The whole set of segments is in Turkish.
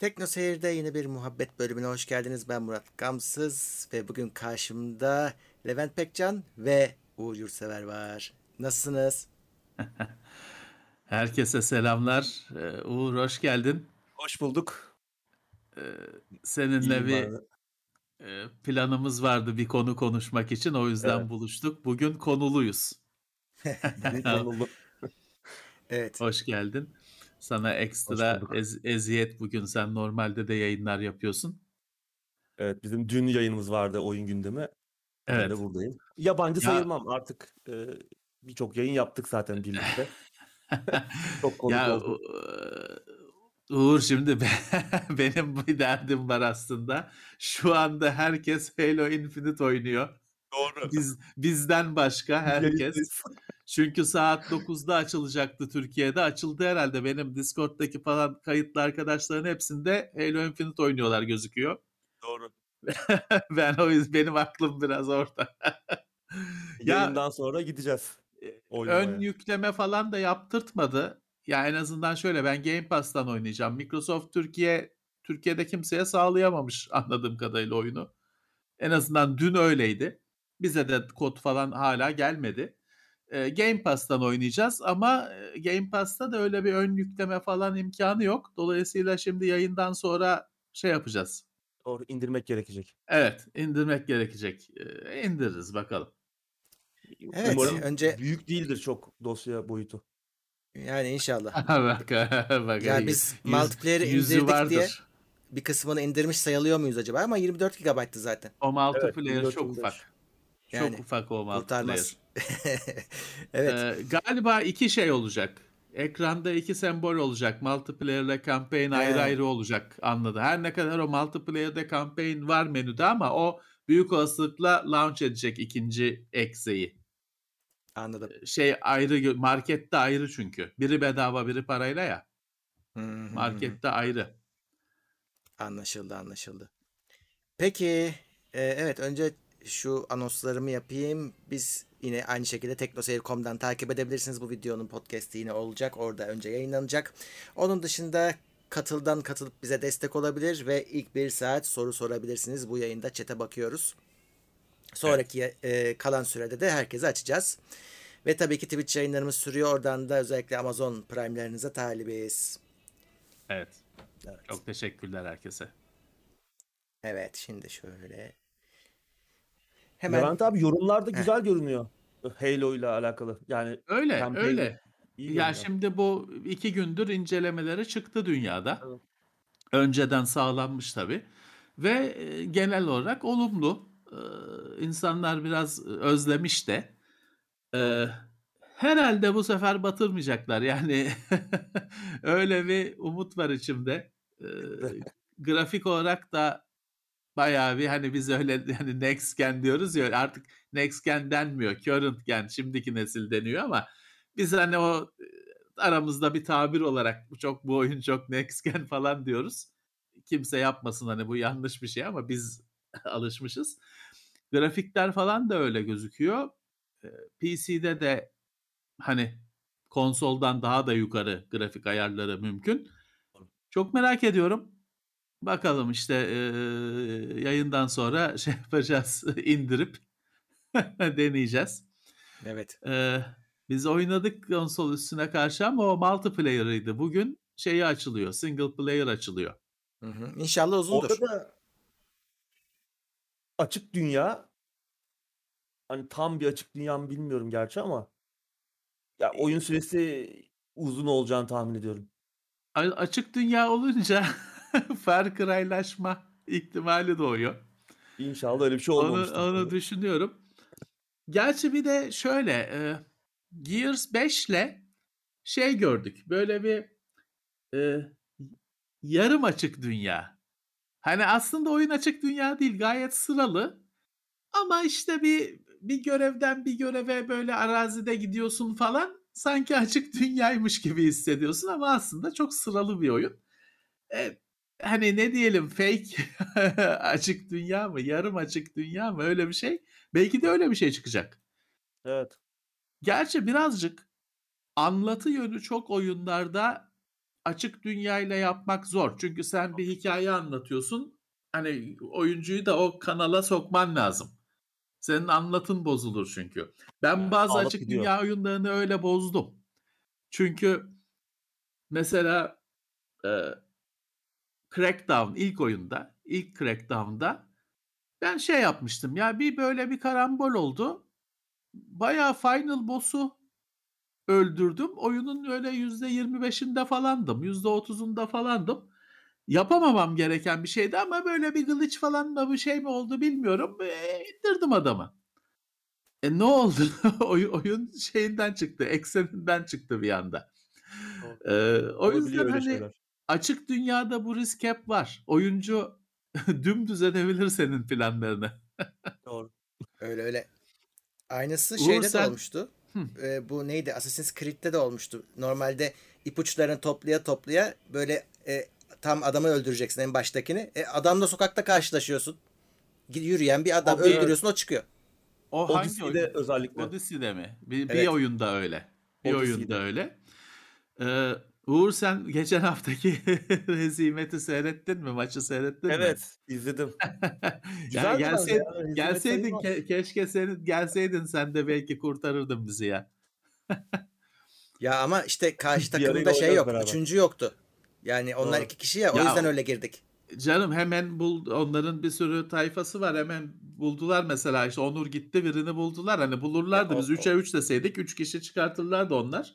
Tekno Seyir'de yeni bir muhabbet bölümüne hoş geldiniz. Ben Murat Gamsız ve bugün karşımda Levent Pekcan ve Uğur Yurtsever var. Nasılsınız? Herkese selamlar. Ee, Uğur hoş geldin. Hoş bulduk. Ee, seninle bir e, planımız vardı bir konu konuşmak için. O yüzden Evet. buluştuk. Bugün konuluyuz. Konulu. Evet. Hoş geldin. Sana ekstra ez- eziyet bugün. Sen normalde de yayınlar yapıyorsun. Evet bizim dün yayınımız vardı oyun gündemi. Ben Evet. de buradayım. Yabancı Ya- sayılmam artık. e, Birçok yayın yaptık zaten birlikte. Çok komik Ya oldu. Uğur şimdi be- benim bir derdim var aslında. Şu anda herkes Halo Infinite oynuyor. Doğru. Biz bizden başka herkes. Çünkü saat 9'da açılacaktı Türkiye'de. Açıldı herhalde. Benim Discord'daki falan kayıtlı arkadaşların hepsinde Halo Infinite oynuyorlar gözüküyor. Doğru. ben o yüzden benim aklım biraz orada. ya Yayından sonra gideceğiz. ön oynamaya. yükleme falan da yaptırtmadı. Ya en azından şöyle ben Game Pass'tan oynayacağım. Microsoft Türkiye Türkiye'de kimseye sağlayamamış anladığım kadarıyla oyunu. En azından dün öyleydi. Bize de kod falan hala gelmedi. Ee, Game Pass'tan oynayacağız ama e, Game Pass'ta da öyle bir ön yükleme falan imkanı yok. Dolayısıyla şimdi yayından sonra şey yapacağız. Doğru indirmek gerekecek. Evet, indirmek gerekecek. Ee, indiririz bakalım. Evet, Umarım önce- büyük değildir çok dosya boyutu. Yani inşallah. bak, bak. Ya yüz- biz yüz- multiplayer'ı indirdik vardır. diye bir kısmını indirmiş sayılıyor muyuz acaba? Ama 24 GB'tı zaten. O multiplayer 24, çok 25. ufak. Yani çok ufak o multiplayer. Kurtarmaz. evet. Ee, galiba iki şey olacak. Ekranda iki sembol olacak. Multiplayer ile campaign ayrı He. ayrı olacak anladı. Her ne kadar o multiplayer'de campaign var menüde ama o büyük olasılıkla launch edecek ikinci ekseyi. Anladım. Şey ayrı markette ayrı çünkü. Biri bedava biri parayla ya. Markette ayrı. Anlaşıldı anlaşıldı. Peki e, evet önce şu anonslarımı yapayım. Biz yine aynı şekilde teknoseyir.com'dan takip edebilirsiniz. Bu videonun podcast'i yine olacak. Orada önce yayınlanacak. Onun dışında katıldan katılıp bize destek olabilir ve ilk bir saat soru sorabilirsiniz. Bu yayında chat'e bakıyoruz. Sonraki e, kalan sürede de herkese açacağız. Ve tabii ki Twitch yayınlarımız sürüyor. Oradan da özellikle Amazon Prime'lerinize talibiz. Evet. Evet. Çok teşekkürler herkese. Evet şimdi şöyle. Hemen Levent abi yorumlarda güzel görünüyor. Halo ile alakalı. Yani Öyle campaign öyle. iyi Ya görünüyor. şimdi bu iki gündür incelemeleri çıktı dünyada. Evet. Önceden sağlanmış tabii. Ve e, genel olarak olumlu. Ee, insanlar biraz özlemiş de. Ee, herhalde bu sefer batırmayacaklar. Yani öyle bir umut var içimde. Ee, grafik olarak da bayağı bir hani biz öyle hani next gen diyoruz ya artık next gen denmiyor. Current gen şimdiki nesil deniyor ama biz hani o e, aramızda bir tabir olarak bu çok bu oyun çok next gen falan diyoruz. Kimse yapmasın hani bu yanlış bir şey ama biz alışmışız. Grafikler falan da öyle gözüküyor. Ee, PC'de de hani konsoldan daha da yukarı grafik ayarları mümkün. Çok merak ediyorum. Bakalım işte e, yayından sonra şey yapacağız indirip deneyeceğiz. evet. Ee, biz oynadık konsol üstüne karşı ama o multiplayer'ıydı. Bugün şeyi açılıyor. Single player açılıyor. Hı hı. İnşallah uzundur. Orada da açık dünya hani tam bir açık dünya mı bilmiyorum gerçi ama ya oyun süresi uzun olacağını tahmin ediyorum. A- Açık dünya olunca Far Cry'laşma ihtimali doğuyor. İnşallah öyle bir şey Onu, olmamıştır. onu düşünüyorum. Gerçi bir de şöyle e, Gears 5 ile şey gördük. Böyle bir e, yarım açık dünya. Hani aslında oyun açık dünya değil gayet sıralı. Ama işte bir bir görevden bir göreve böyle arazide gidiyorsun falan. Sanki açık dünyaymış gibi hissediyorsun ama aslında çok sıralı bir oyun. E, hani ne diyelim fake açık dünya mı yarım açık dünya mı öyle bir şey. Belki de öyle bir şey çıkacak. Evet. Gerçi birazcık anlatı yönü çok oyunlarda açık dünyayla yapmak zor. Çünkü sen bir hikaye anlatıyorsun. Hani oyuncuyu da o kanala sokman lazım. Senin anlatın bozulur çünkü. Ben bazı Alıp açık gidiyor. dünya oyunlarını öyle bozdum. Çünkü mesela e, Crackdown ilk oyunda, ilk Crackdown'da ben şey yapmıştım ya bir böyle bir karambol oldu. Bayağı final boss'u öldürdüm. Oyunun öyle %25'inde falandım. %30'unda falandım. Yapamamam gereken bir şeydi ama böyle bir glitch falan mı bir şey mi oldu bilmiyorum. E, indirdim adamı. E ne oldu? oyun, oyun şeyinden çıktı. Ekseninden çıktı bir anda. E, o yüzden hani şeyler. Açık dünyada bu risk hep var. Oyuncu dümdüz edebilir senin planlarını. Doğru. Öyle öyle. Aynısı Uğur, şeyde de sen- olmuştu. Hı. Ee, bu neydi? Assassin's Creed'de de olmuştu. Normalde ipuçlarını toplaya toplaya böyle e, tam adamı öldüreceksin en baştakini. E, adamla sokakta karşılaşıyorsun. Gid- Yürüyen bir adam O bir- öldürüyorsun o çıkıyor. O hangi Odyssey'de oyun? özellikle. Odyssey'de mi? Bir, bir Evet. oyunda öyle. Bir Odyssey'de. oyunda öyle. Ee, Uğur sen geçen haftaki hezimeti seyrettin mi? Maçı seyrettin mi? Evet izledim. ya Güzeldi bence gelse, ya, gelseydin ke- keşke senin gelseydin sen de belki kurtarırdın bizi ya. Ya ama işte karşı takımda şey yok. beraber. Üçüncü yoktu. Yani onlar Doğru. iki kişi ya o Ya yüzden öyle girdik. Canım hemen bul onların bir sürü tayfası var hemen buldular mesela işte Onur gitti birini buldular hani bulurlardı Ya o- biz 3'e 3 deseydik 3 kişi çıkartırlardı onlar.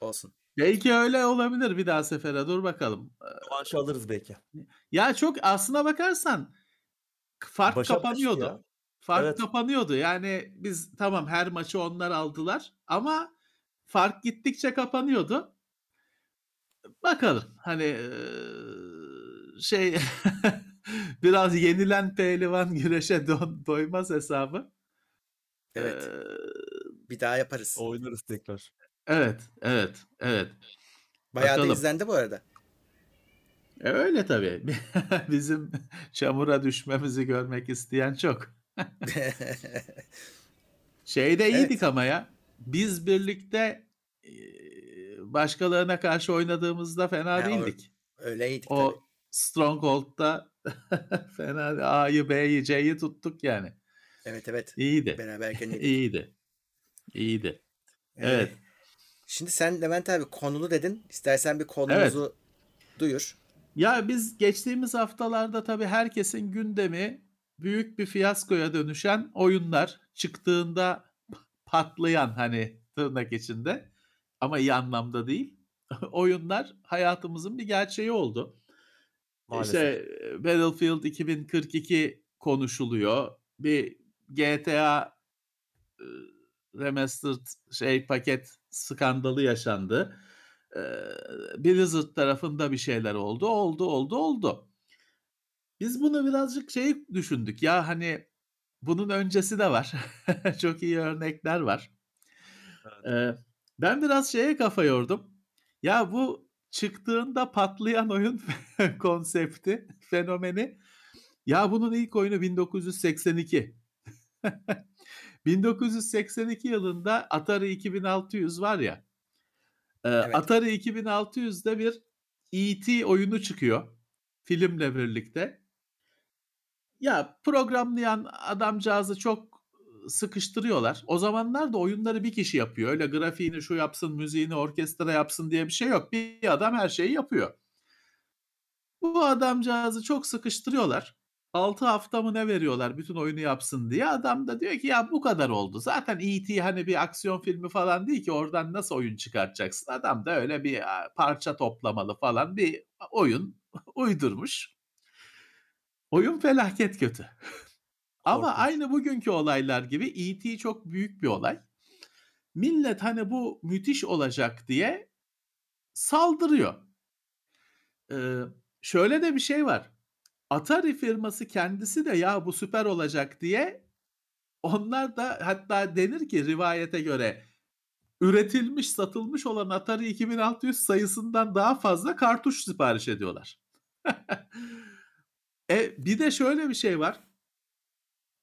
Olsun. Belki öyle olabilir bir daha sefere dur bakalım. Rövanşı alırız belki. Ya çok aslına bakarsan fark Başa baş kapanıyordu. ya. Fark Evet. kapanıyordu. Yani biz tamam her maçı onlar aldılar ama fark gittikçe kapanıyordu. Bakalım hani şey biraz yenilen pehlivan güreşe don, doymaz hesabı. Evet. Eee, Bir daha yaparız. Oynarız tekrar. Evet, evet, evet. Bayağı da bakalım. izlendi bu arada. E, Öyle tabii. Bizim çamura düşmemizi görmek isteyen çok. Şeyde Evet. iyiydik ama ya. Biz birlikte e, başkalarına karşı oynadığımızda fena Ha, değildik. Öyleydik tabii. O Stronghold'da fena değil. A'yı, B'yi, C'yi tuttuk yani. Evet evet. İyiydi. Beraberken yedik. İyiydi. İyiydi. Ee, Evet. Şimdi sen Levent abi konulu dedin. İstersen bir konumuzu duyur. Ya biz geçtiğimiz haftalarda tabii herkesin gündemi büyük bir fiyaskoya dönüşen oyunlar çıktığında patlayan hani tırnak içinde ama iyi anlamda değil. oyunlar hayatımızın bir gerçeği oldu. Maalesef. İşte Battlefield 2042 konuşuluyor. Bir GTA e, remastered şey paket skandalı yaşandı. Blizzard tarafında bir şeyler oldu. Oldu, oldu, oldu. Biz bunu birazcık şey düşündük. Ya hani bunun öncesi de var. Çok iyi örnekler var. E, ben biraz şeye kafa yordum. Ya bu çıktığında patlayan oyun konsepti, fenomeni. Ya bunun ilk oyunu 1982. 1982 yılında Atari 2600 var ya. e, Evet. Atari 2600'de bir E.T. oyunu çıkıyor. Filmle birlikte. Ya programlayan adamcağızı çok sıkıştırıyorlar. O zamanlar da oyunları bir kişi yapıyor. Öyle grafiğini şu yapsın, müziğini orkestra yapsın diye bir şey yok. Bir adam her şeyi yapıyor. Bu adamcağızı çok sıkıştırıyorlar. 6 hafta mı ne veriyorlar bütün oyunu yapsın diye. Adam da diyor ki ya bu kadar oldu. Zaten E.T. hani bir aksiyon filmi falan değil ki oradan nasıl oyun çıkartacaksın. Adam da öyle bir parça toplamalı falan bir oyun uydurmuş. Oyun felaket kötü. Ama Korkunç. aynı bugünkü olaylar gibi E.T. çok büyük bir olay. Millet hani bu müthiş olacak diye saldırıyor. Ee, şöyle de bir şey var. Atari firması kendisi de ya bu süper olacak diye onlar da hatta denir ki rivayete göre üretilmiş satılmış olan Atari 2600 sayısından daha fazla kartuş sipariş ediyorlar. e bir de şöyle bir şey var.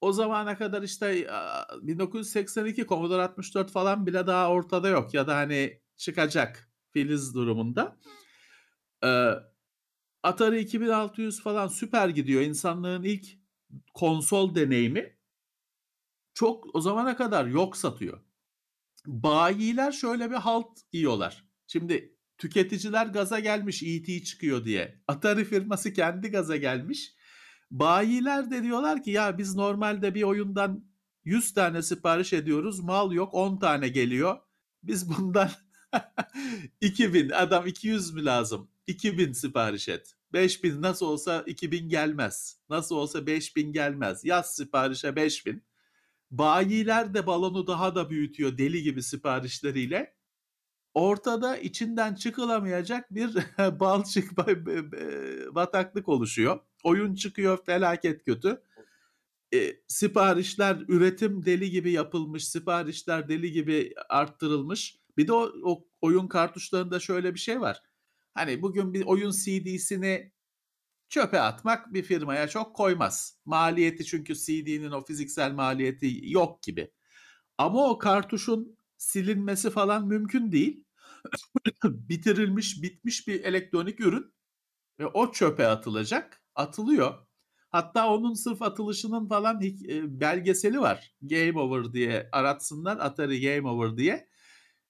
O zamana kadar işte a, 1982 Commodore 64 falan bile daha ortada yok ya da hani çıkacak filiz durumunda. Ee, Atari 2600 falan süper gidiyor. İnsanlığın ilk konsol deneyimi çok o zamana kadar yok satıyor. Bayiler şöyle bir halt yiyorlar. Şimdi tüketiciler gaza gelmiş ET çıkıyor diye. Atari firması kendi gaza gelmiş. Bayiler de diyorlar ki ya biz normalde bir oyundan 100 tane sipariş ediyoruz. Mal yok 10 tane geliyor. Biz bundan 2000 adam 200 mi lazım? 2000 sipariş et. 5000 nasıl olsa 2000 gelmez. Nasıl olsa 5000 gelmez. Yaz siparişe 5000. Bayiler de balonu daha da büyütüyor deli gibi siparişleriyle. Ortada içinden çıkılamayacak bir balçık bataklık oluşuyor. Oyun çıkıyor felaket kötü. E, siparişler üretim deli gibi yapılmış, siparişler deli gibi arttırılmış. Bir de o, o oyun kartuşlarında şöyle bir şey var. Hani bugün bir oyun CD'sini çöpe atmak bir firmaya çok koymaz. Maliyeti çünkü CD'nin o fiziksel maliyeti yok gibi. Ama o kartuşun silinmesi falan mümkün değil. Bitirilmiş, bitmiş bir elektronik ürün ve o çöpe atılacak. Atılıyor. Hatta onun sırf atılışının falan e, belgeseli var. Game Over diye aratsınlar. Atari Game Over diye.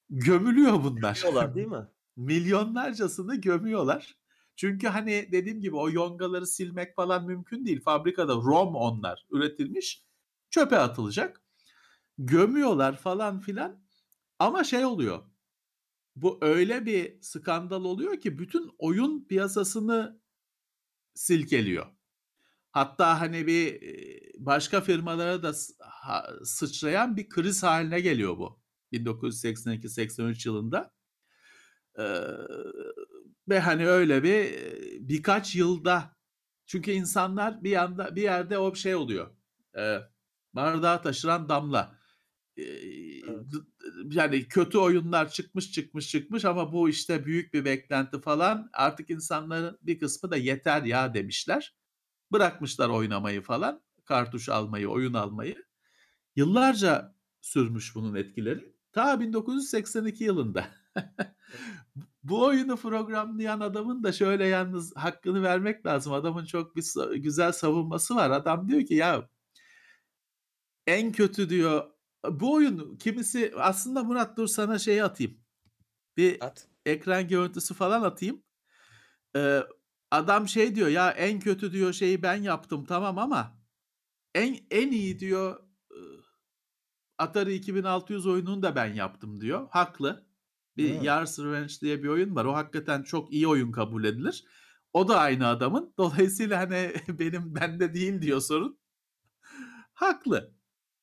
Gömülüyor bunlar. Gömüyorlar değil mi? Milyonlarcasını gömüyorlar. Çünkü hani dediğim gibi o yongaları silmek falan mümkün değil. Fabrikada ROM onlar üretilmiş. Çöpe atılacak. Gömüyorlar falan filan. Ama şey oluyor. Bu öyle bir skandal oluyor ki bütün oyun piyasasını silkeliyor. Hatta hani bir başka firmalara da sıçrayan bir kriz haline geliyor bu. 1982-83 yılında. Ee, ve hani öyle bir birkaç yılda çünkü insanlar bir yanda bir yerde o şey oluyor. E, bardağı taşıran damla. E, evet. Yani kötü oyunlar çıkmış çıkmış çıkmış ama bu işte büyük bir beklenti falan. Artık insanların bir kısmı da yeter ya demişler. Bırakmışlar oynamayı falan. Kartuş almayı, oyun almayı. Yıllarca sürmüş bunun etkileri. Ta 1982 yılında. Bu oyunu programlayan adamın da şöyle yalnız hakkını vermek lazım. Adamın çok bir güzel savunması var. Adam diyor ki ya en kötü diyor bu oyun kimisi aslında Murat dur sana şeyi atayım. Bir At. ekran görüntüsü falan atayım. Ee, adam şey diyor ya en kötü diyor şeyi ben yaptım tamam ama en en iyi diyor Atari 2600 oyununu da ben yaptım diyor. Haklı. Bir evet. Yars Revenge diye bir oyun var. O hakikaten çok iyi oyun kabul edilir. O da aynı adamın. Dolayısıyla hani benim bende değil diyor sorun. Haklı.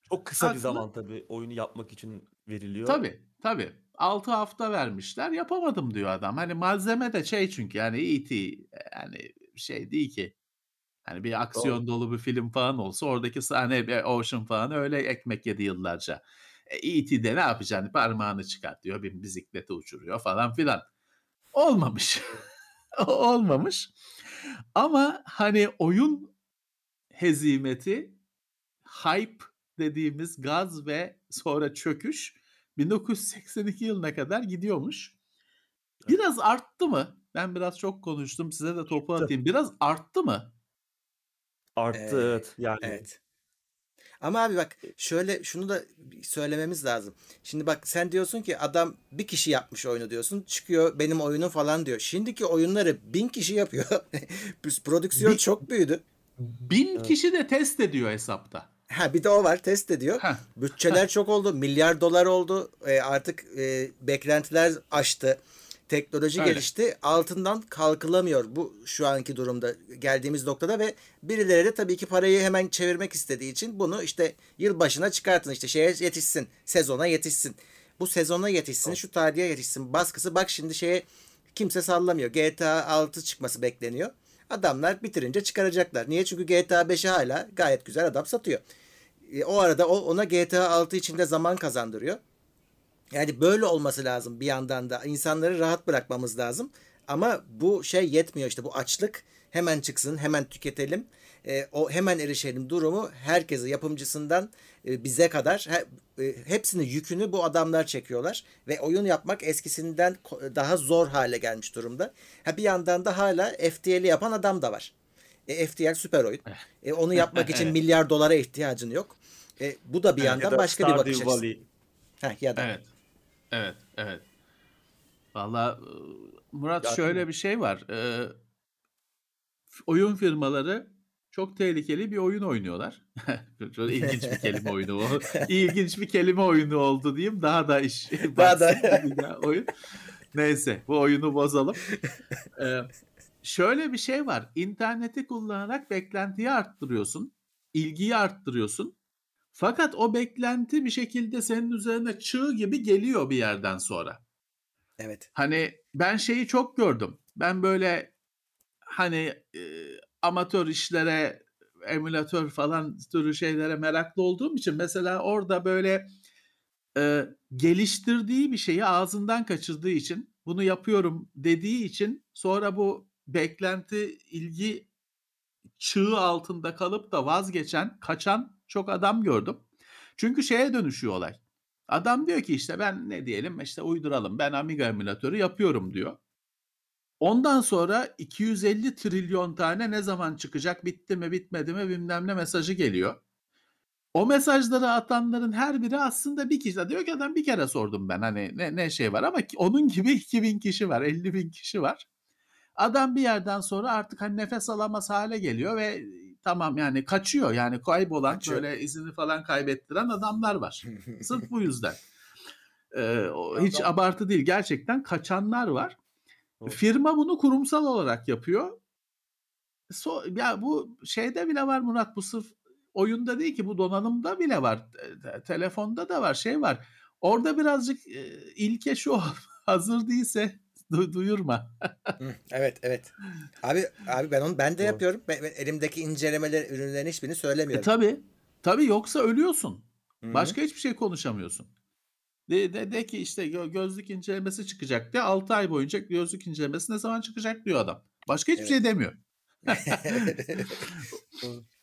Çok kısa Haklı. bir zaman tabii oyunu yapmak için veriliyor. Tabii tabii. 6 hafta vermişler yapamadım diyor adam. Hani malzeme de şey çünkü yani E.T. yani şey değil ki. Hani bir aksiyon Doğru. dolu bir film falan olsa oradaki sahne bir Ocean falan öyle ekmek yedi yıllarca. E.T.'de ne yapacaksın? Parmağını çıkartıyor, bir bisiklete uçuruyor falan filan. Olmamış. Olmamış. Ama hani oyun hezimeti, hype dediğimiz gaz ve sonra çöküş 1982 yılına kadar gidiyormuş. Biraz arttı mı? Ben biraz çok konuştum. Size de topu atayım. Biraz arttı mı? Arttı evet. Yani evet. Ama abi bak şöyle şunu da söylememiz lazım. Şimdi bak sen diyorsun ki adam bir kişi yapmış oyunu diyorsun. Çıkıyor benim oyunum falan diyor. Şimdiki oyunları bin kişi yapıyor. Prodüksiyon bin, çok büyüdü. Bin evet. kişi de test ediyor hesapta. Ha bir de o var test ediyor. Heh. Bütçeler çok oldu. Milyar dolar oldu. E, artık e, beklentiler aştı. Teknoloji Öyle. gelişti. Altından kalkılamıyor bu şu anki durumda geldiğimiz noktada ve birileri de tabii ki parayı hemen çevirmek istediği için bunu işte yıl başına çıkartın işte şeye yetişsin, sezona yetişsin. Bu sezona yetişsin, şu tarihe yetişsin baskısı bak şimdi şeye kimse sallamıyor. GTA 6 çıkması bekleniyor. Adamlar bitirince çıkaracaklar. Niye? Çünkü GTA 5'e hala gayet güzel adam satıyor. E, o arada o ona GTA 6 içinde zaman kazandırıyor. Yani böyle olması lazım bir yandan da. insanları rahat bırakmamız lazım. Ama bu şey yetmiyor işte bu açlık hemen çıksın, hemen tüketelim, e, o hemen erişelim durumu herkese yapımcısından e, bize kadar he, e, hepsinin yükünü bu adamlar çekiyorlar ve oyun yapmak eskisinden daha zor hale gelmiş durumda. Ha bir yandan da hala FTL'i yapan adam da var. E, FTL süper oyun. E, onu yapmak için milyar dolara ihtiyacın yok. E, bu da bir Ya yandan da başka bir bakış açısı. Heh, ya da Evet. Evet, evet. Valla Murat Ya şöyle bir şey var. Ee, oyun firmaları çok tehlikeli bir oyun oynuyorlar. Çok ilginç bir kelime oyunu o. İlginç bir kelime oyunu oldu diyeyim. Daha da iş Daha da- oyun. Neyse bu oyunu bozalım. Ee, şöyle bir şey var. İnterneti kullanarak beklentiyi arttırıyorsun. ilgiyi arttırıyorsun. Fakat o beklenti bir şekilde senin üzerine çığ gibi geliyor bir yerden sonra. evet. Hani ben şeyi çok gördüm. Ben böyle hani e, amatör işlere, emülatör falan türü şeylere meraklı olduğum için mesela orada böyle e, geliştirdiği bir şeyi ağzından kaçırdığı için bunu yapıyorum dediği için sonra bu beklenti, ilgi çığı altında kalıp da vazgeçen, kaçan çok adam gördüm. Çünkü şeye dönüşüyor olay. Adam diyor ki işte ben ne diyelim işte uyduralım ben Amiga emülatörü yapıyorum diyor. Ondan sonra 250 trilyon tane ne zaman çıkacak bitti mi bitmedi mi bilmem ne mesajı geliyor. O mesajları atanların her biri aslında bir kişi. Diyor ki adam bir kere sordum ben hani ne, ne şey var ama onun gibi 2000 kişi var 50 bin kişi var. Adam bir yerden sonra artık hani nefes alamaz hale geliyor ve tamam yani kaçıyor yani kaybolan Kaçıyor. böyle izini falan kaybettiren adamlar var. Sırf bu yüzden. Ee, hiç Adam- abartı değil. Gerçekten kaçanlar var. Doğru. Firma bunu kurumsal olarak yapıyor. So, ya bu şeyde bile var Murat bu sırf oyunda değil ki bu donanımda bile var. Te- te- telefonda da var şey var. Orada birazcık e, ilke şu hazır değilse du- duyurma. Evet evet. Abi abi ben onu ben de Doğru. yapıyorum. Ben, ben elimdeki incelemeler ürünlerin hiçbirini E, söylemiyorum. tabii. Tabii yoksa ölüyorsun. Hı hı. Başka hiçbir şey konuşamıyorsun. De, de, de ki işte gö- gözlük incelemesi çıkacak de 6 ay boyunca gözlük incelemesi ne zaman çıkacak diyor adam. Başka hiçbir Evet. şey demiyor.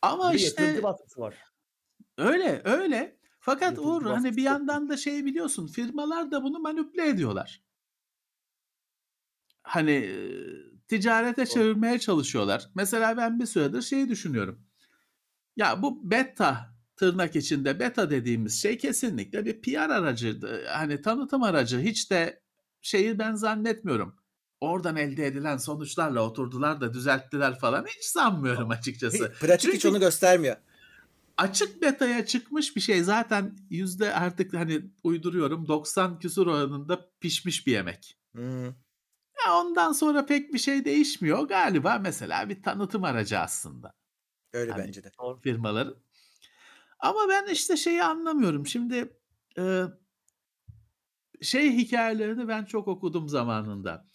Ama Bir işte var. öyle öyle. Fakat Uğur hani bir yandan da şey biliyorsun firmalar da bunu manipüle ediyorlar. Hani e, ticarete çevirmeye çalışıyorlar. Mesela ben bir süredir şeyi düşünüyorum. Ya bu beta tırnak içinde beta dediğimiz şey kesinlikle bir PR aracıydı. Hani tanıtım aracı. Hiç de şeyi ben zannetmiyorum. Oradan elde edilen sonuçlarla oturdular da düzelttiler falan. Hiç sanmıyorum açıkçası. Pratik hiç Çünkü- onu göstermiyor. açık beta'ya çıkmış bir şey zaten yüzde artık hani uyduruyorum 90 küsur oranında pişmiş bir yemek. Hı. Ya ondan sonra pek bir şey değişmiyor galiba mesela bir tanıtım aracı aslında Öyle Hani- bence de. Doğru. firmaların. Ama ben işte şeyi anlamıyorum. Şimdi e, şey hikayelerini ben çok okudum zamanında.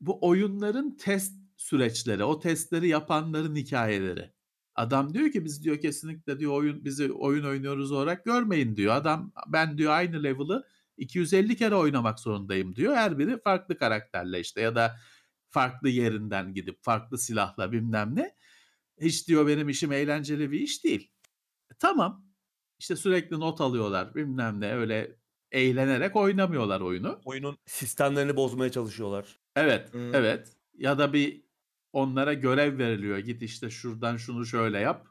Bu oyunların test süreçleri, o testleri yapanların hikayeleri. Adam diyor ki biz diyor kesinlikle diyor oyun bizi oyun oynuyoruz olarak görmeyin diyor. Adam ben diyor aynı level'ı 250 kere oynamak zorundayım diyor. Her biri farklı karakterle işte ya da farklı yerinden gidip farklı silahla bilmem ne. Hiç diyor benim işim eğlenceli bir iş değil. E, tamam. İşte sürekli not alıyorlar bilmem ne öyle eğlenerek oynamıyorlar oyunu. Oyunun sistemlerini bozmaya çalışıyorlar. Evet, Hı. evet. Ya da bir onlara görev veriliyor. Git işte şuradan şunu şöyle yap.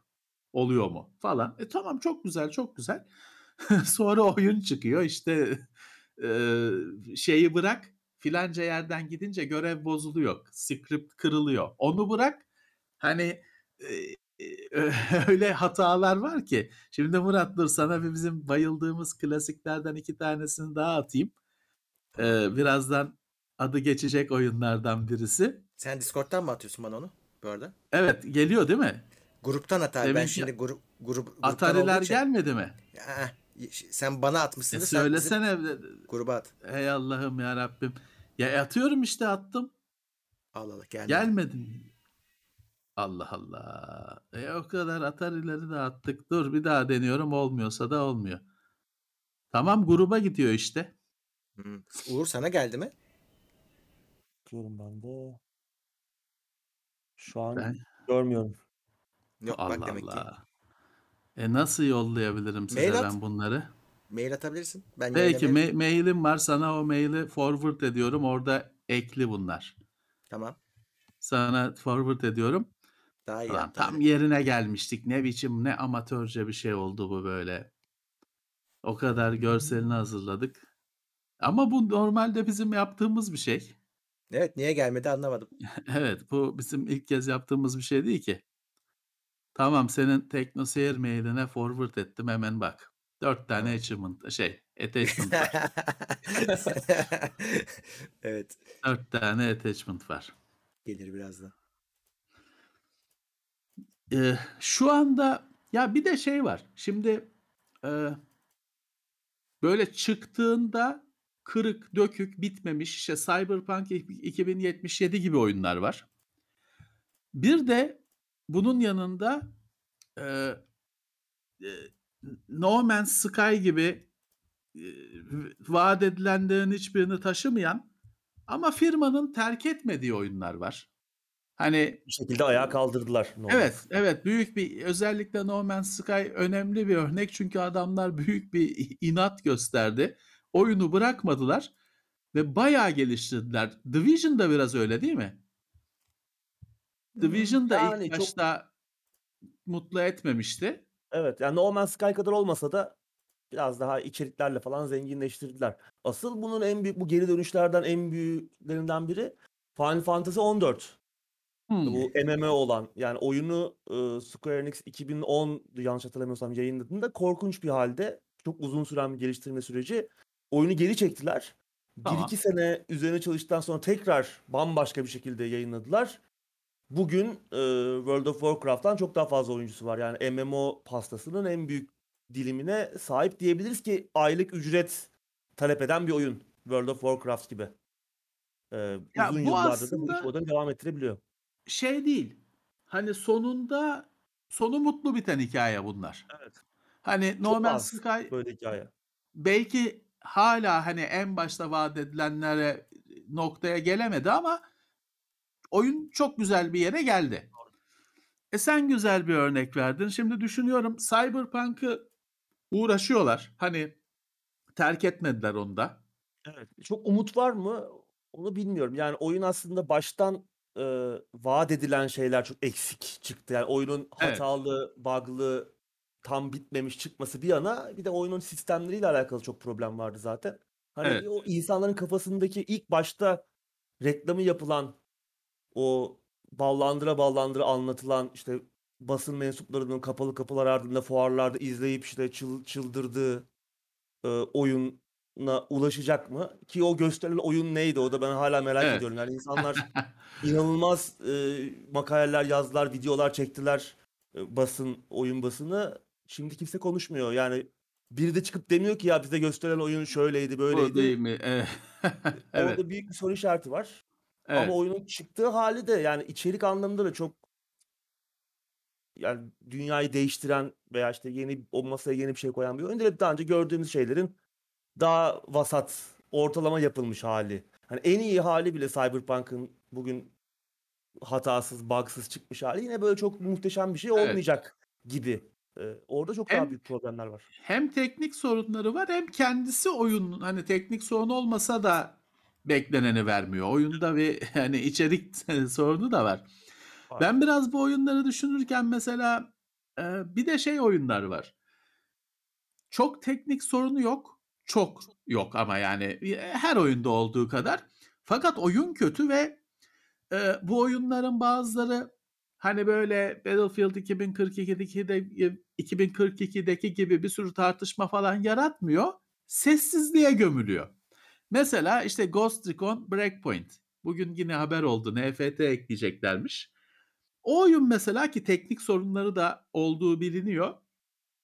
Oluyor mu? Falan. E tamam çok güzel, çok güzel. Sonra oyun çıkıyor. İşte e, şeyi bırak. Filanca yerden gidince görev bozuluyor. Script kırılıyor. Onu bırak. Hani e, e, öyle hatalar var ki. Şimdi Murat dur sana bir bizim bayıldığımız klasiklerden iki tanesini daha atayım. E, birazdan adı geçecek oyunlardan birisi. Sen Discord'dan mı atıyorsun bana onu bu arada? Evet geliyor değil mi? Gruptan at abi. Ben Demin şimdi grup, grup gruptan Atari'ler için- gelmedi mi? Aa, sen bana E atmışsın. sen bizim söylesene. gruba at. Ey Allah'ım ya Rabbim. Ya atıyorum işte attım. Allah Allah gelmedi. Gelmedi. Allah Allah. E o kadar Atari'leri de attık. Dur bir daha deniyorum olmuyorsa da olmuyor. Tamam gruba gidiyor işte. Hı. Uğur sana geldi mi? Bakıyorum ben de. Şu an Ben görmüyorum. Yok Allah bak demek ki. E nasıl yollayabilirim size Mail at. ben bunları? Mail atabilirsin. Ben Peki ma- mailim var sana o maili forward ediyorum. Orada ekli bunlar. Tamam. Sana forward ediyorum. Daha iyi. Ulan tam yerine gelmiştik. Ne biçim ne amatörce bir şey oldu bu böyle. O kadar görselini hazırladık. Ama bu normalde bizim yaptığımız bir şey. Evet niye gelmedi anlamadım. Evet bu bizim ilk kez yaptığımız bir şey değil ki. Tamam senin TeknoSeyir mailine forward ettim hemen bak. Dört tane Tamam. achievement şey attachment var. evet. Dört tane attachment var. Gelir birazdan. Ee, şu anda ya bir de şey var. Şimdi e, böyle çıktığında kırık, dökük, bitmemiş işte Cyberpunk 2077 gibi oyunlar var. Bir de bunun yanında e, e, No Man's Sky gibi e, vaat edilenlerin hiçbirini taşımayan ama firmanın terk etmediği oyunlar var. Hani Bir şekilde ayağa kaldırdılar. No Man's Evet, Sky. evet büyük bir özellikle No Man's Sky önemli bir örnek çünkü adamlar büyük bir inat gösterdi. Oyunu bırakmadılar ve bayağı geliştirdiler. Division da biraz öyle değil mi? Division da Yani ilk çok- başta mutlu etmemişti. Evet yani No Man's Sky kadar olmasa da biraz daha içeriklerle falan zenginleştirdiler. Asıl bunun en büyük bu geri dönüşlerden en büyüklerinden biri Final Fantasy 14. Hmm. Bu MMO olan yani oyunu e, Square Enix 2010 yanlış hatırlamıyorsam yayınladığında korkunç bir halde çok uzun süren bir geliştirme süreci. Oyunu geri çektiler. Tamam. 1-2 sene üzerine çalıştıktan sonra tekrar bambaşka bir şekilde yayınladılar. Bugün e, World of Warcraft'tan çok daha fazla oyuncusu var. Yani MMO pastasının en büyük dilimine sahip diyebiliriz ki aylık ücret talep eden bir oyun. World of Warcraft gibi. E, Ya uzun bu yıllardır da bu devam ettirebiliyor. Şey değil. Hani sonunda sonu mutlu biten hikaye bunlar. Evet. Hani No Çok Man's az Sky böyle hikaye. belki hala hani en başta vaat edilenlere noktaya gelemedi ama oyun çok güzel bir yere geldi. E sen güzel bir örnek verdin. Şimdi düşünüyorum Cyberpunk'ı uğraşıyorlar. Hani terk etmediler onu da. Evet. Çok umut var mı? Onu bilmiyorum. Yani oyun aslında baştan e, vaat edilen şeyler çok eksik çıktı. Yani oyunun Evet. hatalı, bug'lı, tam bitmemiş çıkması bir yana bir de oyunun sistemleriyle alakalı çok problem vardı zaten. Hani Evet. o insanların kafasındaki ilk başta reklamı yapılan o ballandıra ballandıra anlatılan işte basın mensuplarının kapalı kapılar ardında fuarlarda izleyip işte çıl, çıldırdığı e, oyuna ulaşacak mı? Ki o gösterilen oyun neydi? O da ben hala merak Evet. ediyorum. Yani insanlar inanılmaz e, makaleler yazdılar, videolar çektiler e, basın, oyun basını. Şimdi kimse konuşmuyor. Yani biri de çıkıp demiyor ki ya bize gösterilen oyun şöyleydi, böyleydi. değil mi? Evet. evet. Orada büyük bir soru işareti var. Evet. Ama oyunun çıktığı hali de yani içerik anlamında da çok yani dünyayı değiştiren veya işte yeni o masaya yeni bir şey koyan bir oyun değil. Daha önce gördüğümüz şeylerin daha vasat, ortalama yapılmış hali. Hani en iyi hali bile Cyberpunk'ın bugün hatasız, bugsız çıkmış hali yine böyle çok muhteşem bir şey Evet. olmayacak gibi. Ee, orada çok Hem- daha büyük problemler var. hem teknik sorunları var hem kendisi oyun hani teknik sorun olmasa da bekleneni vermiyor. Oyunda bir hani içerik sorunu da var. Ben biraz bu oyunları düşünürken mesela e, bir de şey oyunlar var. Çok teknik sorunu yok. Çok yok ama yani e, her oyunda olduğu kadar. Fakat oyun kötü ve e, bu oyunların bazıları hani böyle Battlefield 2042'deki de 2042'deki gibi bir sürü tartışma falan yaratmıyor. Sessizliğe gömülüyor. Mesela işte Ghost Recon Breakpoint. Bugün yine haber oldu. NFT ekleyeceklermiş. O oyun mesela ki teknik sorunları da olduğu biliniyor.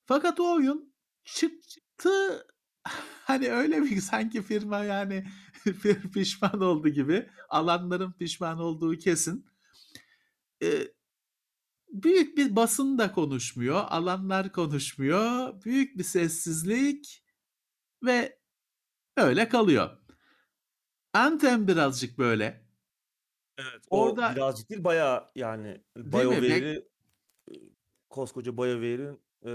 Fakat o oyun çıktı hani öyle bir sanki firma yani pişman oldu gibi. Alanların pişman olduğu kesin. Ee, büyük bir basın da konuşmuyor. Alanlar konuşmuyor. Büyük bir sessizlik ve öyle kalıyor. Anthem birazcık böyle. Evet. Orada birazcık değil bayağı yani BioWare'i e, koskoca BioWare'in e,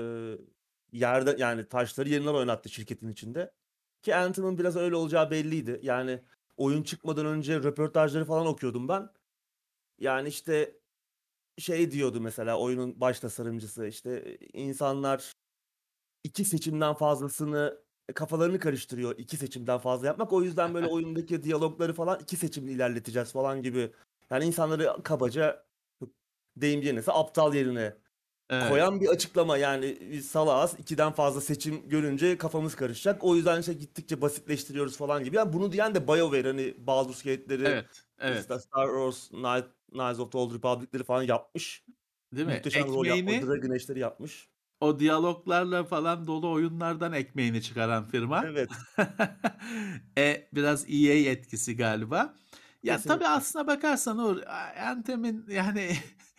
yerde yani taşları yerinden oynattı şirketin içinde. Ki Anthem'ın biraz öyle olacağı belliydi. Yani oyun çıkmadan önce röportajları falan okuyordum ben. Yani işte şey diyordu mesela oyunun baş tasarımcısı işte insanlar iki seçimden fazlasını kafalarını karıştırıyor iki seçimden fazla yapmak. O yüzden böyle oyundaki diyalogları falan iki seçimle ilerleteceğiz falan gibi. Yani insanları kabaca deyim yerine aptal yerine evet. koyan bir açıklama. Yani biz salağız ikiden fazla seçim görünce kafamız karışacak. O yüzden işte gittikçe basitleştiriyoruz falan gibi. Yani bunu diyen de BioWare hani Baldur's Gate'leri, Evet. Evet. işte Star Wars, Knight, Knights of the Old Republic'leri falan yapmış. Değil mi? Muhteşem rol yapmış. Ekmeğini Dragon Age'leri yapmış. O diyaloglarla falan dolu oyunlardan ekmeğini çıkaran firma. Evet. e, biraz EA etkisi galiba. Ya Kesinlikle. tabii aslına bakarsan Uğur, Anthem'in yani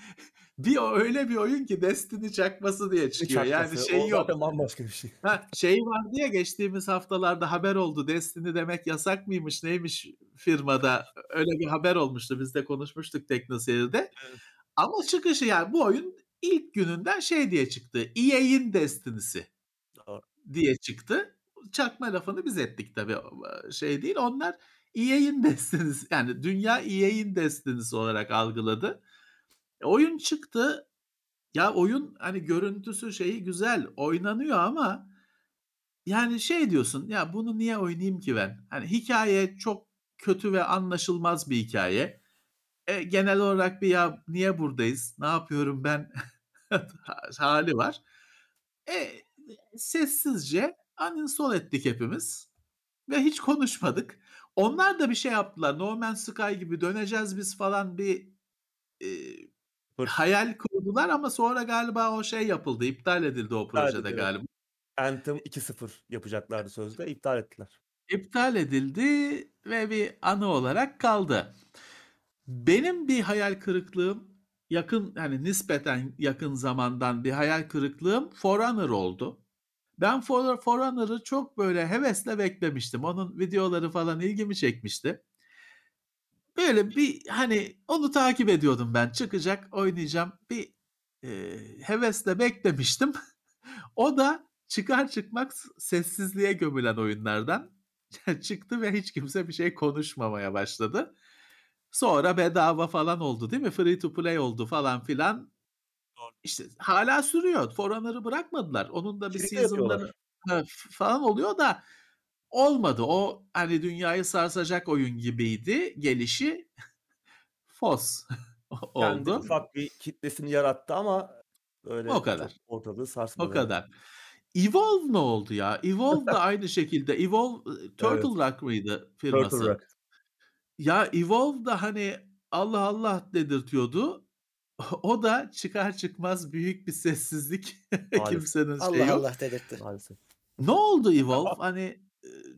bir öyle bir oyun ki Destiny çakması diye çıkıyor. Yani çakması? şey O yok. bambaşka bir şey. Ha, şey var diye geçtiğimiz haftalarda haber oldu. Destiny demek yasak mıymış neymiş firmada. Öyle bir haber olmuştu. Biz de konuşmuştuk Teknoseyir'de. Evet. Ama çıkışı yani bu oyun ilk gününden şey diye çıktı. EA'in Destiny'si diye çıktı. Çakma lafını biz ettik tabii. Şey değil. Onlar EA'in Destiny'si yani dünya EA'in Destiny'si olarak algıladı. E, oyun çıktı. Ya oyun hani görüntüsü şeyi güzel oynanıyor ama yani şey diyorsun ya bunu niye oynayayım ki ben? Hani hikaye çok kötü ve anlaşılmaz bir hikaye. E, genel olarak bir ya niye buradayız? Ne yapıyorum ben? hali var. E, sessizce uninstall ettik hepimiz ve hiç konuşmadık. Onlar da bir şey yaptılar. No Man's Sky gibi döneceğiz biz falan bir e, hayal kurdular ama sonra galiba o şey yapıldı. iptal edildi o projede edildi, galiba. Anthem 2-0 yapacaklardı sözde. iptal ettiler. İptal edildi ve bir anı olarak kaldı. Benim bir hayal kırıklığım yakın hani nispeten yakın zamandan bir hayal kırıklığım Forerunner oldu. Ben For, Forerunner'ı çok böyle hevesle beklemiştim. Onun videoları falan ilgimi çekmişti. Böyle bir hani onu takip ediyordum ben. Çıkacak, oynayacağım. Bir e, hevesle beklemiştim. o da çıkar çıkmaz sessizliğe gömülen oyunlardan çıktı ve hiç kimse bir şey konuşmamaya başladı. Sonra bedava falan oldu değil mi? Free to play oldu falan filan. Doğru. İşte hala sürüyor. Forerunner'ı bırakmadılar. Onun da bir Şimdi season'ları falan oluyor da olmadı. O hani dünyayı sarsacak oyun gibiydi. Gelişi fos Kendi oldu. ufak bir kitlesini yarattı ama öyle O kadar. ortalığı O sarsmadı. kadar. Evolve ne oldu ya? Evolve da aynı şekilde. Evolve e, Turtle Evet. Rock mıydı Turtle firması? Rock. Ya Evolve da hani Allah Allah dedirtiyordu. O da çıkar çıkmaz büyük bir sessizlik. Kimsenin Allah şeyi yok. Allah dedirtti. Maalesef. Ne oldu Evolve? Hani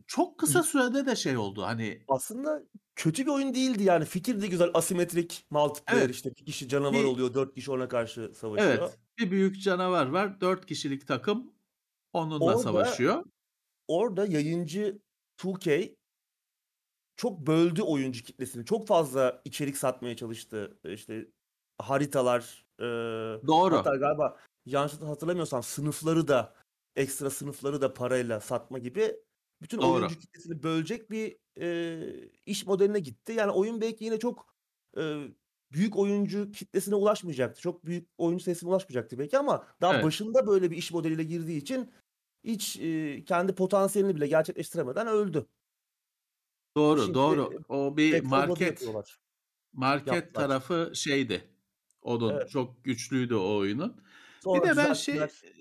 çok kısa sürede de şey oldu. Hani Aslında kötü bir oyun değildi yani. Fikir de güzel. Asimetrik multiplayer Evet. işte bir kişi canavar Bir- oluyor. Dört kişi ona karşı savaşıyor. evet bir büyük canavar var. Dört kişilik takım onunla Orada- savaşıyor. Orada yayıncı 2K çok böldü oyuncu kitlesini. Çok fazla içerik satmaya çalıştı. İşte haritalar, e, Doğru. hatta galiba yanlış hatırlamıyorsam sınıfları da ekstra sınıfları da parayla satma gibi bütün Doğru. oyuncu kitlesini bölecek bir e, iş modeline gitti. Yani oyun belki yine çok e, büyük oyuncu kitlesine ulaşmayacaktı. Çok büyük oyuncu sayısına ulaşmayacaktı belki ama daha Evet. başında böyle bir iş modeliyle girdiği için hiç e, kendi potansiyelini bile gerçekleştiremeden öldü. Doğru, Şimdi doğru. O bir Back 4 Blood'ı market market yaptılar. tarafı şeydi. Onun Evet. çok güçlüydü o oyunun. Sonra bir de ben şey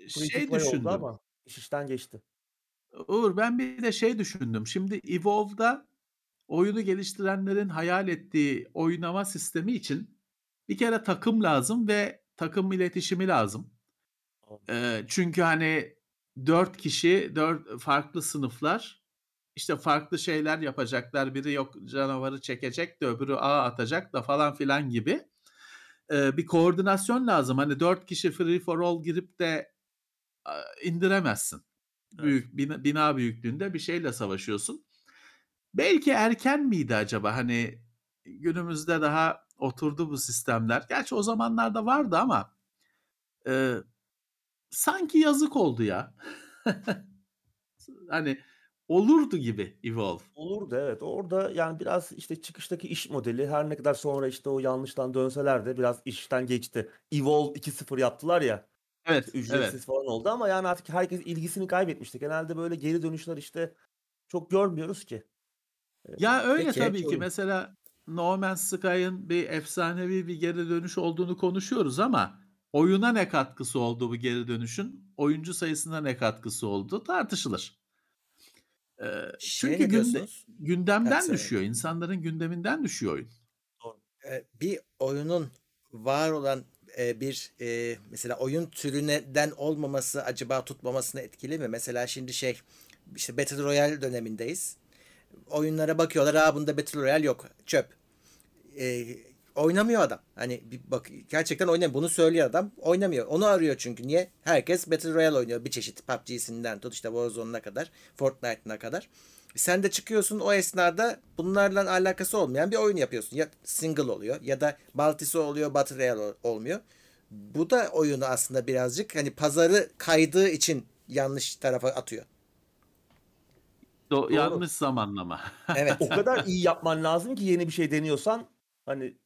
şey düşündüm. ama iş işten geçti. Uğur ben bir de şey düşündüm. Şimdi Evolve'da oyunu geliştirenlerin hayal ettiği oynama sistemi için bir kere takım lazım ve takım iletişimi lazım. Ee, çünkü hani dört kişi, dört farklı sınıflar işte farklı şeyler yapacaklar. Biri yok canavarı çekecek de öbürü ağ atacak da falan filan gibi. Ee, bir koordinasyon lazım. Hani dört kişi free for all girip de indiremezsin. Evet. Büyük bina, bina büyüklüğünde bir şeyle savaşıyorsun. Belki erken miydi acaba hani günümüzde daha oturdu bu sistemler. Gerçi o zamanlarda vardı ama e, sanki yazık oldu ya. hani olurdu gibi Evolve. Olurdu evet. Orada yani biraz işte çıkıştaki iş modeli her ne kadar sonra işte o yanlıştan dönseler de biraz işten geçti. Evolve 2.0 yaptılar ya. Evet, işte ücretsiz evet. falan oldu ama yani artık herkes ilgisini kaybetmişti. Genelde böyle geri dönüşler işte çok görmüyoruz ki. Ya öyle Peki, tabii ki. oyun. Mesela No Man's Sky'ın bir efsanevi bir geri dönüş olduğunu konuşuyoruz ama oyuna ne katkısı oldu bu geri dönüşün? Oyuncu sayısına ne katkısı oldu? Tartışılır. Ee, Şey çünkü günde, gündemden söyle. düşüyor. İnsanların gündeminden düşüyor oyun. Bir oyunun var olan bir e, mesela oyun türünden olmaması acaba tutmamasını etkili mi? Mesela şimdi şey işte Battle Royale dönemindeyiz. Oyunlara bakıyorlar. Aa bunda Battle Royale yok. Çöp. E, oynamıyor adam. Hani bir bak gerçekten oynamıyor. Bunu söylüyor adam. Oynamıyor. Onu arıyor çünkü. Niye? Herkes Battle Royale oynuyor. Bir çeşit PUBG'sinden tut işte Warzone'una kadar, Fortnite'ına kadar. Sen de çıkıyorsun o esnada bunlarla alakası olmayan bir oyun yapıyorsun. Ya single oluyor ya da multisi oluyor, Battle Royale ol- olmuyor. Bu da oyunu aslında birazcık hani pazarı kaydığı için yanlış tarafa atıyor. Do- yanlış zamanlama. Evet. o kadar iyi yapman lazım ki yeni bir şey deniyorsan hani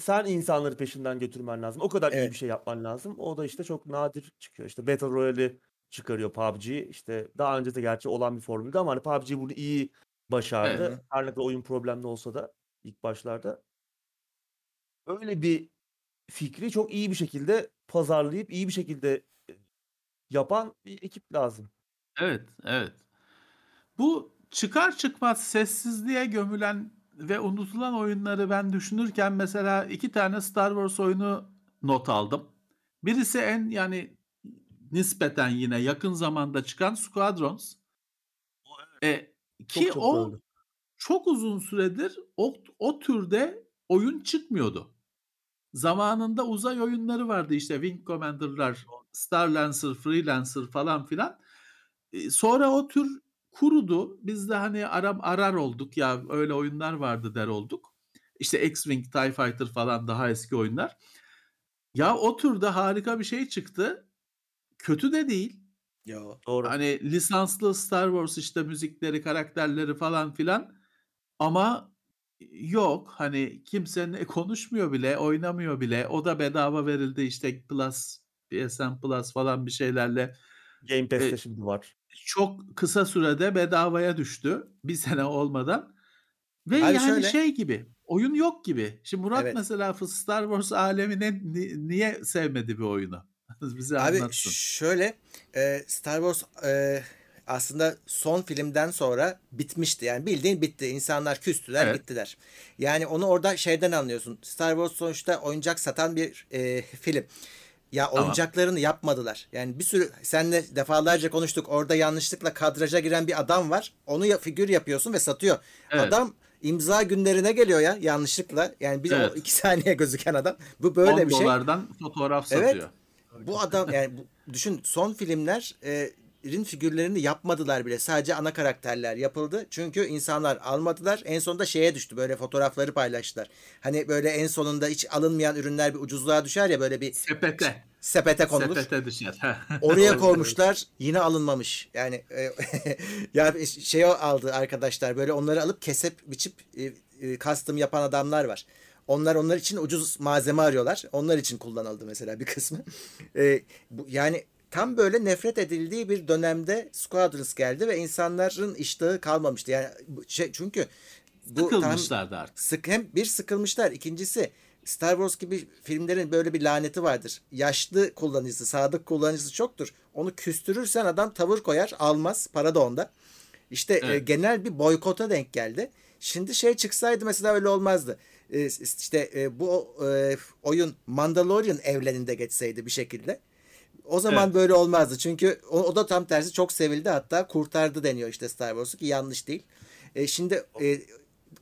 sen insanları peşinden götürmen lazım. O kadar iyi Evet. bir şey yapman lazım. O da işte çok nadir çıkıyor. İşte Battle Royale'i çıkarıyor PUBG. İşte daha önce de gerçi olan bir formüldü ama hani PUBG bunu iyi başardı. Evet. Her ne kadar oyun problemli olsa da ilk başlarda. Öyle bir fikri çok iyi bir şekilde pazarlayıp iyi bir şekilde e, yapan bir ekip lazım. Evet, evet. Bu çıkar çıkmaz sessizliğe gömülen ve unutulan oyunları ben düşünürken mesela iki tane Star Wars oyunu not aldım. Birisi en yani nispeten yine yakın zamanda çıkan Squadrons. E, ki Çok çok o öyle. çok uzun süredir o, o türde oyun çıkmıyordu. Zamanında uzay oyunları vardı işte Wing Commander'lar, Star Lancer, Freelancer falan filan. E, Sonra o tür kurudu. Biz de hani aram arar olduk ya öyle oyunlar vardı der olduk. İşte X-Wing, TIE Fighter falan daha eski oyunlar. Ya o türde harika bir şey çıktı. Kötü de değil. Yo. Doğru. Hani lisanslı Star Wars işte müzikleri, karakterleri falan filan. Ama yok hani kimse ne konuşmuyor bile, oynamıyor bile. O da bedava verildi işte Plus, PSN Plus falan bir şeylerle. Game Pass'te e, şimdi var. Çok kısa sürede bedavaya düştü. Bir sene olmadan. Ve Abi yani şöyle- şey gibi, oyun yok gibi. Şimdi Murat Evet. mesela Star Wars alemine ni- niye sevmedi bir oyunu? Bize Abi anlatsın. şöyle e, Star Wars e, aslında son filmden sonra bitmişti. Yani bildiğin bitti. İnsanlar küstüler Evet. gittiler. Yani onu orada şeyden anlıyorsun. Star Wars sonuçta oyuncak satan bir e, film. Ya oyuncaklarını yapmadılar. Yani bir sürü senle defalarca konuştuk. Orada yanlışlıkla kadraja giren bir adam var. Onu ya, figür yapıyorsun ve satıyor. Evet. Adam imza günlerine geliyor ya yanlışlıkla. Yani bir Evet. iki saniye gözüken adam. Bu böyle 10 bir şey. dolardan fotoğraf Evet. satıyor. Bu adam yani bu- düşün son filmlerin figürlerini yapmadılar bile. Sadece ana karakterler yapıldı. Çünkü insanlar almadılar. En sonunda şeye düştü. Böyle fotoğrafları paylaştılar. Hani böyle en sonunda hiç alınmayan ürünler bir ucuzluğa düşer ya böyle bir Sepete. sepete konulur. Sepete düşer. Oraya koymuşlar. Yine alınmamış. Yani e, ya şey aldı arkadaşlar. Böyle onları alıp kesip biçip e, e, custom yapan adamlar var. Onlar onlar için ucuz malzeme arıyorlar. Onlar için kullanıldı mesela bir kısmı. E, bu, yani tam böyle nefret edildiği bir dönemde Squadrons geldi ve insanların iştahı kalmamıştı. Yani şey çünkü bu tam Sıkılmışlardı artık. sık hem bir sıkılmışlar ikincisi Star Wars gibi filmlerin böyle bir laneti vardır. Yaşlı kullanıcısı, sadık kullanıcısı çoktur. Onu küstürürsen adam tavır koyar, almaz. Para da onda. İşte e, Evet. genel bir boykota denk geldi. Şimdi şey çıksaydı mesela öyle olmazdı. E, işte e, bu e, oyun Mandalorian evreninde geçseydi bir şekilde. O zaman Evet. böyle olmazdı. Çünkü o, o da tam tersi çok sevildi. Hatta kurtardı deniyor işte Star Wars'u ki yanlış değil. E, şimdi e,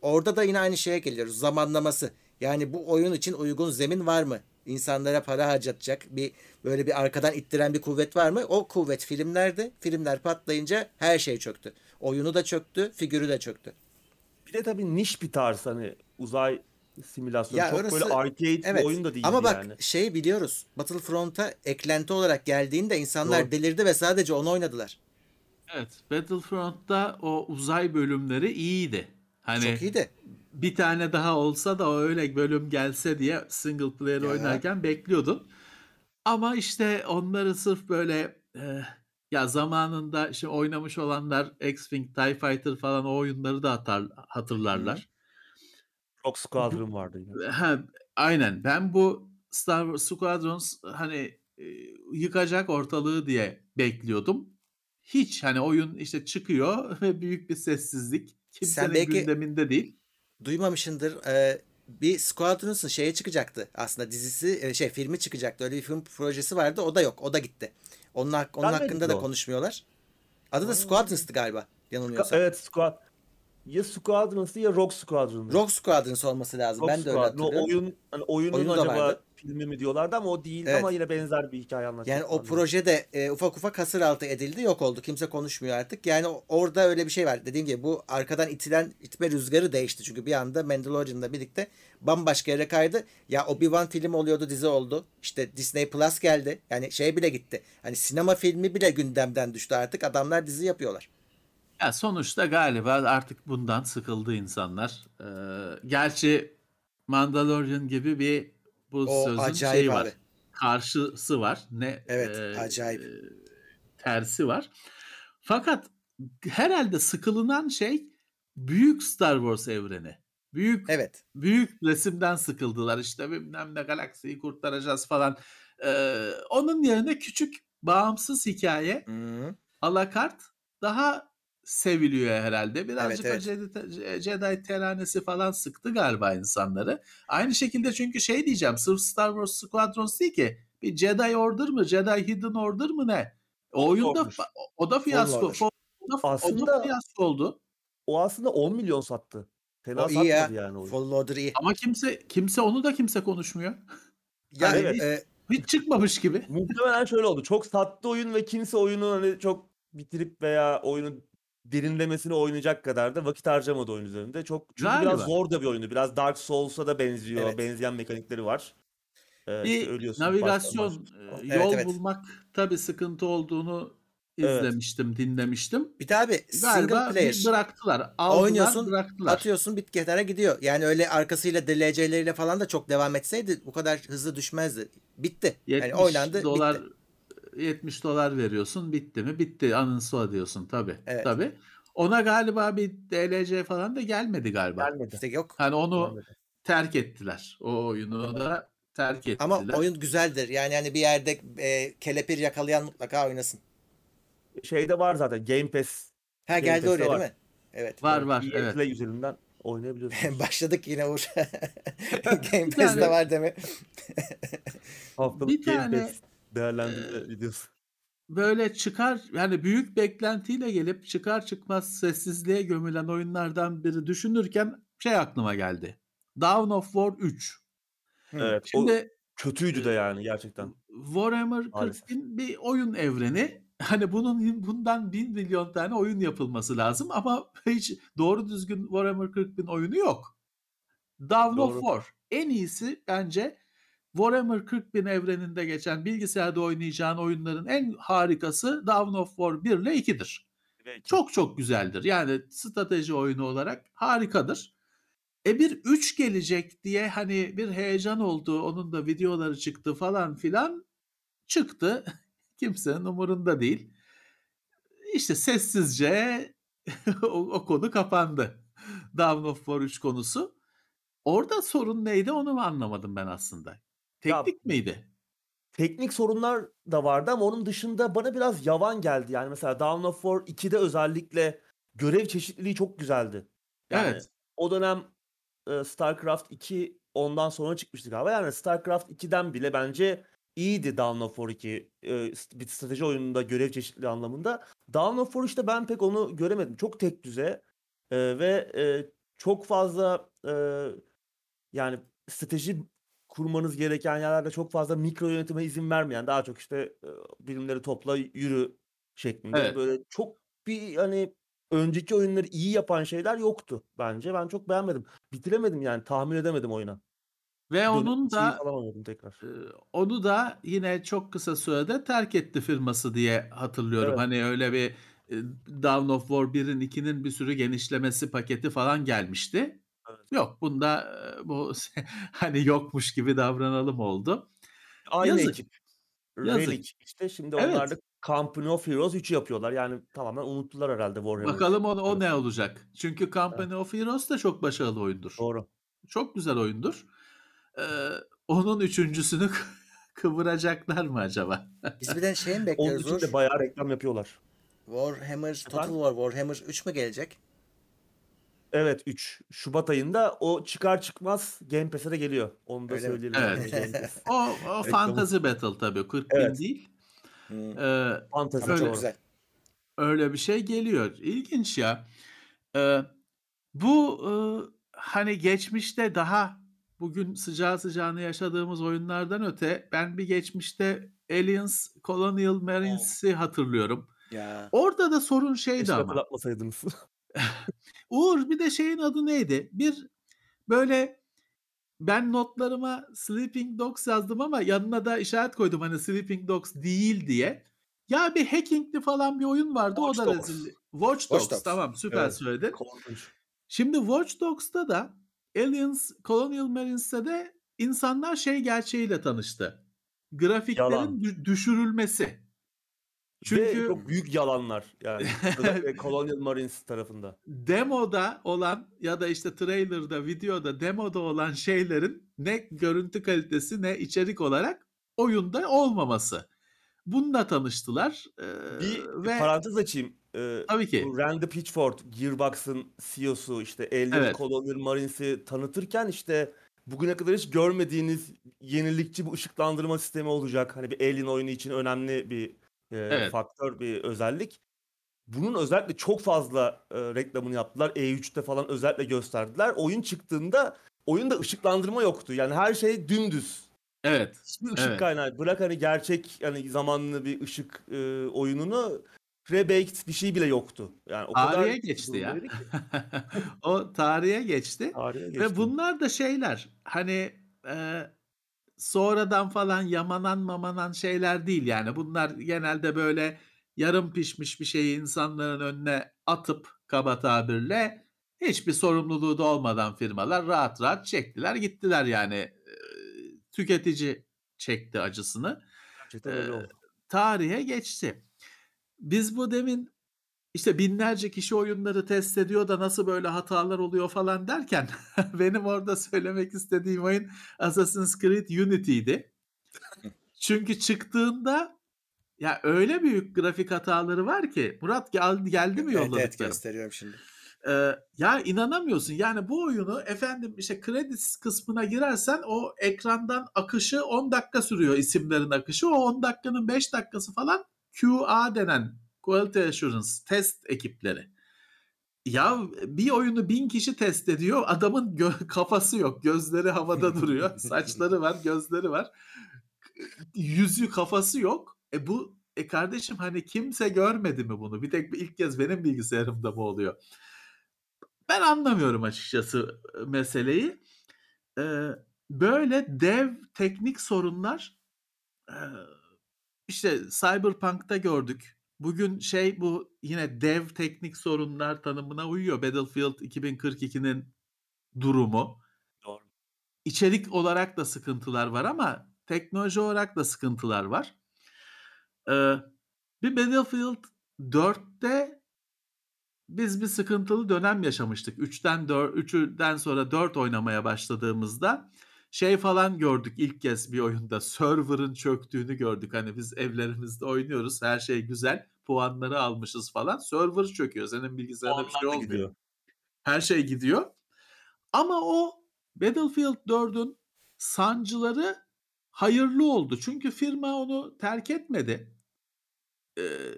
orada da yine aynı şeye geliyoruz. Zamanlaması. Yani bu oyun için uygun zemin var mı? İnsanlara para harcatacak bir böyle bir arkadan ittiren bir kuvvet var mı? O kuvvet filmlerde. Filmler patlayınca her şey çöktü. Oyunu da çöktü, figürü de çöktü. Bir de tabii niş bir tarz hani uzay simülasyon. Ya Çok böyle orası arcade bir evet. oyun da değildi Ama bak yani. şey biliyoruz. Battlefront'a eklenti olarak geldiğinde insanlar Doğru. delirdi ve sadece onu oynadılar. Evet, Battlefront'ta o uzay bölümleri iyiydi. Hani Çok iyiydi. bir tane daha olsa da o öyle bölüm gelse diye single player Ya. oynarken bekliyordun. Ama işte onları sırf böyle e, ya zamanında işte oynamış olanlar X-Wing, TIE Fighter falan o oyunları da hatar, hatırlarlar. Rock Squadron vardı yine. Ha, aynen. Ben bu Star Wars Squadrons hani e, yıkacak ortalığı diye bekliyordum. Hiç hani oyun işte çıkıyor ve büyük bir sessizlik. Kimsenin belki- gündeminde değil. Duymamışındır. Ee, bir Squadrons'ın şeye çıkacaktı. Aslında dizisi e, şey filmi çıkacaktı. Öyle bir film projesi vardı. O da yok. O da gitti. Onun, hak- onun hakkında da o? konuşmuyorlar. Adı da Squadrons'tı galiba. Yanılmıyorsam. Evet Squad. Ya Squadrons'ı ya Rock Squadron'dı. Rock Squadrons olması lazım. Rock ben de öyle Squadron. O hatırlıyorum. oyun hani oyunun Oyunu da acaba vardı. filmi mi diyorlardı ama o değil Evet. ama yine benzer bir hikaye anlatıyor. Yani o proje de e, ufak ufak hasır altı edildi, yok oldu. Kimse konuşmuyor artık. Yani orada öyle bir şey var. Dediğim gibi bu arkadan itilen itme rüzgarı değişti. Çünkü bir anda Mandalorian'la birlikte bambaşka yere kaydı. Ya Obi-Wan film oluyordu, dizi oldu. İşte Disney Plus geldi. Yani şey bile gitti. Hani sinema filmi bile gündemden düştü artık. Adamlar dizi yapıyorlar. Ya sonuçta galiba artık bundan sıkıldı insanlar. Ee, gerçi Mandalorian gibi bir bu O sözün şeyi var. abi. Karşısı var. Ne Evet, e, acayip. e, tersi var. Fakat herhalde sıkılınan şey büyük Star Wars evreni. Büyük Evet. büyük resimden sıkıldılar işte bilmem ne galaksiyi kurtaracağız falan. Ee, onun yerine küçük bağımsız hikaye Hı. alakart daha seviliyor herhalde. Birazcık Evet, o Jedi, Jedi teranesi falan sıktı galiba insanları. Aynı şekilde çünkü şey diyeceğim sırf Star Wars Squadrons değil ki bir Jedi Order mı Jedi Hidden Order mı ne? O oyun da Order. o da fiyasko. Order. O da, o da Aslında- fiyasko oldu. O aslında 10 milyon sattı. Fena O iyi ya. yani oyun. İyi. Ama kimse kimse onu da kimse konuşmuyor. Ya Evet. e, Hiç çıkmamış gibi. Muhtemelen şöyle oldu. Çok sattı oyun ve kimse oyunu hani çok bitirip veya oyunu derinlemesine oynayacak kadar da vakit harcamadı oyun üzerinde. Çok çünkü Galiba. biraz zor da bir oyundu. Biraz Dark Souls'a da benziyor. Evet. Benzeyen mekanikleri var. Ee, Bir işte ölüyorsun, navigasyon, başlıyorsun. e, Evet, yol evet. bulmak tabii sıkıntı olduğunu Evet. izlemiştim, dinlemiştim. bir daha bir single Galiba player. bir bıraktılar. Aldılar, Oynuyorsun, bıraktılar. Atıyorsun bit kenara gidiyor. Yani öyle arkasıyla DLC'leriyle falan da çok devam etseydi bu kadar hızlı düşmezdi. Bitti. 70 Yani oynandı dolar bitti. 70 dolar veriyorsun. Bitti mi? Bitti. Uninstall diyorsun tabii. Evet. Tabii. Ona galiba bir DLC falan da gelmedi galiba. Gelmedi. İşte yok. Hani onu Gelmedi. terk ettiler. O oyunu da terk ettiler. Ama oyun güzeldir. Yani hani bir yerde e, kelepir yakalayan mutlaka oynasın. Şeyde var zaten Game Pass. Ha Game geldi oraya var. değil mi? Evet. var var. EA Evet. Play üzerinden oynayabiliyorsunuz. Başladık yine Uğur. Game Pass'te tane- var deme. Haftalık Bir Game tane, Değerlendirme videosu. böyle çıkar yani büyük beklentiyle gelip çıkar çıkmaz sessizliğe gömülen oyunlardan biri düşünürken şey aklıma geldi. Dawn of War 3. Evet. Şimdi kötüydü de yani gerçekten. Warhammer Maalesef. 40 bin bir oyun evreni. Hani bunun bundan bin milyon tane oyun yapılması lazım ama hiç doğru düzgün Warhammer 40 bin oyunu yok. Dawn of Doğru. War en iyisi bence Warhammer 40 bin evreninde geçen bilgisayarda oynayacağın oyunların en harikası Dawn of War 1 ile 2'dir. Çok çok güzeldir. Yani strateji oyunu olarak harikadır. E bir 3 gelecek diye hani bir heyecan oldu. Onun da videoları çıktı falan filan. Çıktı. Kimsenin umurunda değil. İşte sessizce o, o konu kapandı. Dawn of War 3 konusu. Orada sorun neydi onu mu anlamadım ben aslında. Ya- Teknik miydi? Teknik sorunlar da vardı ama onun dışında bana biraz yavan geldi. Yani mesela Dawn of War 2'de özellikle görev çeşitliliği çok güzeldi. Yani Evet. o dönem StarCraft 2 ondan sonra çıkmıştı galiba. Yani StarCraft 2'den bile bence iyiydi Dawn of War 2 e, bir strateji oyununda görev çeşitliliği anlamında. Dawn of War işte ben pek onu göremedim. Çok tek düze ve çok fazla yani strateji kurmanız gereken yerlerde çok fazla mikro yönetime izin vermeyen daha çok işte e, birimleri topla yürü şeklinde Evet. böyle çok bir hani önceki oyunları iyi yapan şeyler yoktu bence. Ben çok beğenmedim. Bitiremedim yani tahmin edemedim oyuna. Ve onun da tekrar. Ee, onu da yine çok kısa sürede terk etti firması diye hatırlıyorum. Evet. Hani öyle bir e, Dawn of War 1'in 2'nin bir sürü genişlemesi paketi falan gelmişti. Evet. Yok bunda bu hani yokmuş gibi davranalım oldu. Aynı Yazık. ekip. Yazık. Relic işte şimdi Evet. onlar da Company of Heroes 3'ü yapıyorlar. Yani tamamen unuttular herhalde Warhammer'ı. Bakalım o, o Evet. ne olacak. Çünkü Company of Heroes da çok başarılı oyundur. Doğru. Çok güzel oyundur. Ee, onun üçüncüsünü kıvıracaklar mı acaba? Biz bir de şey mi Onun bekliyoruz için Uğur? de bayağı reklam yapıyorlar. Warhammer, Total? War, Warhammer 3 mü gelecek? Evet 3 Şubat ayında o çıkar çıkmaz Game Pass'e de geliyor. Onu da Öyle söyleyelim. Evet. O, o. Fantasy Battle tabii. 40 bin Evet. değil. Hmm. Ee, Fantasy Öyle. çok güzel. öyle bir şey geliyor. İlginç ya. Ee, bu e, hani geçmişte daha bugün sıcağı sıcağını yaşadığımız oyunlardan öte ben bir geçmişte Aliens Colonial Marines'i hatırlıyorum. Ya. Orada da sorun şeydi Keşke ama. hatırlatmasaydınız. Uğur bir de şeyin adı neydi? Bir böyle ben notlarıma Sleeping Dogs yazdım ama yanına da işaret koydum hani Sleeping Dogs değil diye. Ya bir hackingli falan bir oyun vardı o Watch da Dogs. rezil. Watch Watch Dogs Dogs. tamam süper Evet. söyledin. Korkunç. Şimdi Watch Dogs'ta da Aliens Colonial Marines'te de insanlar şey gerçeğiyle tanıştı. Grafiklerin Yalan. dü- düşürülmesi. Ve Çünkü çok büyük yalanlar yani. Colonial Marines tarafında. demoda olan ya da işte trailer'da, videoda, demoda olan şeylerin ne görüntü kalitesi ne içerik olarak oyunda olmaması. Bununla tanıştılar. Ee, Bir ve parantez açayım. Ee, tabii ki Randy Pitchford, Gearbox'ın CEO'su işte Alien Evet. Colonial Marines'i tanıtırken işte bugüne kadar hiç görmediğiniz yenilikçi bu ışıklandırma sistemi olacak. Hani bir Alien oyunu için önemli bir e, Evet. faktör, bir özellik. Bunun özellikle çok fazla e, reklamını yaptılar. E3'te falan özellikle gösterdiler. Oyun çıktığında oyunda ışıklandırma yoktu. Yani her şey dümdüz. evet Hiçbir ışık Evet. kaynağı. Bırak hani gerçek hani zamanlı bir ışık e, oyununu rebaked bir şey bile yoktu. Yani o kadar tarihe geçti ya. durumdaydı ki. o tarihe geçti. Tarihe. Ve bunlar da şeyler hani e, sonradan falan yamanan mamanan şeyler değil yani. Bunlar genelde böyle yarım pişmiş bir şeyi insanların önüne atıp kaba tabirle hiçbir sorumluluğu da olmadan firmalar rahat rahat çektiler gittiler yani. Tüketici çekti acısını. E, oldu. Tarihe geçti. Biz bu demin işte binlerce kişi oyunları test ediyor da nasıl böyle hatalar oluyor falan derken benim orada söylemek istediğim oyun Assassin's Creed Unity'ydi. Çünkü çıktığında ya öyle büyük grafik hataları var ki Murat gel, geldi mi Evet, evet yolladıklarım? gösteriyorum şimdi. Ee, ya inanamıyorsun. Yani bu oyunu efendim işte credits kısmına girersen o ekrandan akışı 10 dakika sürüyor isimlerin akışı. O 10 dakikanın 5 dakikası falan QA denen Quality Assurance test ekipleri. Ya bir oyunu bin kişi test ediyor. Adamın gö- kafası yok. Gözleri havada duruyor. Saçları var, gözleri var. Yüzü kafası yok. E bu e kardeşim hani kimse görmedi mi bunu? Bir tek ilk kez benim bilgisayarımda mı oluyor? Ben anlamıyorum açıkçası e, meseleyi. Ee, böyle dev teknik sorunlar e, işte Cyberpunk'ta gördük. Bugün şey bu yine dev teknik sorunlar tanımına uyuyor. Battlefield 2042'nin durumu. Doğru. İçerik olarak da sıkıntılar var ama teknoloji olarak da sıkıntılar var. Ee, bir Battlefield 4'te biz bir sıkıntılı dönem yaşamıştık. 3'ten 4 3'den sonra 4 oynamaya başladığımızda şey falan gördük ilk kez bir oyunda. Server'ın çöktüğünü gördük. Hani biz evlerimizde oynuyoruz. Her şey güzel. Puanları almışız falan. Server çöküyor. Senin bilgisayarında bir şey olmuyor. gidiyor. Her şey gidiyor. Ama o Battlefield 4'ün sancıları hayırlı oldu. Çünkü firma onu terk etmedi. Ee,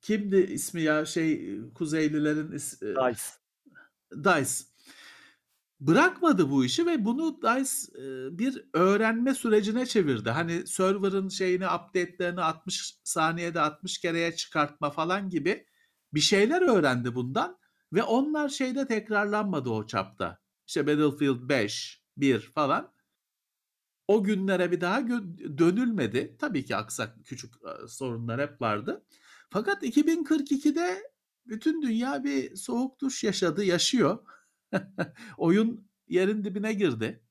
kimdi ismi ya şey Kuzeylilerin is, Dice. DICE. Bırakmadı bu işi ve bunu DICE e, bir öğrenme sürecine çevirdi. Hani server'ın şeyini update'lerini 60 saniyede 60 kereye çıkartma falan gibi bir şeyler öğrendi bundan ve onlar şeyde tekrarlanmadı o çapta. İşte Battlefield 5, 1 falan. O günlere bir daha dönülmedi. Tabii ki aksak küçük e, sorunlar hep vardı. Fakat 2042'de bütün dünya bir soğuk duş yaşadı, yaşıyor. Oyun yerin dibine girdi.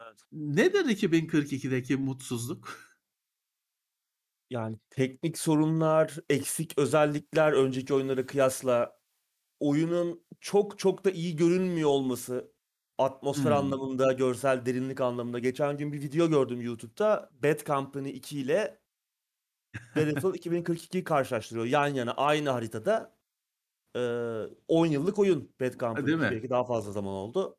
Evet. Nedir 2042'deki mutsuzluk? Yani teknik sorunlar, eksik özellikler önceki oyunlara kıyasla oyunun çok çok da iyi görünmüyor olması atmosfer Hmm. anlamında, görsel derinlik anlamında. Geçen gün bir video gördüm YouTube'da. Bad Company 2 ile Battlefield 2042'yi karşılaştırıyor. Yan yana aynı haritada. Ee, 10 yıllık oyun Bad Company değil 2. mi? Belki daha fazla zaman oldu.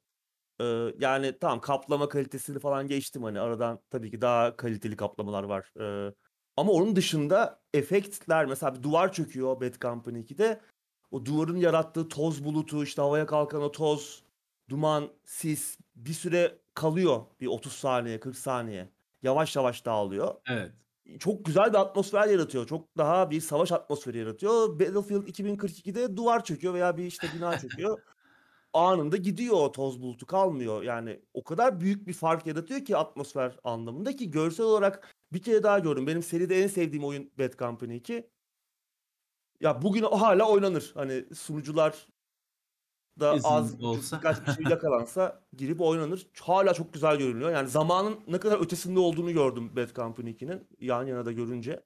Ee, yani tamam kaplama kalitesini falan geçtim hani aradan tabii ki daha kaliteli kaplamalar var. Ee, ama onun dışında efektler mesela bir duvar çöküyor Bad Company 2'de. O duvarın yarattığı toz bulutu işte havaya kalkan o toz, duman, sis bir süre kalıyor bir 30 saniye 40 saniye. Yavaş yavaş dağılıyor. Evet. Çok güzel bir atmosfer yaratıyor. Çok daha bir savaş atmosferi yaratıyor. Battlefield 2042'de duvar çöküyor veya bir işte bina çöküyor. Anında gidiyor o toz bulutu kalmıyor. Yani o kadar büyük bir fark yaratıyor ki atmosfer anlamında ki görsel olarak bir kere daha gördüm. Benim seride en sevdiğim oyun Bad Company 2. Ya bugün o hala oynanır. Hani sunucular da İzin az olsa. birkaç bir şey yakalansa girip oynanır. Hala çok güzel görünüyor. Yani zamanın ne kadar ötesinde olduğunu gördüm Bad Company 2'nin yan yana da görünce.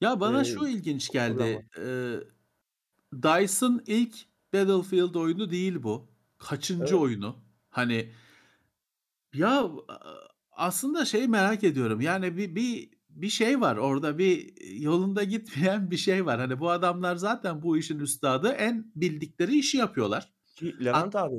Ya bana Ee, şu ilginç geldi. Ee, DICE'ın ilk Battlefield oyunu değil bu. Kaçıncı Evet. oyunu? Hani ya a- aslında şey merak ediyorum. Yani bir bir bir şey var orada bir yolunda gitmeyen bir şey var. Hani bu adamlar zaten bu işin üstadı en bildikleri işi yapıyorlar. Ki Levent abi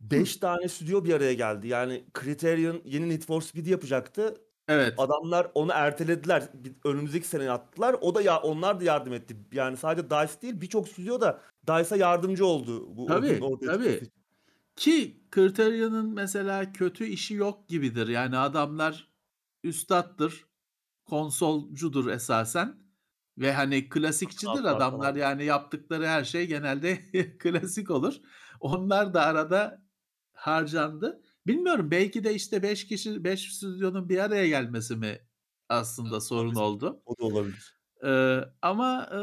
5 tane stüdyo bir araya geldi. Yani Criterion yeni Need for Speed'i yapacaktı. Evet. Adamlar onu ertelediler. Önümüzdeki sene attılar. O da ya onlar da yardım etti. Yani sadece DICE değil birçok stüdyo da DICE'a yardımcı oldu bu Tabii, tabii. Ki Criterion'ın mesela kötü işi yok gibidir. Yani adamlar üstattır, konsolcudur esasen ve hani klasikçidir adamlar. Yani yaptıkları her şey genelde klasik olur. Onlar da arada harcandı. Bilmiyorum belki de işte 5 kişi 5 stüdyonun bir araya gelmesi mi aslında sorun oldu. O da olabilir. Ee, ama e,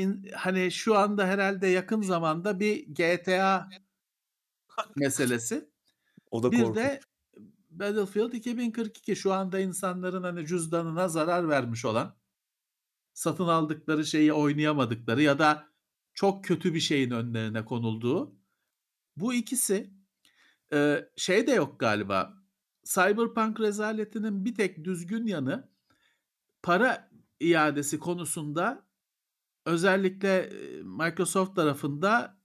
in- hani şu anda herhalde yakın zamanda bir GTA meselesi. O da Bir korkunç. de Battlefield 2042 şu anda insanların hani cüzdanına zarar vermiş olan satın aldıkları şeyi oynayamadıkları ya da çok kötü bir şeyin önlerine konulduğu bu ikisi e, şey de yok galiba. Cyberpunk rezaletinin bir tek düzgün yanı para iadesi konusunda özellikle e, Microsoft tarafında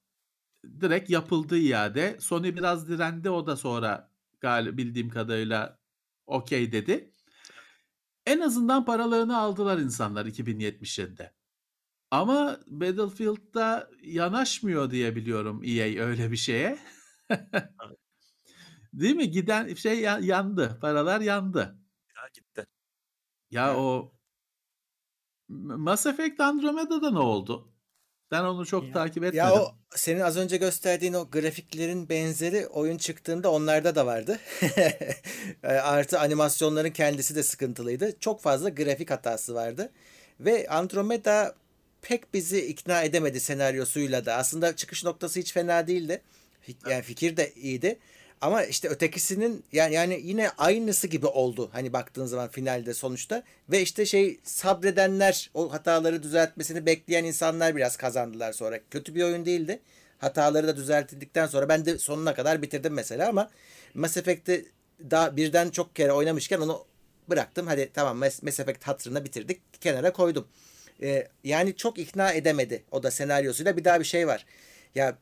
direkt yapıldı iade. Sony biraz direndi o da sonra galiba bildiğim kadarıyla okey dedi. En azından paralarını aldılar insanlar 2077'de. Ama Battlefield'da yanaşmıyor diye biliyorum EA öyle bir şeye. Değil mi? Giden şey ya- yandı. Paralar yandı. Ya gitti. Ya Evet. o Mass Effect Andromeda'da ne oldu? Ben onu çok Ya- takip etmedim. Ya o senin az önce gösterdiğin o grafiklerin benzeri oyun çıktığında onlarda da vardı. E, Artı animasyonların kendisi de sıkıntılıydı. Çok fazla grafik hatası vardı. Ve Andromeda pek bizi ikna edemedi senaryosuyla da. Aslında çıkış noktası hiç fena değildi. Yani fikir de iyiydi. Ama işte ötekisinin yani yani yine aynısı gibi oldu. Hani baktığın zaman finalde sonuçta ve işte şey sabredenler o hataları düzeltmesini bekleyen insanlar biraz kazandılar sonra. Kötü bir oyun değildi. Hataları da düzeltildikten sonra ben de sonuna kadar bitirdim mesela ama Mass Effect'i daha birden çok kere oynamışken onu bıraktım. Hadi tamam Mass Effect hatırına bitirdik. Kenara koydum. Ee, yani çok ikna edemedi o da senaryosuyla. Bir daha bir şey var. Ya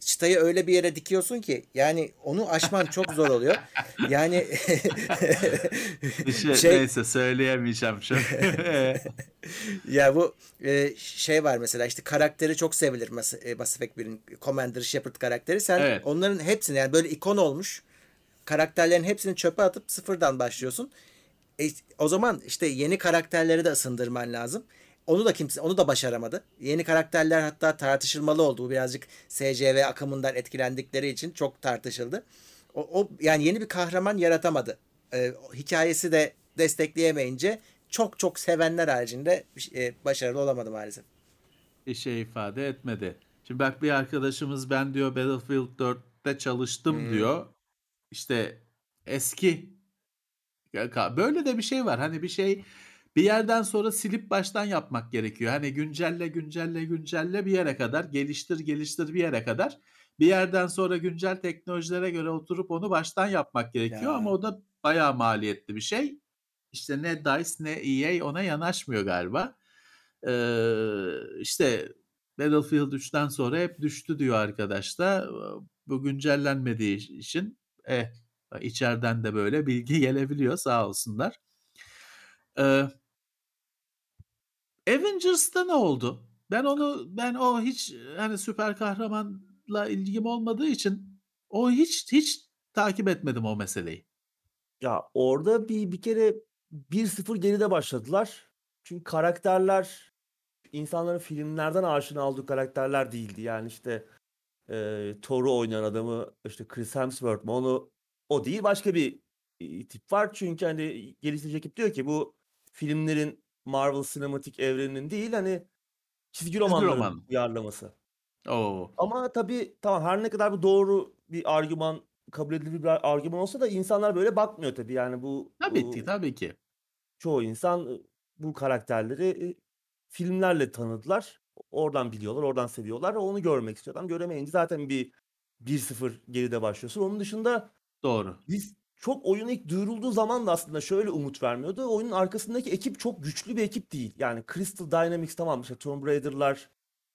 çıtayı öyle bir yere dikiyorsun ki yani onu aşman çok zor oluyor. Yani şey, şey- neyse söyleyemeyeceğim şu. ya bu e, şey var mesela işte karakteri çok sevilir Mass, e, Mass Effect 1'in Commander Shepard karakteri. Sen Evet. onların hepsini yani böyle ikon olmuş karakterlerin hepsini çöpe atıp sıfırdan başlıyorsun. E, o zaman işte yeni karakterleri de ısındırman lazım. Onu da kimse onu da başaramadı. Yeni karakterler hatta tartışılmalı oldu. Bu birazcık SCV akımından etkilendikleri için çok tartışıldı. O, o yani yeni bir kahraman yaratamadı. Ee, hikayesi de destekleyemeyince çok çok sevenler haricinde e, başarılı olamadı maalesef. Bir şey ifade etmedi. Şimdi bak bir arkadaşımız ben diyor Battlefield 4'te çalıştım Hmm. diyor. İşte eski böyle de bir şey var. Hani bir şey bir yerden sonra silip baştan yapmak gerekiyor. Hani güncelle güncelle güncelle bir yere kadar geliştir geliştir bir yere kadar. Bir yerden sonra güncel teknolojilere göre oturup onu baştan yapmak gerekiyor Ya. ama o da bayağı maliyetli bir şey. İşte ne DICE ne EA ona yanaşmıyor galiba. Ee, işte Battlefield 3'ten sonra hep düştü diyor arkadaş da. Bu güncellenmediği için eh, içeriden de böyle bilgi gelebiliyor sağ olsunlar. Ee, Avengers'ta ne oldu? Ben onu ben o hiç hani süper kahramanla ilgim olmadığı için o hiç hiç takip etmedim o meseleyi. Ya orada bir bir kere 1-0 geride başladılar. Çünkü karakterler insanların filmlerden aşina olduğu karakterler değildi. Yani işte e, Thor'u oynayan adamı işte Chris Hemsworth mu onu o değil başka bir e, tip var. Çünkü hani geliştirici ekip diyor ki bu filmlerin Marvel sinematik evreninin değil hani çizgi romanların roman. uyarlaması. Oo. Ama tabii tamam her ne kadar bu doğru bir argüman kabul edilebilir bir argüman olsa da insanlar böyle bakmıyor tabii. Yani bu Tabii bu- ki tabii ki. çoğu insan bu karakterleri filmlerle tanıdılar. Oradan biliyorlar, oradan seviyorlar. Onu görmek istiyor. Adam göremeyince zaten bir 1-0 geride başlıyorsun. Onun dışında Doğru. biz çok oyun ilk duyurulduğu zaman da aslında şöyle umut vermiyordu. Oyunun arkasındaki ekip çok güçlü bir ekip değil. Yani Crystal Dynamics tamam işte Tomb Raider'lar,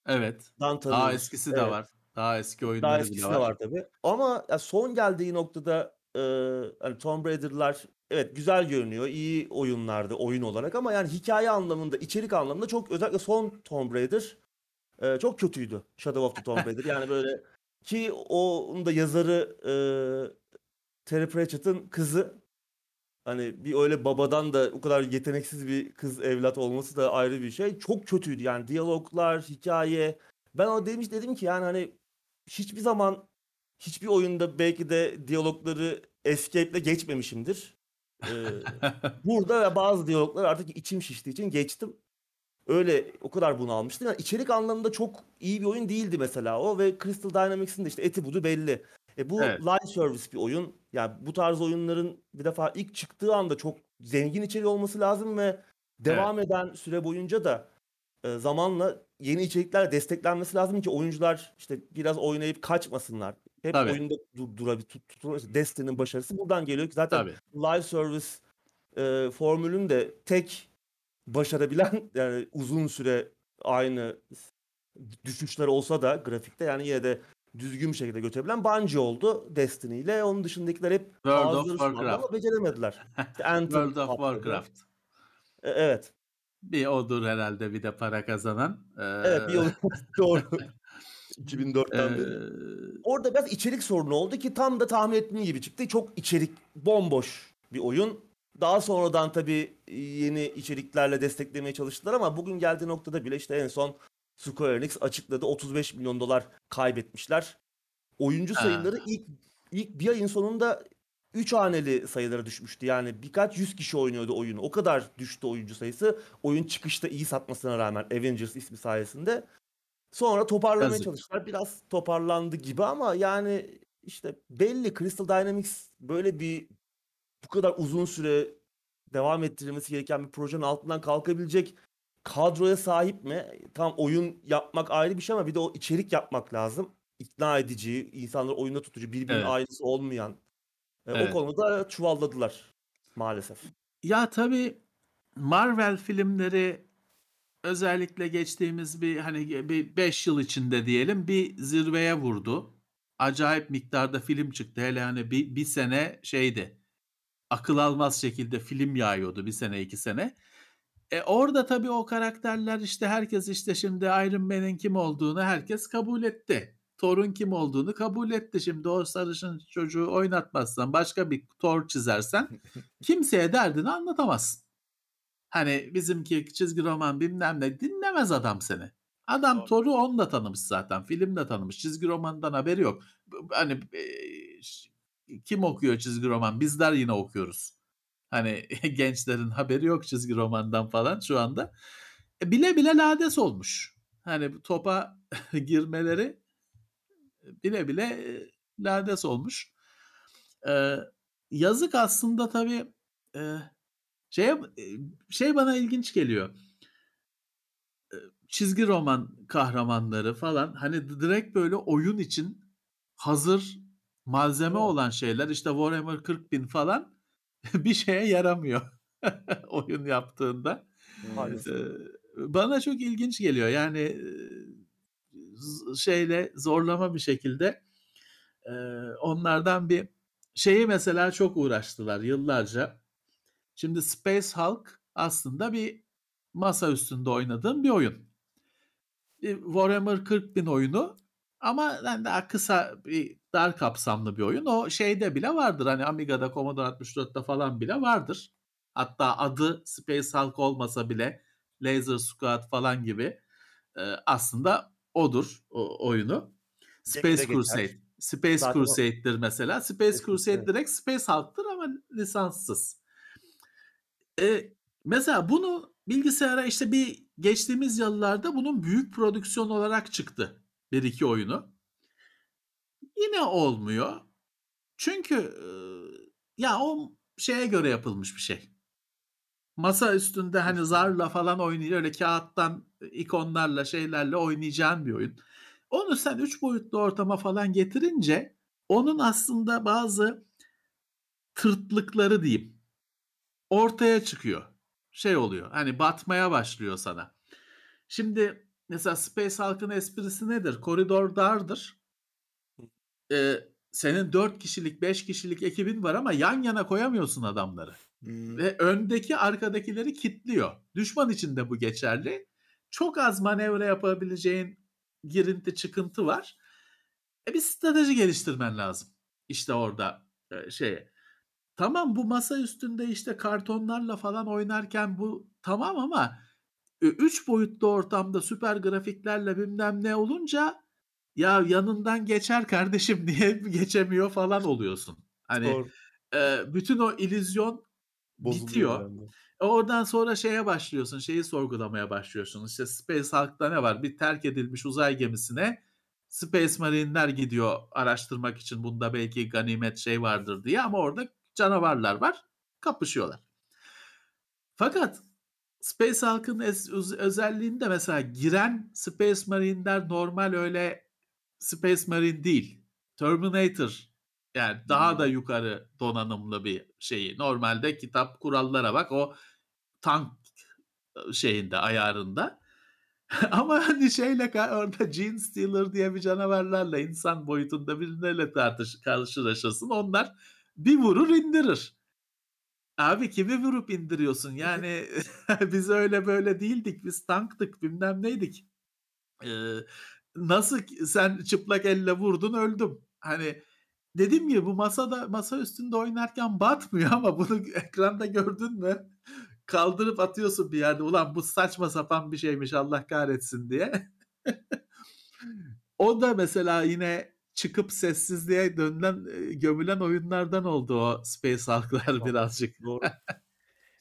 Evet. Dan Daha eskisi de Evet. var. Daha eski oyunları Daha eskisi var. de var tabii. Ama ya son geldiği noktada e, hani Tomb Raider'lar evet güzel görünüyor. iyi oyunlardı oyun olarak ama yani hikaye anlamında, içerik anlamında çok özellikle son Tomb Raider e, çok kötüydü. Shadow of the Tomb Raider. Yani böyle ki onun da yazarı e, Terry Pratchett'ın kızı Hani bir öyle babadan da o kadar yeteneksiz bir kız evlat olması da ayrı bir şey. Çok kötüydü yani diyaloglar, hikaye. Ben o demiş dedim ki yani hani hiçbir zaman hiçbir oyunda belki de diyalogları escape'le geçmemişimdir. Ee, burada bazı diyaloglar artık içim şiştiği için geçtim. Öyle o kadar bunu almıştım. Yani içerik anlamında çok iyi bir oyun değildi mesela o ve Crystal Dynamics'in de işte eti budu belli. E bu Evet. live service bir oyun. Yani bu tarz oyunların bir defa ilk çıktığı anda çok zengin içeriği olması lazım ve devam eden süre boyunca da e, zamanla yeni içerikler desteklenmesi lazım ki oyuncular işte biraz oynayıp kaçmasınlar. Hep Tabii. oyunda dur, durabil tut, tutulur. İşte Destiny'nin başarısı buradan geliyor ki zaten Tabii. live service e, formülün de tek başarabilen yani uzun süre aynı düşüşler olsa da grafikte yani yine de düzgün bir şekilde götürebilen Bungie oldu Destiny ile. Onun dışındakiler hep World of Warcraft. ama beceremediler. World of. Warcraft. E, evet. Bir odur herhalde bir de para kazanan. Ee, Evet bir yol doğru. 2004'ten ee, beri. Orada biraz içerik sorunu oldu ki tam da tahmin ettiğim gibi çıktı. Çok içerik bomboş bir oyun. Daha sonradan tabii yeni içeriklerle desteklemeye çalıştılar ama bugün geldiği noktada bile işte en son Square Enix açıkladı 35 milyon dolar kaybetmişler. Oyuncu Ha. sayıları ilk ilk bir ayın sonunda 3 haneli sayılara düşmüştü. Yani birkaç yüz kişi oynuyordu oyunu. O kadar düştü oyuncu sayısı. Oyun çıkışta iyi satmasına rağmen Avengers ismi sayesinde. Sonra toparlamaya Yazık. çalıştılar. Biraz toparlandı gibi ama yani işte belli Crystal Dynamics böyle bir bu kadar uzun süre devam ettirilmesi gereken bir projenin altından kalkabilecek kadroya sahip mi? Tam oyun yapmak ayrı bir şey ama bir de o içerik yapmak lazım. İkna edici, insanları oyunda tutucu, birbirinin Evet. aynısı olmayan. E, Evet. O konuda çuvalladılar maalesef. Ya tabii Marvel filmleri özellikle geçtiğimiz bir hani bir 5 yıl içinde diyelim bir zirveye vurdu. Acayip miktarda film çıktı. Hele hani bir, bir sene şeydi. Akıl almaz şekilde film yağıyordu bir sene iki sene. E orada tabii o karakterler işte herkes işte şimdi Iron Man'in kim olduğunu herkes kabul etti. Thor'un kim olduğunu kabul etti. Şimdi o sarışın çocuğu oynatmazsan başka bir Thor çizersen kimseye derdini anlatamazsın. Hani bizimki çizgi roman bilmem ne dinlemez adam seni. Adam Doğru. Thor'u onunla tanımış zaten. Filmle tanımış. Çizgi romandan haberi yok. Hani e, kim okuyor çizgi roman? Bizler yine okuyoruz. Hani gençlerin haberi yok çizgi romandan falan şu anda. E, bile bile lades olmuş. Hani topa girmeleri bile bile e, lades olmuş. Ee, yazık aslında tabii e, şey şey bana ilginç geliyor. E, Çizgi roman kahramanları falan hani direkt böyle oyun için hazır malzeme olan şeyler işte Warhammer 40 bin falan bir şeye yaramıyor oyun yaptığında. Maalesef. Ee, bana çok ilginç geliyor. Yani şeyle zorlama bir şekilde e, onlardan bir şeyi mesela çok uğraştılar yıllarca. Şimdi Space Hulk aslında bir masa üstünde oynadığım bir oyun. Bir Warhammer 40 bin oyunu ama yani daha kısa bir dar kapsamlı bir oyun. O şeyde bile vardır. Hani Amiga'da, Commodore 64'te falan bile vardır. Hatta adı Space Hulk olmasa bile Laser Squad falan gibi e, aslında odur o oyunu. Space. Crusade. Space Zaten Crusade'dir mesela. Space Crusade. direkt Space Hulk'tır ama lisanssız. E, mesela bunu bilgisayara işte bir geçtiğimiz yıllarda bunun büyük prodüksiyon olarak çıktı. Bir iki oyunu. Yine olmuyor. Çünkü e, ya o şeye göre yapılmış bir şey. Masa üstünde hani zarla falan oynayacak öyle kağıttan ikonlarla şeylerle oynayacağın bir oyun. Onu sen üç boyutlu ortama falan getirince onun aslında bazı tırtlıkları diyeyim ortaya çıkıyor. Şey oluyor hani batmaya başlıyor sana. Şimdi mesela Space Hulk'ın esprisi nedir? Koridor dardır. Ee, senin 4 kişilik 5 kişilik ekibin var ama yan yana koyamıyorsun adamları. Hmm. Ve öndeki arkadakileri kitliyor. Düşman için de bu geçerli. Çok az manevra yapabileceğin girinti çıkıntı var. E bir strateji geliştirmen lazım. İşte orada e, şeye. Tamam bu masa üstünde işte kartonlarla falan oynarken bu tamam ama 3 boyutlu ortamda süper grafiklerle bilmem ne olunca ya yanından geçer kardeşim niye geçemiyor falan oluyorsun. Hani Doğru. e, bütün o illüzyon Bozuluyor bitiyor. anda. E, Oradan sonra şeye başlıyorsun, şeyi sorgulamaya başlıyorsun. İşte Space Hulk'ta ne var? Bir terk edilmiş uzay gemisine Space Marine'ler gidiyor araştırmak için. Bunda belki ganimet şey vardır diye ama orada canavarlar var. Kapışıyorlar. Fakat Space Hulk'ın özelliğinde mesela giren Space Marine'ler normal öyle Space Marine değil. Terminator yani daha da yukarı donanımlı bir şeyi. Normalde kitap kurallara bak o tank şeyinde ayarında. Ama hani şeyle orada Gene Stealer diye bir canavarlarla insan boyutunda birileriyle tartış karşılaşırsın. Onlar bir vurur indirir. Abi kimi vurup indiriyorsun? Yani biz öyle böyle değildik. Biz tanktık bilmem neydik. Ee, nasıl sen çıplak elle vurdun öldüm. Hani dediğim gibi bu masada masa üstünde oynarken batmıyor ama bunu ekranda gördün mü? Kaldırıp atıyorsun bir yerde. Ulan bu saçma sapan bir şeymiş Allah kahretsin diye. o da mesela yine çıkıp sessizliğe dönülen, e, gömülen oyunlardan oldu o Space Hulk'lar birazcık. Doğru.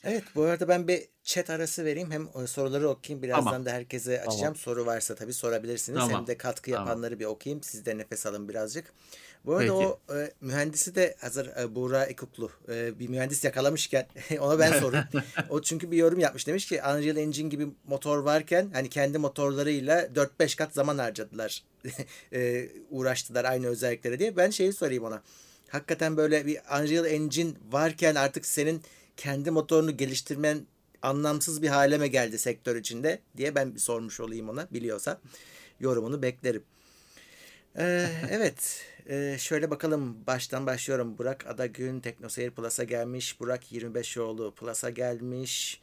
Evet bu arada ben bir chat arası vereyim. Hem e, soruları okuyayım. Birazdan Tamam. da herkese açacağım. Tamam. Soru varsa tabii sorabilirsiniz. Tamam. Hem de katkı Tamam. yapanları bir okuyayım. Siz de nefes alın birazcık. Bu arada Peki. o e, mühendisi de hazır e, Buğra Ekuklu e, bir mühendis yakalamışken ona ben sorayım. o çünkü bir yorum yapmış. Demiş ki Unreal Engine gibi motor varken hani kendi motorlarıyla 4-5 kat zaman harcadılar. e, uğraştılar aynı özelliklere diye. Ben şeyi sorayım ona. Hakikaten böyle bir Unreal Engine varken artık senin kendi motorunu geliştirmen anlamsız bir hale mi geldi sektör içinde diye ben bir sormuş olayım ona biliyorsa. Yorumunu beklerim. Ee, evet. Ee, şöyle bakalım. Baştan başlıyorum. Burak Adagün Teknoseyir Plus'a gelmiş. Burak 25oğlu Plus'a gelmiş.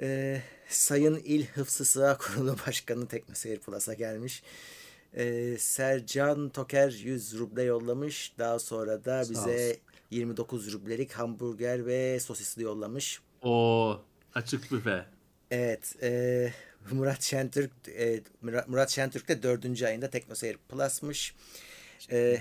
Ee, Sayın İl Hıfzı Sığa Kurulu Başkanı Teknoseyir Plus'a gelmiş. Ee, Sercan Toker 100 ruble yollamış. Daha sonra da bize 29 rublelik hamburger ve sosisli yollamış. O Açık büfe. Evet. E, Murat Şentürk e, Murat, Şentürk de dördüncü ayında TeknoSeyir Plus'mış. E,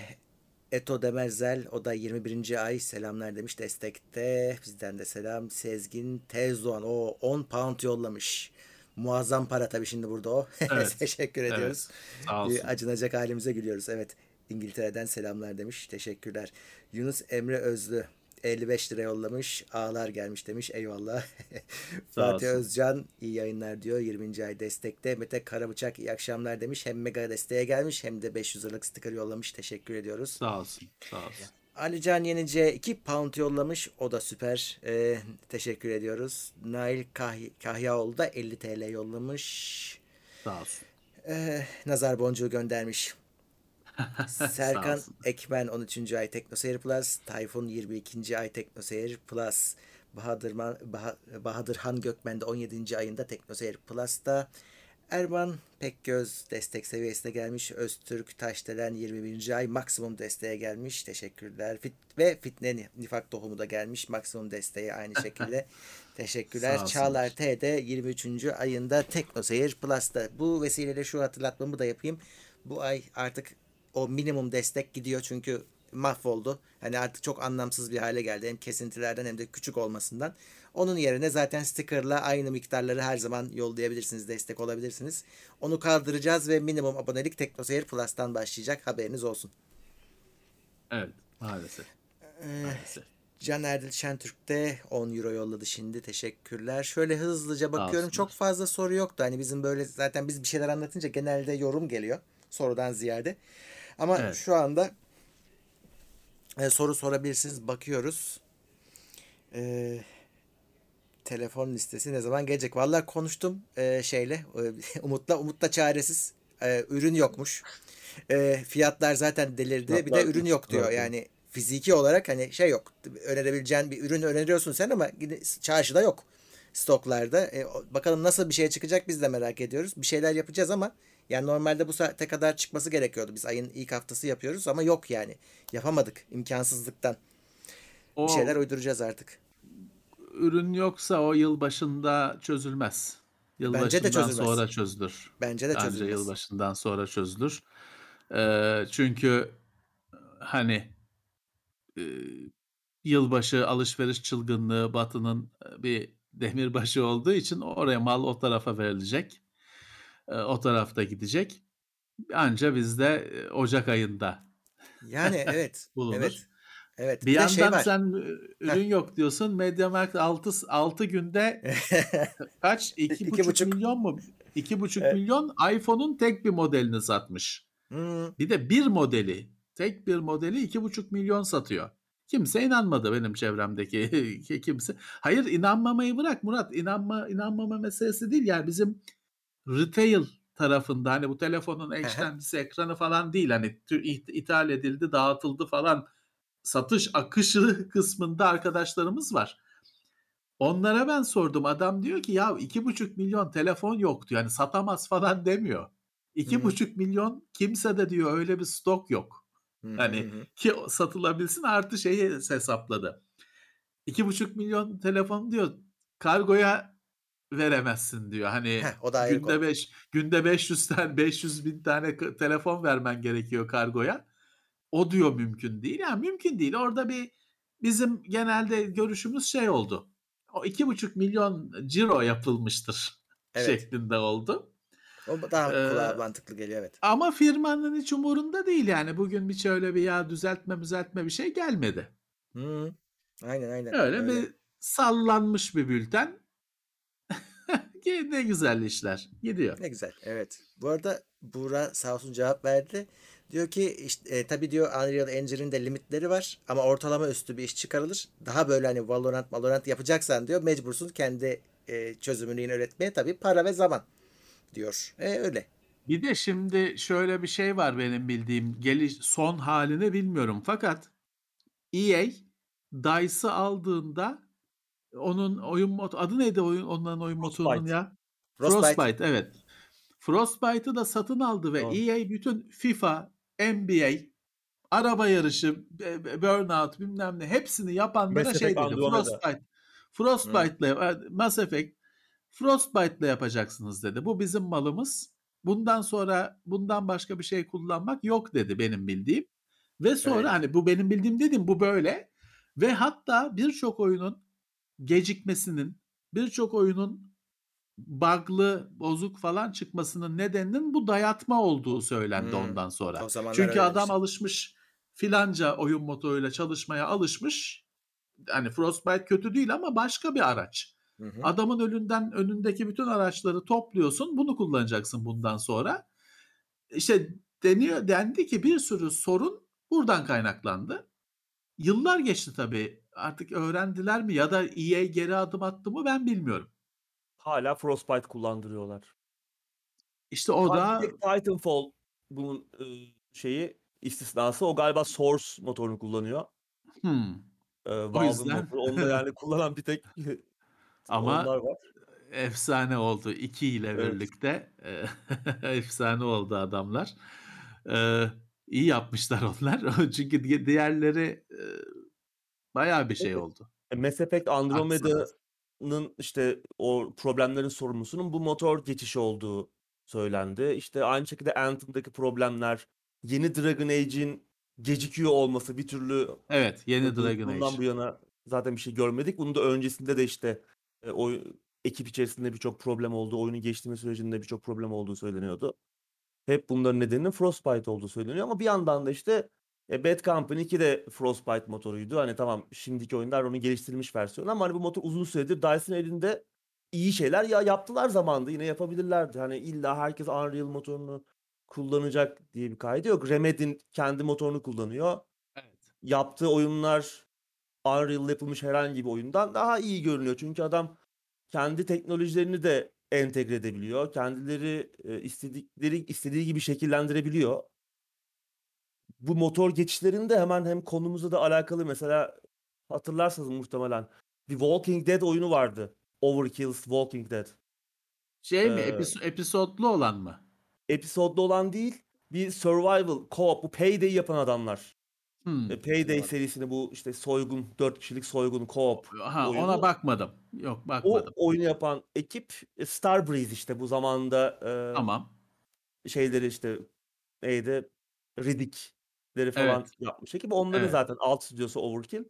Eto Demerzel o da 21. ay selamlar demiş destekte. Bizden de selam. Sezgin Tezdoğan o 10 pound yollamış. Muazzam para tabii şimdi burada o. Evet. Teşekkür Evet. ediyoruz. Sağ olsun. Bir acınacak halimize gülüyoruz. Evet. İngiltere'den selamlar demiş. Teşekkürler. Yunus Emre Özlü 55 lira yollamış. Ağlar gelmiş demiş. Eyvallah. Fatih. Özcan iyi yayınlar diyor. 20. ay destekte. Mete Karabıçak iyi akşamlar demiş. Hem mega desteğe gelmiş hem de 500 liralık sticker yollamış. Teşekkür ediyoruz. Sağ olsun. Sağ olsun. Alican Yenice 2 pound yollamış. O da süper. Ee, teşekkür ediyoruz. Nail Kah- Kahyaoğlu da 50 TL yollamış. Sağ olsun. Ee, nazar boncuğu göndermiş. Serkan. Ekmen 13. ay Teknoseyir Plus. Tayfun 22. ay Teknoseyir Plus. Bahadır, Man- Bah- Bahadır Han Gökmen de 17. ayında Teknoseyir Plus'ta. Erman Pekgöz destek seviyesine gelmiş. Öztürk Taşdelen 21. ay maksimum desteğe gelmiş. Teşekkürler. Fit ve Fitne Nifak Tohumu da gelmiş. Maksimum desteğe aynı şekilde. Teşekkürler. Çağlar T de 23. ayında Teknoseyir Plus'ta. Bu vesileyle şu hatırlatmamı da yapayım. Bu ay artık o minimum destek gidiyor çünkü mahvoldu. Hani artık çok anlamsız bir hale geldi. Hem kesintilerden hem de küçük olmasından. Onun yerine zaten stickerla aynı miktarları her zaman yollayabilirsiniz, destek olabilirsiniz. Onu kaldıracağız ve minimum abonelik Teknoseyir Plus'tan başlayacak. Haberiniz olsun. Evet. Maalesef. Maalesef. Can Erdil Şentürk de 10 euro yolladı şimdi. Teşekkürler. Şöyle hızlıca bakıyorum. Çok fazla soru yoktu. Hani bizim böyle zaten biz bir şeyler anlatınca genelde yorum geliyor. Sorudan ziyade. Ama Evet. şu anda e, soru sorabilirsiniz. Bakıyoruz. E, telefon listesi ne zaman gelecek? Vallahi konuştum e, şeyle e, Umut'la. Umut da çaresiz. E, ürün yokmuş. E, fiyatlar zaten delirdi. bir de Fiyatlar ürün yok diyor. zaten. Yani fiziki olarak hani şey yok. Önerebileceğin bir ürün öneriyorsun sen ama çarşıda yok. Stoklarda. E, bakalım nasıl bir şey çıkacak biz de merak ediyoruz. Bir şeyler yapacağız ama yani normalde bu saate kadar çıkması gerekiyordu. Biz ayın ilk haftası yapıyoruz ama yok yani. Yapamadık imkansızlıktan. O Bir şeyler uyduracağız artık. ürün yoksa o yıl başında çözülmez. Bence de Yılbaşından çözülmez. sonra çözülür. Bence de Bence çözülmez. yılbaşından sonra çözülür. Ee, çünkü hani e, yılbaşı alışveriş çılgınlığı Batı'nın e, bir demirbaşı olduğu için oraya mal o tarafa verilecek. E, o tarafta gidecek. Anca bizde Ocak ayında Yani evet. bulunur. evet. Evet. Bir Bir, şey yandan var. sen ürün yok diyorsun. MediaMarkt 6 6 günde kaç? İki 2,5 buçuk. milyon mu? 2,5 Evet. milyon iPhone'un tek bir modelini satmış. Hmm, Bir de bir modeli, tek bir modeli 2,5 milyon satıyor. Kimse inanmadı benim çevremdeki ki- kimse. Hayır inanmamayı bırak Murat. İnanma inanmama meselesi değil. Yani bizim retail tarafında hani bu telefonun ekşendisi ekranı falan değil. Hani ithal edildi, dağıtıldı falan satış akışı kısmında arkadaşlarımız var. Onlara ben sordum. Adam diyor ki ya iki buçuk milyon telefon yok diyor. Yani satamaz falan demiyor. İki buçuk milyon kimse de diyor öyle bir stok yok. hı, Hani ki satılabilsin artı şeyi hesapladı. İki buçuk milyon telefon diyor kargoya veremezsin diyor. Hani Heh, o da ayrı günde konu. 5 günde 500 tane 500 bin tane telefon vermen gerekiyor kargoya. O diyor mümkün değil. Yani mümkün değil. Orada bir bizim genelde görüşümüz şey oldu. O iki buçuk milyon ciro yapılmıştır Evet. şeklinde oldu. O daha Ee, kulağa mantıklı geliyor evet. Ama firmanın hiç umurunda değil yani. Bugün bir şöyle bir ya düzeltme düzeltme bir şey gelmedi. Hı. Aynen aynen. Öyle bir sallanmış bir bülten. Ne güzel işler. Gidiyor. Ne güzel. Evet. Bu arada Buğra sağ olsun cevap verdi. Diyor ki işte e, tabii diyor Unreal Engine'in de limitleri var ama ortalama üstü bir iş çıkarılır. Daha böyle hani Valorant, Valorant yapacaksan diyor mecbursun kendi e, çözümünü yine üretmeye tabii para ve zaman diyor. E, öyle. Bir de şimdi şöyle bir şey var benim bildiğim. Geliş son halini bilmiyorum fakat EA DICE'ı aldığında onun oyun mod adı neydi oyun onların oyun motorunun Frostbite. ya? Frostbite. Frostbite evet. Frostbite'ı da satın aldı ve Doğru. EA bütün FIFA, NBA, araba yarışı, Burnout bilmem ne hepsini yapanlara şey dedi. Frostbite. Frostbite'la Mass Effect Frostbite'la yapacaksınız dedi. Bu bizim malımız. Bundan sonra bundan başka bir şey kullanmak yok dedi benim bildiğim. Ve sonra Evet. hani bu benim bildiğim dedim bu böyle. Ve hatta birçok oyunun gecikmesinin, birçok oyunun bug'lı, bozuk falan çıkmasının nedeninin bu dayatma olduğu söylendi Hmm. ondan sonra. Çünkü adam alışmış filanca oyun motoruyla çalışmaya alışmış. Hani Frostbite kötü değil ama başka bir araç. Hı hı. Adamın önünden önündeki bütün araçları topluyorsun. Bunu kullanacaksın bundan sonra. İşte deniyor dendi ki bir sürü sorun buradan kaynaklandı. Yıllar geçti tabii. Artık öğrendiler mi ya da EA geri adım attı mı ben bilmiyorum. Hala Frostbite kullandırıyorlar. İşte o da Titanfall bunun şeyi istisnası. O galiba Source motorunu kullanıyor. hmm, E, Valve'ın yüzden- motoru. Onu da yani kullanan bir tek Ama var. efsane oldu. 2 ile Evet. birlikte efsane oldu adamlar. E, iyi yapmışlar onlar. Çünkü di- diğerleri bayağı bir şey oldu. E, Mass Effect Andromeda'nın işte o problemlerin sorumlusunun bu motor geçişi olduğu söylendi. İşte aynı şekilde Anthem'daki problemler, yeni Dragon Age'in gecikiyor olması bir türlü Evet, yeni Dragon bundan Age. bu yana zaten bir şey görmedik. Bunun da öncesinde de işte e, o ekip içerisinde birçok problem olduğu, oyunu geçtiğimiz sürecinde birçok problem olduğu söyleniyordu. Hep bunların nedeninin Frostbite olduğu söyleniyor ama bir yandan da işte e, Bad Company 2 de Frostbite motoruydu. Hani tamam şimdiki oyunlar onun geliştirilmiş versiyonu ama hani bu motor uzun süredir Dyson elinde iyi şeyler ya yaptılar zamanında yine yapabilirlerdi. Hani illa herkes Unreal motorunu kullanacak diye bir kaydı yok. Remedy'nin kendi motorunu kullanıyor. Evet. Yaptığı oyunlar Unreal yapılmış herhangi bir oyundan daha iyi görünüyor. Çünkü adam kendi teknolojilerini de entegre edebiliyor. Kendileri e, istedikleri istediği gibi şekillendirebiliyor. Bu motor geçişlerinde hemen hem konumuzla da alakalı mesela hatırlarsanız muhtemelen bir Walking Dead oyunu vardı. Overkill's Walking Dead. Şey mi? Ee, episo- episodlu olan mı? Episodlu olan değil, bir survival co-op, bu Payday yapan adamlar. Hmm. E, Payday serisini bu işte soygun, 4 kişilik soygun co-op Ha, oyunu. ona bakmadım. Yok O bakmadım. oyunu yapan ekip e, Starbreeze işte bu zamanda e, Tamam. şeyleri işte neydi Riddick'leri falan Evet. yapmış ekip. Onların Evet. zaten alt stüdyosu Overkill.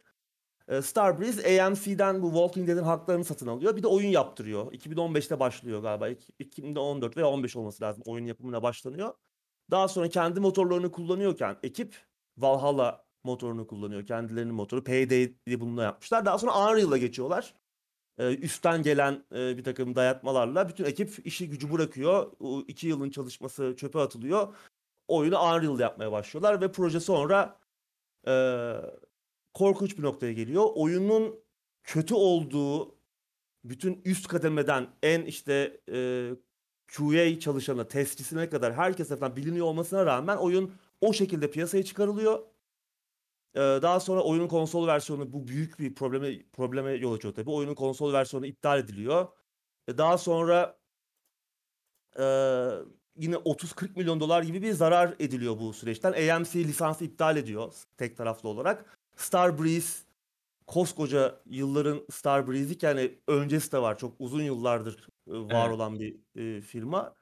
Starbreeze AMC'den bu Walking Dead'in haklarını satın alıyor. Bir de oyun yaptırıyor. 2015'te başlıyor galiba. İki- 2014 veya 15 olması lazım. Oyun yapımına başlanıyor. Daha sonra kendi motorlarını kullanıyorken ekip Valhalla motorunu kullanıyor. Kendilerinin motoru. Payday diye bunu da yapmışlar. Daha sonra Unreal'a geçiyorlar. Ee, üstten gelen e, bir takım dayatmalarla bütün ekip işi gücü bırakıyor. O iki yılın çalışması çöpe atılıyor. Oyunu Unreal'da yapmaya başlıyorlar ve proje sonra e, korkunç bir noktaya geliyor. Oyunun kötü olduğu bütün üst kademeden en işte e, QA çalışanı, testçisine kadar herkes tarafından biliniyor olmasına rağmen oyun o şekilde piyasaya çıkarılıyor. Ee, daha sonra oyunun konsol versiyonu bu büyük bir probleme probleme yol açıyor tabii. Oyunun konsol versiyonu iptal ediliyor. E, Daha sonra e, yine 30-40 milyon dolar gibi bir zarar ediliyor bu süreçten. AMC lisansı iptal ediyor tek taraflı olarak. Starbreeze koskoca yılların Starbreeze'i ki yani öncesi de var. Çok uzun yıllardır e, var Evet. olan bir e, firma.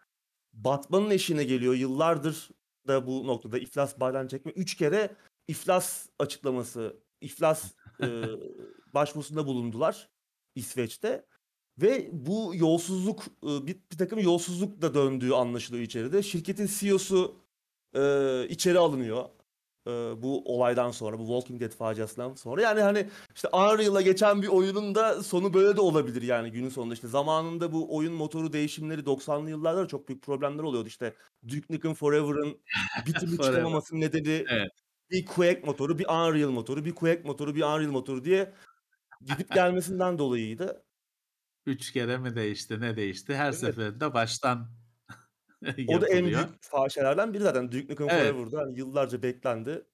Batman'ın eşiğine geliyor. Yıllardır da bu noktada iflas bayram çekme. Üç kere iflas açıklaması, iflas e, başvurusunda bulundular İsveç'te. Ve bu yolsuzluk, e, bir, bir takım yolsuzluk da döndüğü anlaşılıyor içeride. Şirketin CEO'su e, içeri alınıyor. E, bu olaydan sonra, bu Walking Dead faciasından sonra. Yani hani işte Unreal'a geçen bir oyunun da sonu böyle de olabilir yani günün sonunda. işte zamanında bu oyun motoru değişimleri 90'lı yıllarda da çok büyük problemler oluyordu. İşte Duke Nukem Forever'ın bir türlü çıkamamasının nedeni Evet. bir Quake motoru, bir Unreal motoru, bir Quake motoru, bir Unreal motoru diye gidip gelmesinden dolayıydı. Üç kere mi değişti ne değişti? Her Evet. seferinde baştan O da en büyük fahişelerden biri zaten. Duke Nukem Evet. Forever'da hani yıllarca beklendi.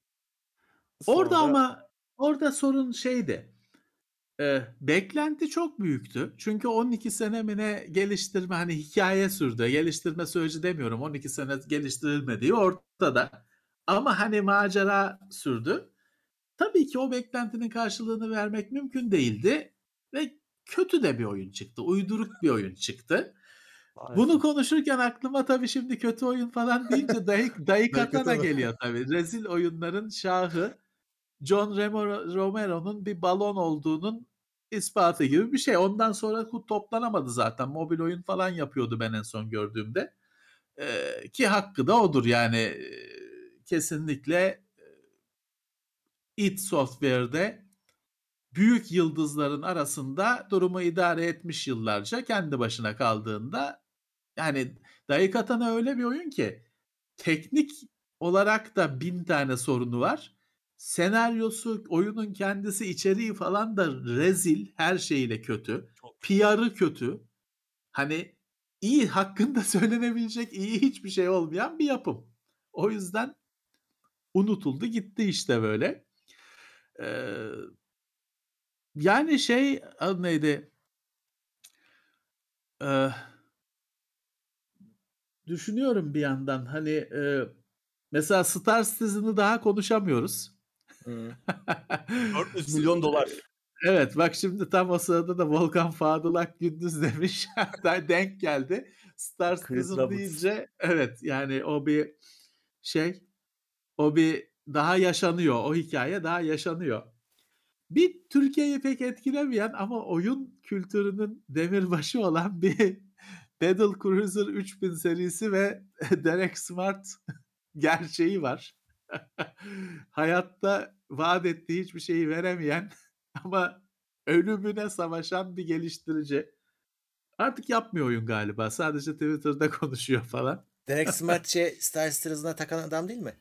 Orada Sonra- ama orada sorun şeydi. e, beklenti çok büyüktü. Çünkü 12 sene mi ne geliştirme hani hikaye sürdü. Geliştirme süreci demiyorum. 12 sene geliştirilmediği ortada. Ama hani macera sürdü. Tabii ki o beklentinin karşılığını vermek mümkün değildi. Ve kötü de bir oyun çıktı. Uyduruk bir oyun çıktı. Bunu konuşurken aklıma tabii şimdi kötü oyun falan deyince dayı, dayı Katana Katana. geliyor tabii. Rezil oyunların şahı John Romero'nun bir balon olduğunun ispatı gibi bir şey. Ondan sonra toplanamadı zaten. Mobil oyun falan yapıyordu ben en son gördüğümde. Ee, ki hakkı da odur yani kesinlikle id Software'de büyük yıldızların arasında durumu idare etmiş yıllarca kendi başına kaldığında yani Daikatana öyle bir oyun ki teknik olarak da bin tane sorunu var. Senaryosu, oyunun kendisi, içeriği falan da rezil, her şeyiyle kötü. PR'ı kötü. Hani iyi, hakkında söylenebilecek iyi hiçbir şey olmayan bir yapım. O yüzden unutuldu gitti işte böyle. Ee, yani şey adı neydi? Ee, düşünüyorum bir yandan hani e, mesela Star Citizen'ı daha konuşamıyoruz. Hı. 400 milyon dolar. Evet bak şimdi tam o sırada da Volkan Fadılak Gündüz demiş. Denk geldi. Star Citizen deyince evet yani o bir şey o bir daha yaşanıyor. O hikaye daha yaşanıyor. Bir Türkiye'yi pek etkilemeyen ama oyun kültürünün demirbaşı olan bir Battle Cruiser 3000 serisi ve Derek Smart gerçeği var. Hayatta vaat ettiği hiçbir şeyi veremeyen ama ölümüne savaşan bir geliştirici. Artık yapmıyor oyun galiba. Sadece Twitter'da konuşuyor falan. Derek Smart şey Star Citizen'a takan adam değil mi?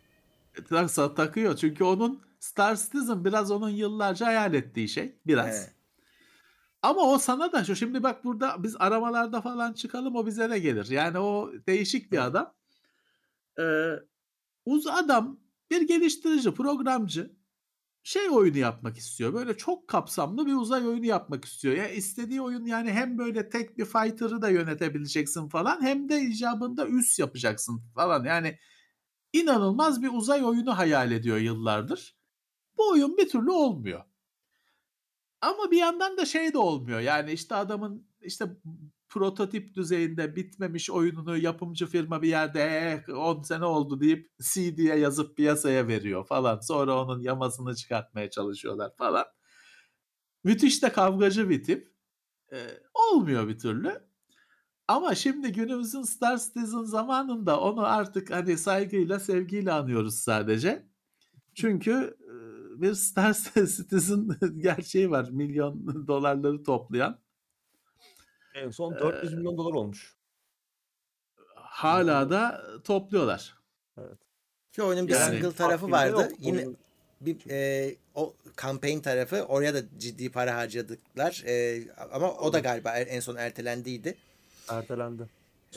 Taksa takıyor. Çünkü onun Star Citizen biraz onun yıllarca hayal ettiği şey. Biraz. He. Ama o sana da şu şimdi bak burada biz aramalarda falan çıkalım o bize de gelir. Yani o değişik bir adam. Ee, uz adam bir geliştirici, programcı şey oyunu yapmak istiyor. Böyle çok kapsamlı bir uzay oyunu yapmak istiyor. Ya istediği oyun yani hem böyle tek bir fighter'ı da yönetebileceksin falan hem de icabında üs yapacaksın falan. Yani inanılmaz bir uzay oyunu hayal ediyor yıllardır. Bu oyun bir türlü olmuyor. Ama bir yandan da şey de olmuyor. Yani işte adamın işte prototip düzeyinde bitmemiş oyununu yapımcı firma bir yerde 10 sene oldu deyip CD'ye yazıp piyasaya veriyor falan. Sonra onun yamasını çıkartmaya çalışıyorlar falan. Müthiş de kavgacı bir tip. Ee, olmuyor bir türlü. Ama şimdi günümüzün Star Citizen zamanında onu artık hani saygıyla sevgiyle anıyoruz sadece. Çünkü bir Star Citizen gerçeği var. Milyon dolarları toplayan. En son 400 milyon dolar olmuş. Hala da topluyorlar. Ki oyunun bir Yani- single tarafı vardı. yok Yine oyunun. bir e, o campaign tarafı oraya da ciddi para harcadıklar. E, ama o da galiba en son ertelendiydi. Ertelendi.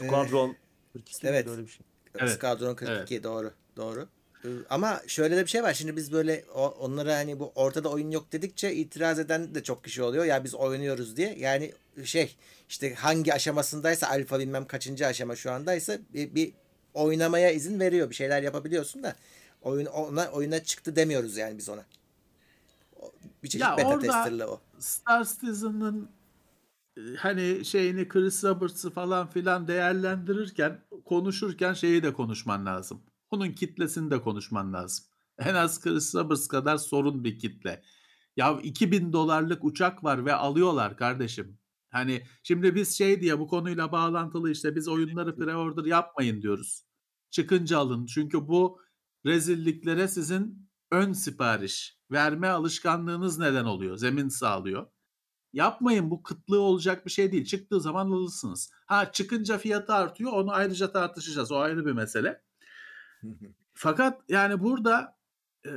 Ee, Squadron 42 evet. evet. öyle bir şey. Evet, Skadron 42 doğru doğru. E, Ama şöyle de bir şey var. Şimdi biz böyle onlara hani bu ortada oyun yok dedikçe itiraz eden de çok kişi oluyor. Ya biz oynuyoruz diye. Yani şey işte hangi aşamasındaysa alfa bilmem kaçıncı aşama şu andaysa bir, bir oynamaya izin veriyor. Bir şeyler yapabiliyorsun da oyun ona oyuna çıktı demiyoruz yani biz ona. Bir çeşit Ya beta orada- tester'la o. Star Citizen'ın hani şeyini Chris Roberts'ı falan filan değerlendirirken konuşurken şeyi de konuşman lazım. Bunun kitlesini de konuşman lazım. En az Chris Roberts kadar sorun bir kitle. Ya 2000 dolarlık uçak var ve alıyorlar kardeşim. Hani şimdi biz şey diye bu konuyla bağlantılı işte biz oyunları pre-order yapmayın diyoruz. Çıkınca alın. Çünkü bu rezilliklere sizin ön sipariş verme alışkanlığınız neden oluyor. Zemin sağlıyor. Yapmayın bu kıtlığı olacak bir şey değil. Çıktığı zaman alırsınız. Ha çıkınca fiyatı artıyor onu ayrıca tartışacağız. O ayrı bir mesele. Fakat yani burada e,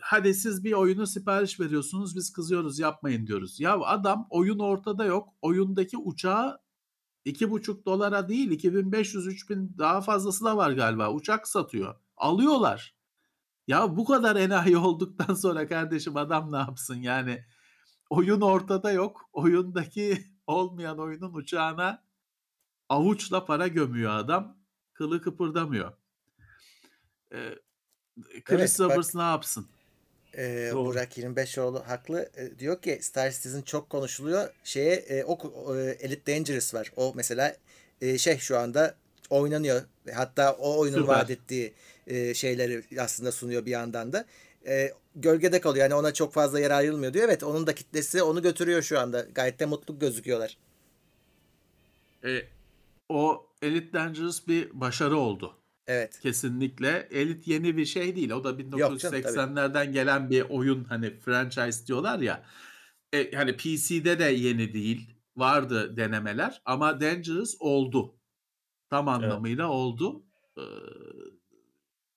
hadi siz bir oyunu sipariş veriyorsunuz biz kızıyoruz yapmayın diyoruz. Ya adam oyun ortada yok. Oyundaki uçağı iki buçuk dolara değil 2500-3000 daha fazlası da var galiba. Uçak satıyor. Alıyorlar. Ya bu kadar enayi olduktan sonra kardeşim adam ne yapsın yani? Oyun ortada yok. Oyundaki olmayan oyunun uçağına avuçla para gömüyor adam. Kılı kıpırdamıyor. Ee, Chris Evet, Roberts ne yapsın? Doğru. Burak 25oğlu haklı. Ee, diyor ki Star Citizen çok konuşuluyor. Şeye e, o, e, Elite Dangerous var. O mesela e, şey şu anda oynanıyor. Hatta o oyunun Süper. vaat ettiği e, şeyleri aslında sunuyor bir yandan da. E, gölgede kalıyor. Yani ona çok fazla yer ayrılmıyor diyor. Evet onun da kitlesi onu götürüyor şu anda. Gayet de mutlu gözüküyorlar. E, o Elite Dangerous bir başarı oldu. Evet. Kesinlikle. Elite yeni bir şey değil. O da Yok canım, tabii. 1980'lerden gelen bir oyun hani franchise diyorlar ya. E, hani PC'de de yeni değil. Vardı denemeler ama Dangerous oldu. Tam anlamıyla oldu. Ee,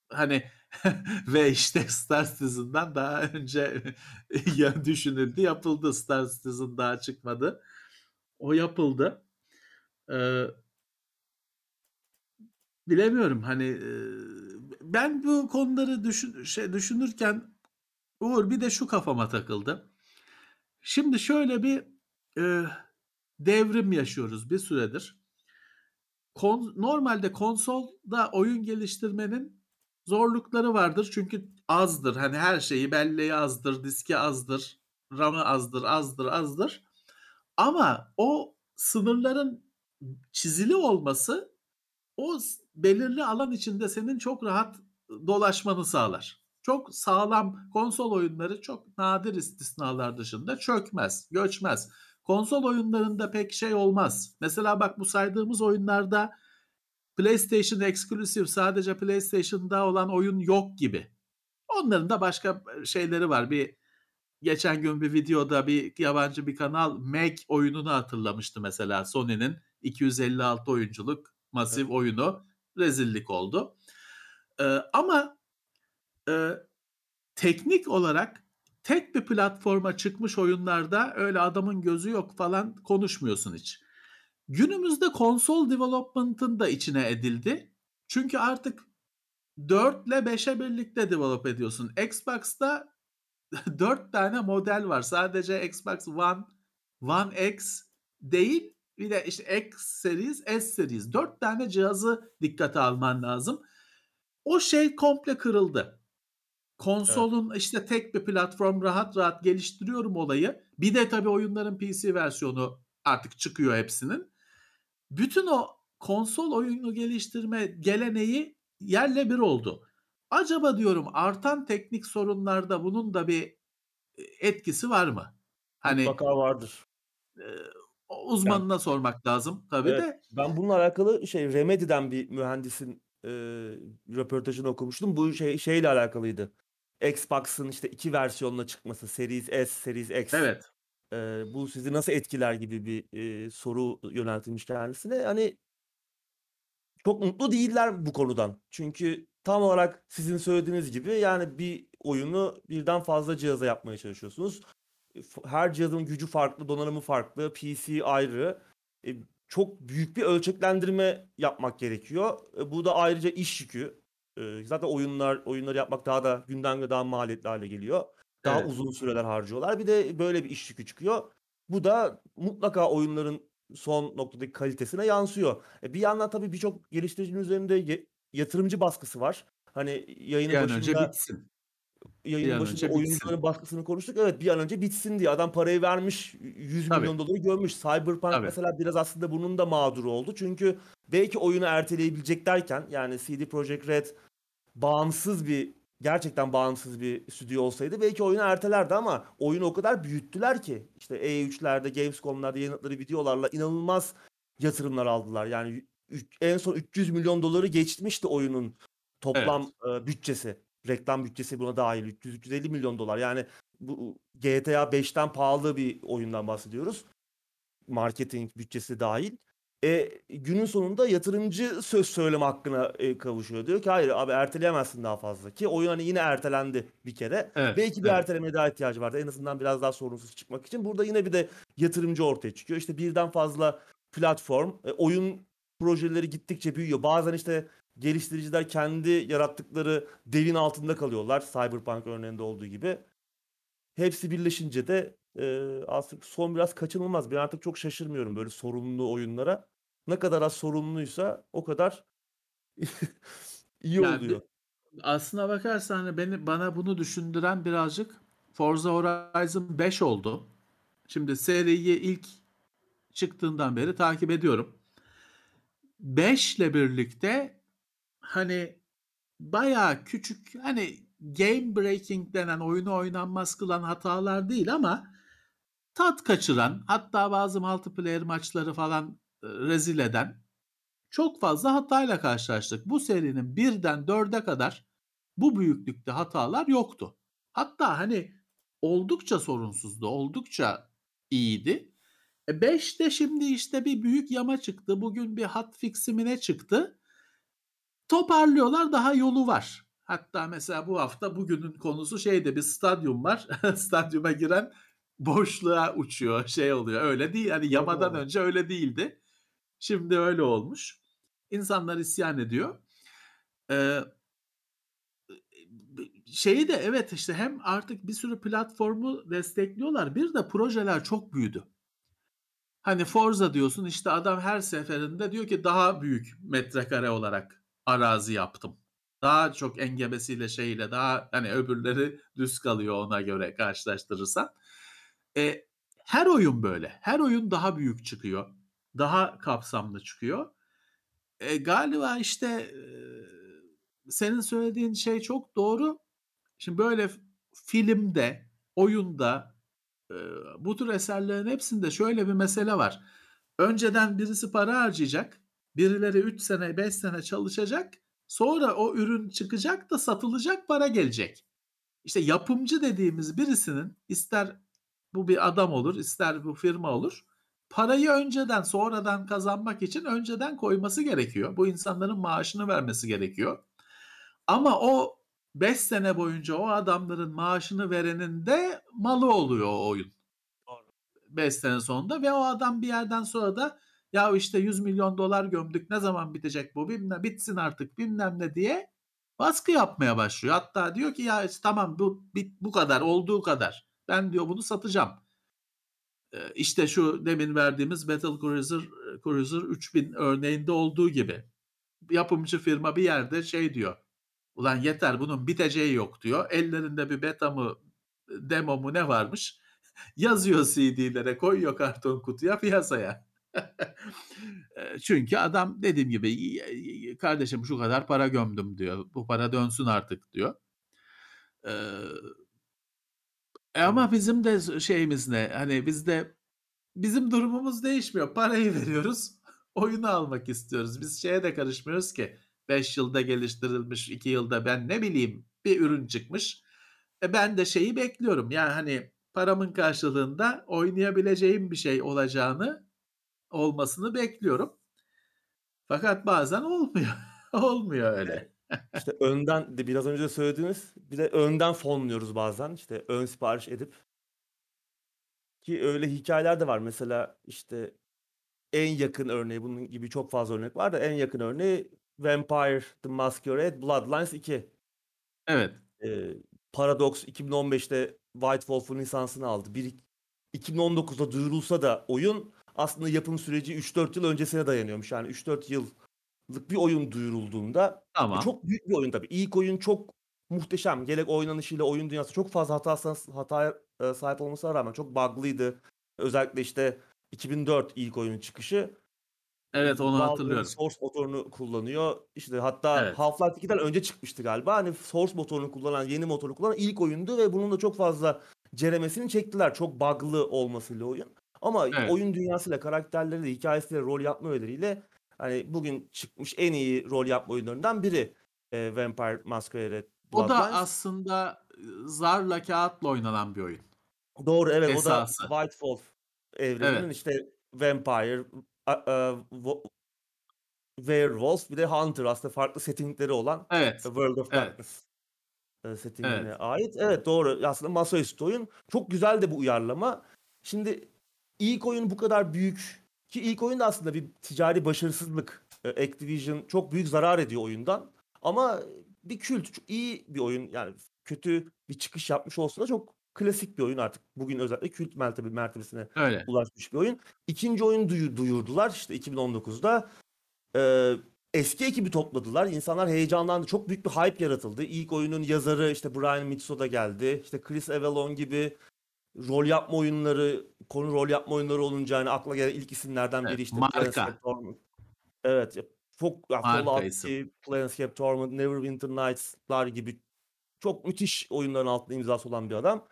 hani ve işte Star Citizen'dan daha önce düşünüldü yapıldı. Star Citizen daha çıkmadı. O yapıldı. Ee, bilemiyorum hani ben bu konuları düşün, şey düşünürken Uğur bir de şu kafama takıldı. Şimdi şöyle bir e, devrim yaşıyoruz bir süredir. Kon, normalde konsolda oyun geliştirmenin zorlukları vardır çünkü azdır. Hani her şeyi belleği azdır, diski azdır, RAM'ı azdır, azdır, azdır. Ama o sınırların çizili olması o belirli alan içinde senin çok rahat dolaşmanı sağlar. Çok sağlam konsol oyunları çok nadir istisnalar dışında çökmez, göçmez. Konsol oyunlarında pek şey olmaz. Mesela bak bu saydığımız oyunlarda PlayStation Exclusive sadece PlayStation'da olan oyun yok gibi. Onların da başka şeyleri var. Bir geçen gün bir videoda bir yabancı bir kanal Meg oyununu hatırlamıştı mesela Sony'nin 256 oyunculuk masif oyunu rezillik oldu. Ee, ama e, teknik olarak tek bir platforma çıkmış oyunlarda öyle adamın gözü yok falan konuşmuyorsun hiç. Günümüzde konsol development'ın da içine edildi. Çünkü artık 4 ile 5'e birlikte develop ediyorsun. Xbox'ta 4 tane model var. Sadece Xbox One, One X değil bir de işte X series, S series. 4 tane cihazı dikkate alman lazım. O şey komple kırıldı. Konsolun işte tek bir platform rahat rahat geliştiriyorum olayı. Bir de tabii oyunların PC versiyonu artık çıkıyor hepsinin. Bütün o konsol oyunu geliştirme geleneği yerle bir oldu. Acaba diyorum artan teknik sorunlarda bunun da bir e, etkisi var mı? Hani Mutlaka vardır. e, uzmanına sormak lazım tabii Evet, de. ben bununla alakalı şey Remedy'den bir mühendisin e, röportajını okumuştum. Bu şey şeyle alakalıydı. Xbox'ın işte iki versiyonla çıkması, Series S, Series X. Evet. E, bu sizi nasıl etkiler gibi bir e, soru yöneltilmiş kendisine. Hani çok mutlu değiller bu konudan. Çünkü tam olarak sizin söylediğiniz gibi yani bir oyunu birden fazla cihaza yapmaya çalışıyorsunuz. Her cihazın gücü farklı, donanımı farklı, PC ayrı. E, çok büyük bir ölçeklendirme yapmak gerekiyor. E, bu da ayrıca iş yükü. E, zaten oyunlar oyunları yapmak daha da günden güne daha maliyetli hale geliyor. Daha Evet. uzun süreler harcıyorlar. Bir de böyle bir iş yükü çıkıyor. Bu da mutlaka oyunların son noktadaki kalitesine yansıyor. E, bir yandan tabii birçok geliştiricinin üzerinde yatırımcı baskısı var. Hani yayının Bir an önce başında bitsin. yayının bir an başında önce bitsin. oyuncuların baskısını konuştuk. Evet bir an önce bitsin diye adam parayı vermiş 100 Tabii. milyon doları görmüş. Cyberpunk Tabii. mesela biraz aslında bunun da mağduru oldu. Çünkü belki oyunu erteleyebilecek derken yani CD Projekt Red bağımsız bir gerçekten bağımsız bir stüdyo olsaydı belki oyunu ertelerdi ama oyunu o kadar büyüttüler ki işte E3'lerde, Gamescom'larda yayınladıkları videolarla inanılmaz yatırımlar aldılar. Yani en son 300 milyon doları geçmişti oyunun toplam e, bütçesi. Reklam bütçesi buna dahil 300-350 milyon dolar. Yani bu GTA 5'ten pahalı bir oyundan bahsediyoruz. Marketing bütçesi dahil. E, günün sonunda yatırımcı söz söyleme hakkına e, kavuşuyor. Diyor ki hayır abi erteleyemezsin daha fazla. Ki oyun hani yine ertelendi bir kere. Evet, Belki bir evet. ertelemeye daha ihtiyacı vardı. En azından biraz daha sorunsuz çıkmak için. Burada yine bir de yatırımcı ortaya çıkıyor. İşte birden fazla platform, e, oyun projeleri gittikçe büyüyor. Bazen işte geliştiriciler kendi yarattıkları devin altında kalıyorlar. Cyberpunk örneğinde olduğu gibi. Hepsi birleşince de e, aslında son biraz kaçınılmaz. Ben artık çok şaşırmıyorum böyle sorunlu oyunlara. Ne kadar az sorunluysa o kadar iyi Yani oluyor. Aslına bakarsan hani beni bana bunu düşündüren birazcık Forza Horizon 5 oldu. Şimdi seriyi ilk çıktığından beri takip ediyorum. 5 ile birlikte hani bayağı küçük hani game breaking denen oyunu oynanmaz kılan hatalar değil ama tat kaçıran hatta bazı multiplayer maçları falan rezil eden çok fazla hatayla karşılaştık. Bu serinin birden dörde kadar bu büyüklükte hatalar yoktu. Hatta hani oldukça sorunsuzdu, oldukça iyiydi. 5 e şimdi işte bir büyük yama çıktı. Bugün bir hat fiximine çıktı. Toparlıyorlar daha yolu var. Hatta mesela bu hafta bugünün konusu şeyde bir stadyum var. Stadyuma giren boşluğa uçuyor şey oluyor. Öyle değil. Hani yamadan önce öyle değildi. Şimdi öyle olmuş. İnsanlar isyan ediyor. Ee, şeyi de evet işte hem artık bir sürü platformu destekliyorlar. Bir de projeler çok büyüdü. Hani Forza diyorsun işte adam her seferinde diyor ki daha büyük metrekare olarak arazi yaptım. Daha çok engebesiyle şeyle daha hani öbürleri düz kalıyor ona göre karşılaştırırsan. E, her oyun böyle. Her oyun daha büyük çıkıyor. Daha kapsamlı çıkıyor. E, galiba işte e, senin söylediğin şey çok doğru. Şimdi böyle filmde, oyunda e, bu tür eserlerin hepsinde şöyle bir mesele var. Önceden birisi para harcayacak. Birileri 3 sene, 5 sene çalışacak. Sonra o ürün çıkacak da satılacak, para gelecek. İşte yapımcı dediğimiz birisinin ister bu bir adam olur, ister bu firma olur. Parayı önceden, sonradan kazanmak için önceden koyması gerekiyor. Bu insanların maaşını vermesi gerekiyor. Ama o 5 sene boyunca o adamların maaşını verenin de malı oluyor o oyun. 5 sene sonunda ve o adam bir yerden sonra da ya işte 100 milyon dolar gömdük ne zaman bitecek bu bilmem bitsin artık bilmem ne diye baskı yapmaya başlıyor. Hatta diyor ki ya işte tamam bu bu kadar olduğu kadar ben diyor bunu satacağım. Ee, işte şu demin verdiğimiz Battle Cruiser, Cruiser 3000 örneğinde olduğu gibi yapımcı firma bir yerde şey diyor Ulan yeter bunun biteceği yok diyor. Ellerinde bir beta mı demo mu ne varmış. Yazıyor CD'lere koyuyor karton kutuya piyasaya. Çünkü adam dediğim gibi kardeşim şu kadar para gömdüm diyor. Bu para dönsün artık diyor. Ee, ama bizim de şeyimiz ne? Hani bizde bizim durumumuz değişmiyor. Parayı veriyoruz. Oyunu almak istiyoruz. Biz şeye de karışmıyoruz ki 5 yılda geliştirilmiş, 2 yılda ben ne bileyim bir ürün çıkmış. E ben de şeyi bekliyorum. Yani hani paramın karşılığında oynayabileceğim bir şey olacağını olmasını bekliyorum. Fakat bazen olmuyor. olmuyor öyle. İşte önden de biraz önce söylediğiniz bir de önden fonluyoruz bazen. İşte ön sipariş edip ki öyle hikayeler de var. Mesela işte en yakın örneği bunun gibi çok fazla örnek var da en yakın örneği Vampire The Masquerade Bloodlines 2. Evet. Ee, Paradox 2015'te White Wolf'un lisansını aldı. Bir, 2019'da duyurulsa da oyun aslında yapım süreci 3-4 yıl öncesine dayanıyormuş. Yani 3-4 yıllık bir oyun duyurulduğunda e, tamam. çok büyük bir oyun tabii. İlk oyun çok muhteşem. Gerek oynanışıyla oyun dünyası çok fazla hatasına hataya e, sahip olmasına rağmen çok bug'lıydı. Özellikle işte 2004 ilk oyunun çıkışı. Evet onu Valve'ın hatırlıyorum. Source motorunu kullanıyor. İşte hatta Evet. Half-Life 2'den önce çıkmıştı galiba. Hani Source motorunu kullanan, yeni motoru kullanan ilk oyundu ve bunun da çok fazla ceremesini çektiler. Çok bug'lı olmasıyla oyun. Ama Evet. oyun dünyasıyla, karakterleriyle, hikayesiyle, rol yapma öğeleriyle hani bugün çıkmış en iyi rol yapma oyunlarından biri e, Vampire Masquerade O da aslında zarla kağıtla oynanan bir oyun. Doğru evet o da White Wolf evreninin Evet. işte Vampire, Werewolf bir de Hunter aslında farklı settingleri olan Evet. World of Evet. Darkness e, settingine Evet. ait. Evet doğru. Aslında masaüstü oyun. Çok güzel de bu uyarlama. Şimdi ilk oyun bu kadar büyük ki ilk oyun da aslında bir ticari başarısızlık. E, Activision çok büyük zarar ediyor oyundan. Ama bir kült, iyi bir oyun. Yani kötü bir çıkış yapmış olsa da çok klasik bir oyun artık. Bugün özellikle kült mertebe, mertebesine Öyle. ulaşmış bir oyun. İkinci oyun duyu, duyurdular işte 2019'da. Ee, eski ekibi topladılar. İnsanlar heyecanlandı. Çok büyük bir hype yaratıldı. İlk oyunun yazarı işte Brian Mitsoda geldi. İşte Chris Avellone gibi rol yapma oyunları, konu rol yapma oyunları olunca hani akla gelen ilk isimlerden biri işte marka. Planescape Torment. Evet. Çok ya Fallout isim. 2, Planescape Torment, Neverwinter Nights'lar gibi çok müthiş oyunların altında imzası olan bir adam.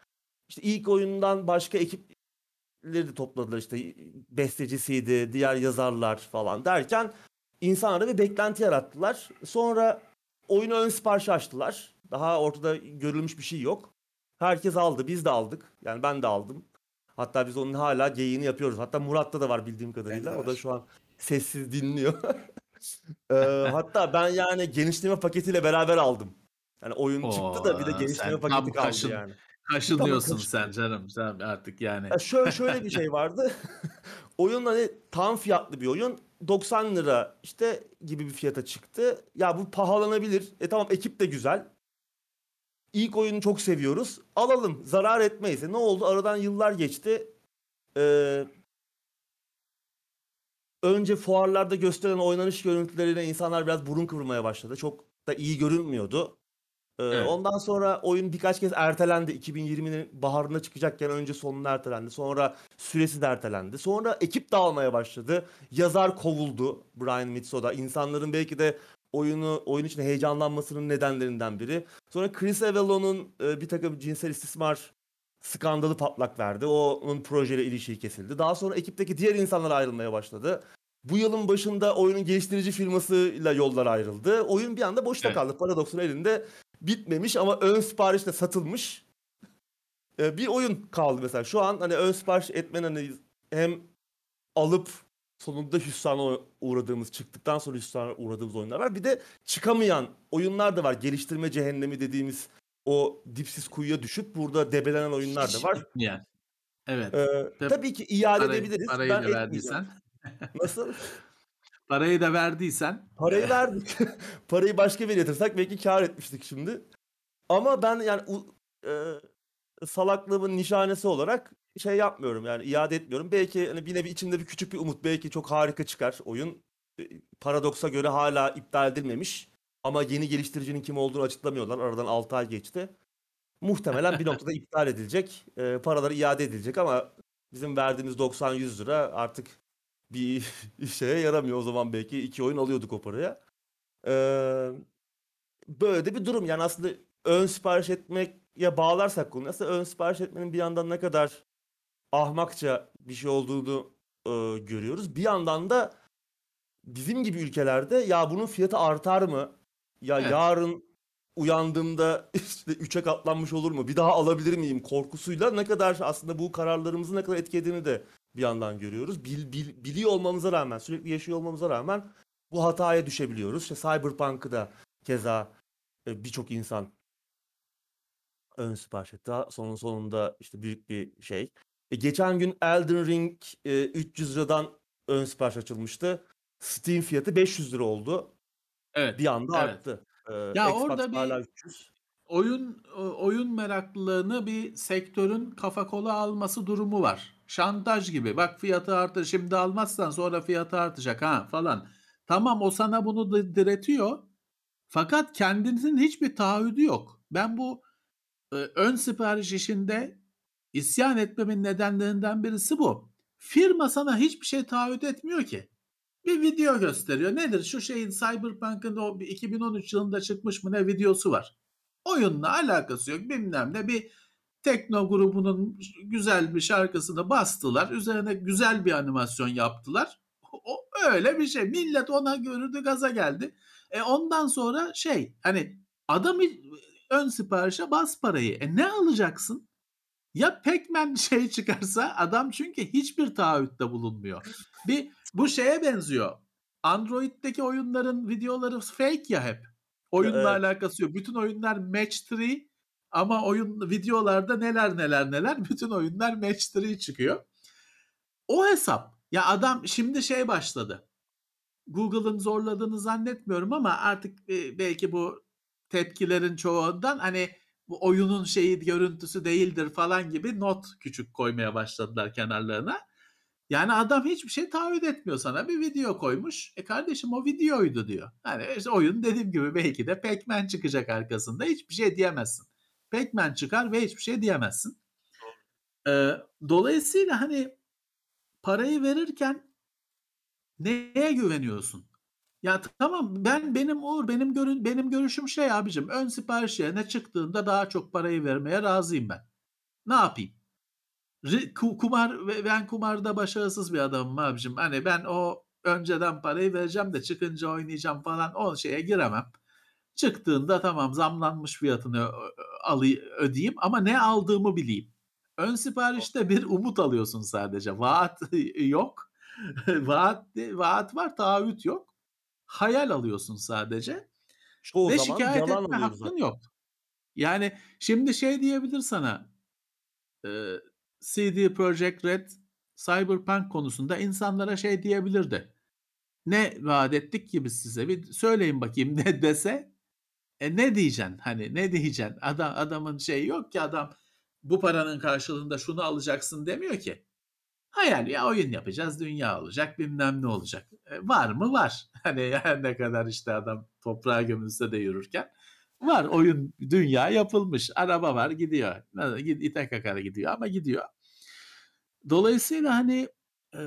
İşte ilk oyundan başka ekipleri de topladılar işte bestecisiydi, diğer yazarlar falan derken insanlara bir beklenti yarattılar. Sonra oyunu ön sipariş açtılar. Daha ortada görülmüş bir şey yok. Herkes aldı, biz de aldık. Yani ben de aldım. Hatta biz onun hala geyiğini yapıyoruz. Hatta Murat'ta da var bildiğim kadarıyla. O da şu an sessiz dinliyor. Ee, hatta ben yani genişleme paketiyle beraber aldım. Yani oyun çıktı da bir de Oo, genişleme paketi kaldı kaşın- yani. Kaşınıyorsun kaşın- sen canım. Sen artık yani. Ya şöyle şöyle bir şey vardı. oyun hani tam fiyatlı bir oyun. 90 lira işte gibi bir fiyata çıktı. Ya bu pahalanabilir. E tamam ekip de güzel. İlk oyunu çok seviyoruz. Alalım. Zarar etmeyiz. E ne oldu? Aradan yıllar geçti. Ee, önce fuarlarda gösterilen oynanış görüntüleriyle insanlar biraz burun kıvırmaya başladı. Çok da iyi görünmüyordu. Ee, Evet. Ondan sonra oyun birkaç kez ertelendi. 2020'nin baharında çıkacakken önce sonuna ertelendi. Sonra süresi de ertelendi. Sonra ekip dağılmaya başladı. Yazar kovuldu Brian Mitsoda. İnsanların belki de oyunu oyun için heyecanlanmasının nedenlerinden biri. Sonra Chris Avalon'un e, bir takım cinsel istismar skandalı patlak verdi. O- Onun projeyle ilişiği kesildi. Daha sonra ekipteki diğer insanlar ayrılmaya başladı. Bu yılın başında oyunun geliştirici firmasıyla yollar ayrıldı. Oyun bir anda boşta Evet. kaldı. Paradox'un elinde bitmemiş ama ön siparişle satılmış e, bir oyun kaldı mesela. Şu an hani ön sipariş etmen hani hem alıp sonunda hüsrana uğradığımız, çıktıktan sonra hüsrana uğradığımız oyunlar var. Bir de çıkamayan oyunlar da var. Geliştirme cehennemi dediğimiz o dipsiz kuyuya düşüp burada debelenen oyunlar da var. Yani. Evet. Ee, Tabii tabii ki iade Parayı, edebiliriz. parayı ben da verdiysen. Nasıl? Parayı da verdiysen. Parayı verdik. Parayı başka bir yatırsak belki kar etmiştik şimdi. Ama ben yani e, salaklığımın nişanesi olarak şey yapmıyorum yani iade etmiyorum. Belki hani bir nevi içimde bir küçük bir umut. Belki çok harika çıkar oyun. E, Paradoks'a göre hala iptal edilmemiş. Ama yeni geliştiricinin kim olduğunu açıklamıyorlar. Aradan 6 ay geçti. Muhtemelen bir noktada iptal edilecek. E, paralar iade edilecek ama bizim verdiğimiz 90-100 lira artık bir şeye yaramıyor. O zaman belki iki oyun alıyorduk o paraya. Ee, böyle de bir durum. Yani aslında ön sipariş etmeye bağlarsak konuyu aslında ön sipariş etmenin bir yandan ne kadar ahmakça bir şey olduğunu e, görüyoruz. Bir yandan da bizim gibi ülkelerde ya bunun fiyatı artar mı? Ya Evet. yarın uyandığımda işte 3'e katlanmış olur mu? Bir daha alabilir miyim korkusuyla ne kadar aslında bu kararlarımızı ne kadar etkilediğini de bir yandan görüyoruz. Bil, bil- biliyor olmamıza rağmen, sürekli yaşıyor olmamıza rağmen bu hataya düşebiliyoruz. İşte Cyberpunk'ı da keza e, birçok insan ön sipariş etti. Sonun sonunda işte büyük bir şey. E, geçen gün Elden Ring e, 300 liradan ön sipariş açılmıştı. Steam fiyatı 500 lira oldu. Evet. Bir anda Evet. arttı. E, Ya Xbox orada bir- hala 300. oyun oyun meraklılığını bir sektörün kafa kola alması durumu var. Şantaj gibi. Bak fiyatı arttı. Şimdi almazsan sonra fiyatı artacak ha falan. Tamam o sana bunu diretiyor. Fakat kendisinin hiçbir taahhüdü yok. Ben bu e, ön sipariş işinde isyan etmemin nedenlerinden birisi bu. Firma sana hiçbir şey taahhüt etmiyor ki. Bir video gösteriyor. Nedir? Şu şeyin Cyberpunk'ın o bir 2013 yılında çıkmış mı ne videosu var. Oyunla alakası yok bilmem ne bir tekno grubunun güzel bir şarkısını bastılar. Üzerine güzel bir animasyon yaptılar. O öyle bir şey. Millet ona görürdü gaza geldi. E ondan sonra şey hani adam ön siparişe bas parayı. E ne alacaksın? Ya Pac-Man şey çıkarsa adam çünkü hiçbir taahhütte bulunmuyor. Bir bu şeye benziyor. Android'deki oyunların videoları fake ya hep. Oyunla Evet. alakası yok. Bütün oyunlar match 3 ama oyun videolarda neler neler neler bütün oyunlar match 3 çıkıyor. O hesap. Ya adam şimdi şey başladı. Google'ın zorladığını zannetmiyorum ama artık e, belki bu tepkilerin çoğundan hani bu oyunun şeyi görüntüsü değildir falan gibi not küçük koymaya başladılar kenarlarına. Yani adam hiçbir şey taahhüt etmiyor sana. Bir video koymuş. E kardeşim o videoydu diyor. Yani işte oyun dediğim gibi belki de Pac-Man çıkacak arkasında. Hiçbir şey diyemezsin. Pac-Man çıkar ve hiçbir şey diyemezsin. Ee, dolayısıyla hani parayı verirken neye güveniyorsun? Ya tamam ben benim Uğur benim görün benim görüşüm şey abicim ön sipariş yerine çıktığında daha çok parayı vermeye razıyım ben. Ne yapayım? Ku- Kumar ben kumarda başarısız bir adamım abicim. Hani ben o önceden parayı vereceğim de çıkınca oynayacağım falan o şeye giremem. Çıktığında tamam zamlanmış fiyatını alayım ödeyeyim ama ne aldığımı bileyim. Ön siparişte bir umut alıyorsun sadece. Vaat yok. vaat vaat var, taahhüt yok. Hayal alıyorsun sadece Çoğu ve zaman şikayet yalan etme hakkın zaten. yok. Yani şimdi şey diyebilir sana e, CD Projekt Red Cyberpunk konusunda insanlara şey diyebilirdi. Ne vaat ettik ki biz size bir söyleyin bakayım ne dese e ne diyeceksin hani ne diyeceksin adam adamın şeyi yok ki adam bu paranın karşılığında şunu alacaksın demiyor ki. Hayal ya oyun yapacağız dünya olacak bilmem ne olacak. E, var mı var. Hani her ne kadar işte adam toprağa gömülse de yürürken var oyun dünya yapılmış. Araba var gidiyor. İte kakara gidiyor ama gidiyor. Dolayısıyla hani e,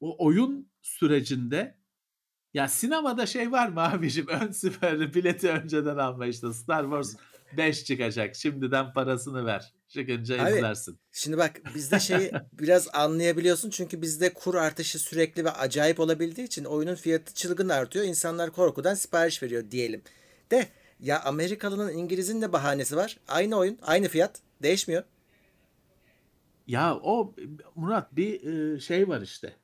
o oyun sürecinde ya sinemada şey var mı abicim ön siperli bileti önceden alma işte Star Wars 5 çıkacak şimdiden parasını ver çıkınca Abi, izlersin. Şimdi bak bizde şeyi biraz anlayabiliyorsun çünkü bizde kur artışı sürekli ve acayip olabildiği için oyunun fiyatı çılgın artıyor. İnsanlar korkudan sipariş veriyor diyelim. De ya Amerikalının İngiliz'in de bahanesi var. Aynı oyun, aynı fiyat. Değişmiyor. Ya o Murat bir e, şey var işte.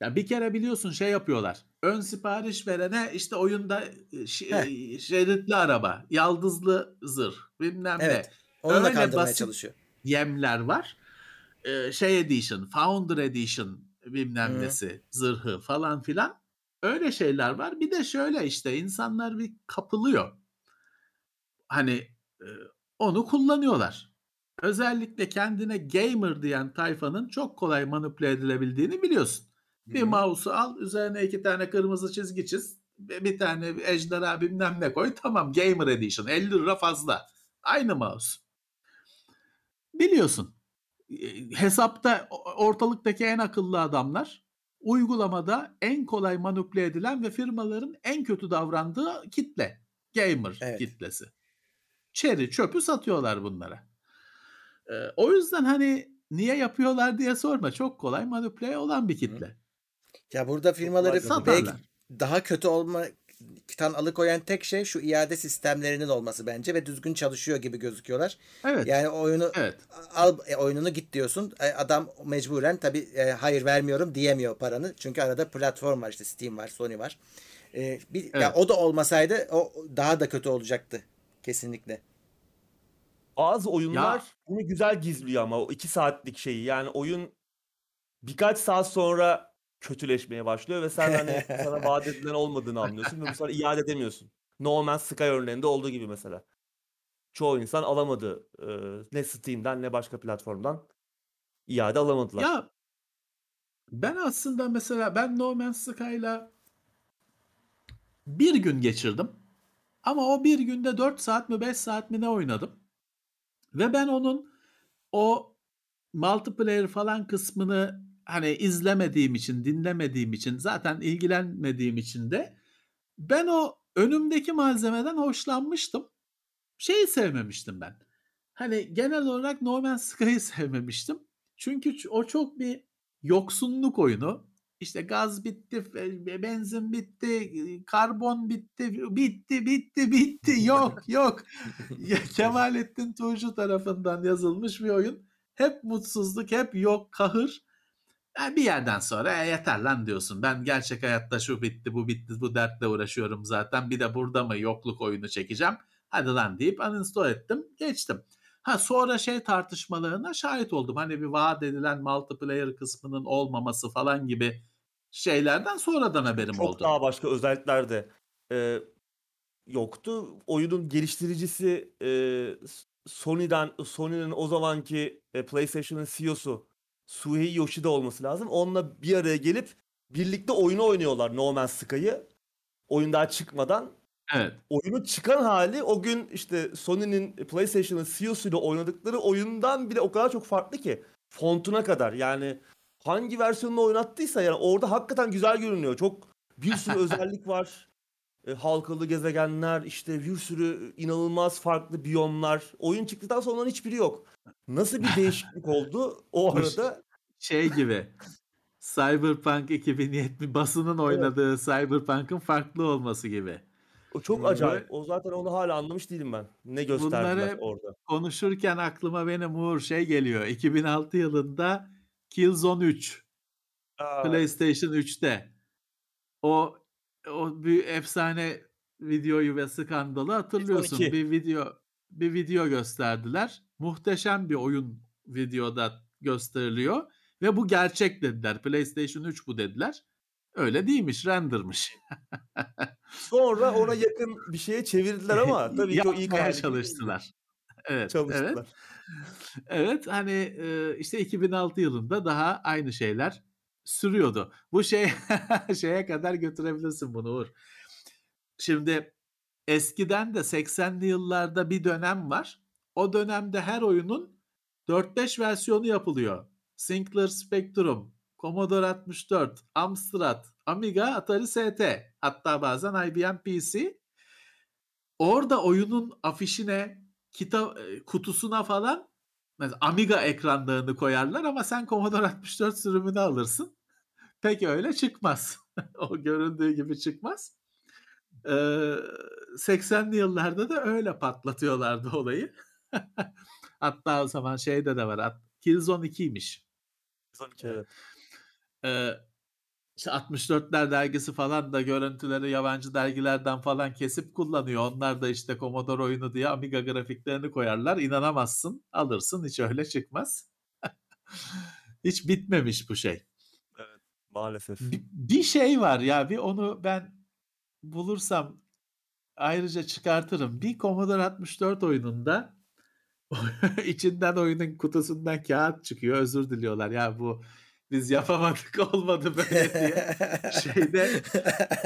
Ya bir kere biliyorsun şey yapıyorlar. Ön sipariş verene işte oyunda e, e, şeritli araba, yaldızlı zırh, bilmem Evet. ne. Onunla Öyle kandırmaya basit çalışıyor. Yemler var. E, şey edition, founder edition bilmem Hı. nesi, zırhı falan filan. Öyle şeyler var. Bir de şöyle işte insanlar bir kapılıyor. Hani e, onu kullanıyorlar. Özellikle kendine gamer diyen tayfanın çok kolay manipüle edilebildiğini biliyorsun. Bir Hı. mouse'u al, üzerine iki tane kırmızı çizgi çiz, bir bir tane ejderha bilmem ne koy. Tamam Gamer Edition 50 lira fazla. Aynı mouse. Biliyorsun. Hesapta ortalıktaki en akıllı adamlar uygulamada en kolay manipüle edilen ve firmaların en kötü davrandığı kitle. Gamer Evet. kitlesi. Çeri çöpü satıyorlar bunlara. Ee, o yüzden hani niye yapıyorlar diye sorma. Çok kolay manipüle olan bir kitle. Ya burada firmaları belki daha kötü olmaktan alıkoyan tek şey şu iade sistemlerinin olması bence ve düzgün çalışıyor gibi gözüküyorlar. Evet. Yani oyunu Evet. al e, oyununu git diyorsun. E, adam mecburen tabii e, hayır vermiyorum diyemiyor paranı. Çünkü arada platform var işte Steam var, Sony var. E, bir, ya Evet. o da olmasaydı o daha da kötü olacaktı kesinlikle. Bazı oyunlar Ya- bunu güzel gizliyor ama o iki saatlik şeyi. Yani oyun birkaç saat sonra kötüleşmeye başlıyor ve sen hani sana vaat edilen olmadığını anlıyorsun ve bu sefer iade edemiyorsun. No Man's Sky örneğinde olduğu gibi mesela. Çoğu insan alamadı. e, ne Steam'den ne başka platformdan iade alamadılar. Ya ben aslında mesela ben No Man's Sky'la bir gün geçirdim. Ama o bir günde 4 saat mi 5 saat mi ne oynadım. Ve ben onun o multiplayer falan kısmını hani izlemediğim için, dinlemediğim için, zaten ilgilenmediğim için de ben o önümdeki malzemeden hoşlanmıştım. Şeyi sevmemiştim ben. Hani genel olarak No Man's Sky'ı sevmemiştim. Çünkü o çok bir yoksunluk oyunu. İşte gaz bitti, benzin bitti, karbon bitti, bitti, bitti, bitti. Yok, yok. Kemalettin Tuğcu tarafından yazılmış bir oyun. Hep mutsuzluk, hep yok, kahır. Yani bir yerden sonra "E, yeter lan diyorsun. Ben gerçek hayatta şu bitti, bu bitti, bu dertle uğraşıyorum zaten. Bir de burada mı yokluk oyunu çekeceğim? Hadi lan deyip uninstall ettim, geçtim. Ha sonra şey tartışmalarına şahit oldum. Hani bir vaat edilen multiplayer kısmının olmaması falan gibi şeylerden sonradan haberim Çok oldu. daha başka özellikler de e, yoktu. Oyunun geliştiricisi e, Sony'den Sony'nin o zamanki e, PlayStation'ın CEO'su Suhei Yoshida olması lazım. Onunla bir araya gelip birlikte oyunu oynuyorlar No Man's Sky'ı. Oyun daha çıkmadan. Evet. Oyunun çıkan hali o gün işte Sony'nin PlayStation'ın CEO'suyla oynadıkları oyundan bile o kadar çok farklı ki. Fontuna kadar yani hangi versiyonunu oynattıysa yani orada hakikaten güzel görünüyor. Çok bir sürü özellik var. E, halkalı gezegenler, işte bir sürü inanılmaz farklı biyomlar. Oyun çıktıktan sonra onların hiçbiri yok. Nasıl bir değişiklik oldu o arada? Şey gibi. Cyberpunk 2070 basının oynadığı Cyberpunk'ın farklı olması gibi. O çok Hmm. acayip. O zaten onu hala anlamış değilim ben. Ne gösterdiler Bunları- orada. Konuşurken aklıma benim Uğur şey geliyor. 2006 yılında Killzone 3 Aa, PlayStation 3'te o o bir efsane videoyu ve skandalı hatırlıyorsun. 12. Bir video bir video gösterdiler. Muhteşem bir oyun videoda gösteriliyor ve bu gerçek dediler. PlayStation 3 bu dediler. Öyle değilmiş, rendermiş. Sonra ona yakın bir şeye çevirdiler ama tabii ki o gibi çalıştılar. Evet, evet. Çalıştılar. Evet hani e, işte 2006 yılında daha aynı şeyler sürüyordu. Bu şey şeye kadar götürebilirsin bunu Uğur. Şimdi eskiden de 80'li yıllarda bir dönem var. O dönemde her oyunun 4-5 versiyonu yapılıyor. Sinclair Spectrum, Commodore 64, Amstrad, Amiga, Atari ST, hatta bazen IBM PC. Orada oyunun afişine, kitap e, kutusuna falan mesela Amiga ekranlarını koyarlar ama sen Commodore 64 sürümünü alırsın. Pek öyle çıkmaz. o göründüğü gibi çıkmaz. Ee, 80'li yıllarda da öyle patlatıyorlardı olayı. Hatta o zaman şeyde de var. Killzone 2'ymiş. 112, evet. Ee, işte 64'ler dergisi falan da görüntüleri yabancı dergilerden falan kesip kullanıyor. Onlar da işte Commodore oyunu diye Amiga grafiklerini koyarlar. İnanamazsın. Alırsın. Hiç öyle çıkmaz. hiç bitmemiş bu şey. Maalesef. Bir, bir şey var ya bir onu ben bulursam ayrıca çıkartırım. Bir Commodore 64 oyununda içinden oyunun kutusundan kağıt çıkıyor. Özür diliyorlar. Ya bu biz yapamadık olmadı böyle diye. Şeyde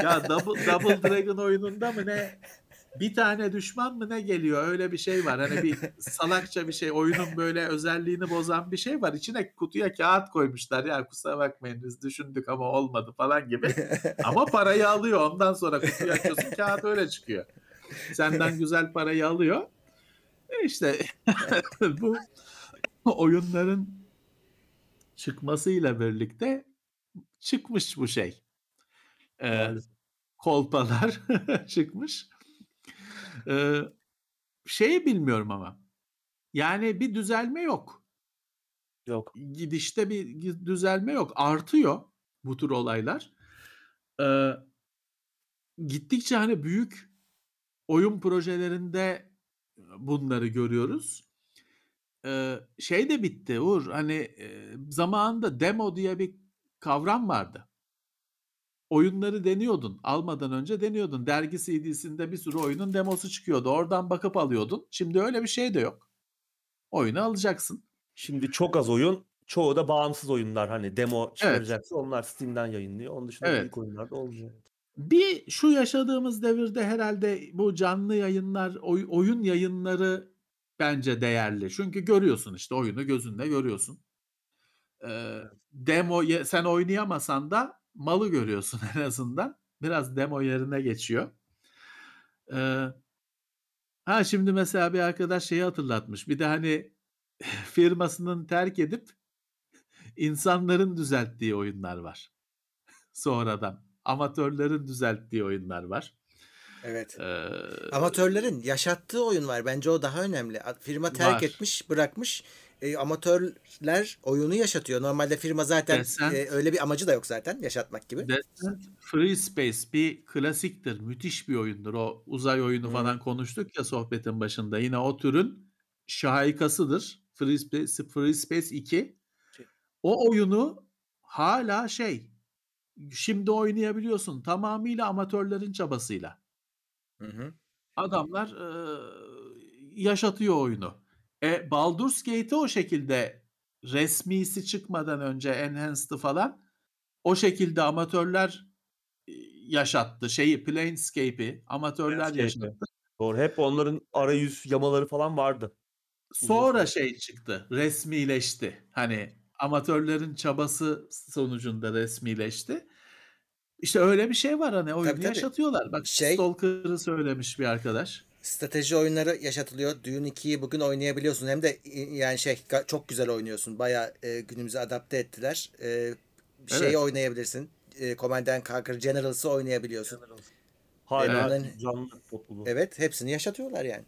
ya Double, Double Dragon oyununda mı ne bir tane düşman mı ne geliyor öyle bir şey var. Hani bir salakça bir şey oyunun böyle özelliğini bozan bir şey var. İçine kutuya kağıt koymuşlar ya kusura bakmayın biz düşündük ama olmadı falan gibi. Ama parayı alıyor ondan sonra kutuyu açıyorsun kağıt öyle çıkıyor. Senden güzel parayı alıyor. E işte bu oyunların çıkmasıyla birlikte çıkmış bu şey. Ee, kolpalar çıkmış. Ee, şeyi bilmiyorum ama. Yani bir düzelme yok. Yok. Gidişte bir düzelme yok. Artıyor bu tür olaylar. Ee, gittikçe hani büyük oyun projelerinde bunları görüyoruz. Ee, şey de bitti Uğur. Hani e, zamanında demo diye bir kavram vardı. Oyunları deniyordun. Almadan önce deniyordun. Dergi CD'sinde bir sürü oyunun demosu çıkıyordu. Oradan bakıp alıyordun. Şimdi öyle bir şey de yok. Oyunu alacaksın. Şimdi çok az oyun. Çoğu da bağımsız oyunlar. Hani demo çıkaracaksa onlar Steam'den yayınlıyor. Onun dışında Evet. büyük oyunlar da olmuyor. Bir şu yaşadığımız devirde herhalde bu canlı yayınlar, oy- oyun yayınları bence değerli. Çünkü görüyorsun işte oyunu gözünde görüyorsun. Ee, demo sen oynayamasan da malı görüyorsun en azından. Biraz demo yerine geçiyor. Ee, ha şimdi mesela bir arkadaş şeyi hatırlatmış. Bir de hani firmasının terk edip insanların düzelttiği oyunlar var. Sonradan amatörlerin düzelttiği oyunlar var. Evet. Ee, Amatörlerin yaşattığı oyun var. Bence o daha önemli. Firma terk Var. etmiş, bırakmış. E, amatörler oyunu yaşatıyor. Normalde firma zaten Descent. e, öyle bir amacı da yok zaten yaşatmak gibi. Descent Free Space bir klasiktir. Müthiş bir oyundur. O uzay oyunu Hı. falan konuştuk ya sohbetin başında. Yine o türün şahikasıdır. Free Space, Free Space 2. O oyunu hala şey şimdi oynayabiliyorsun. Tamamıyla amatörlerin çabasıyla. Hı hı. Adamlar e, yaşatıyor oyunu. E, Baldur's Gate'i o şekilde resmisi çıkmadan önce Enhanced'ı falan o şekilde amatörler yaşattı. Şeyi Planescape'i amatörler Planescape'i. yaşattı. Doğru. Hep onların arayüz yamaları falan vardı. Sonra şey çıktı. Resmileşti. Hani amatörlerin çabası sonucunda resmileşti. İşte öyle bir şey var hani oyunu tabii. yaşatıyorlar. Bak Şey- Stalker'ı söylemiş bir arkadaş. Strateji oyunları yaşatılıyor. Dune 2'yi bugün oynayabiliyorsun. Hem de e, yani şey çok güzel oynuyorsun. Bayağı e, günümüze adapte ettiler. E, şeyi Evet. oynayabilirsin. E, Command and Conquer Generals'ı oynayabiliyorsun. Hala Evet. canlı topluluğu. Evet, hepsini yaşatıyorlar yani.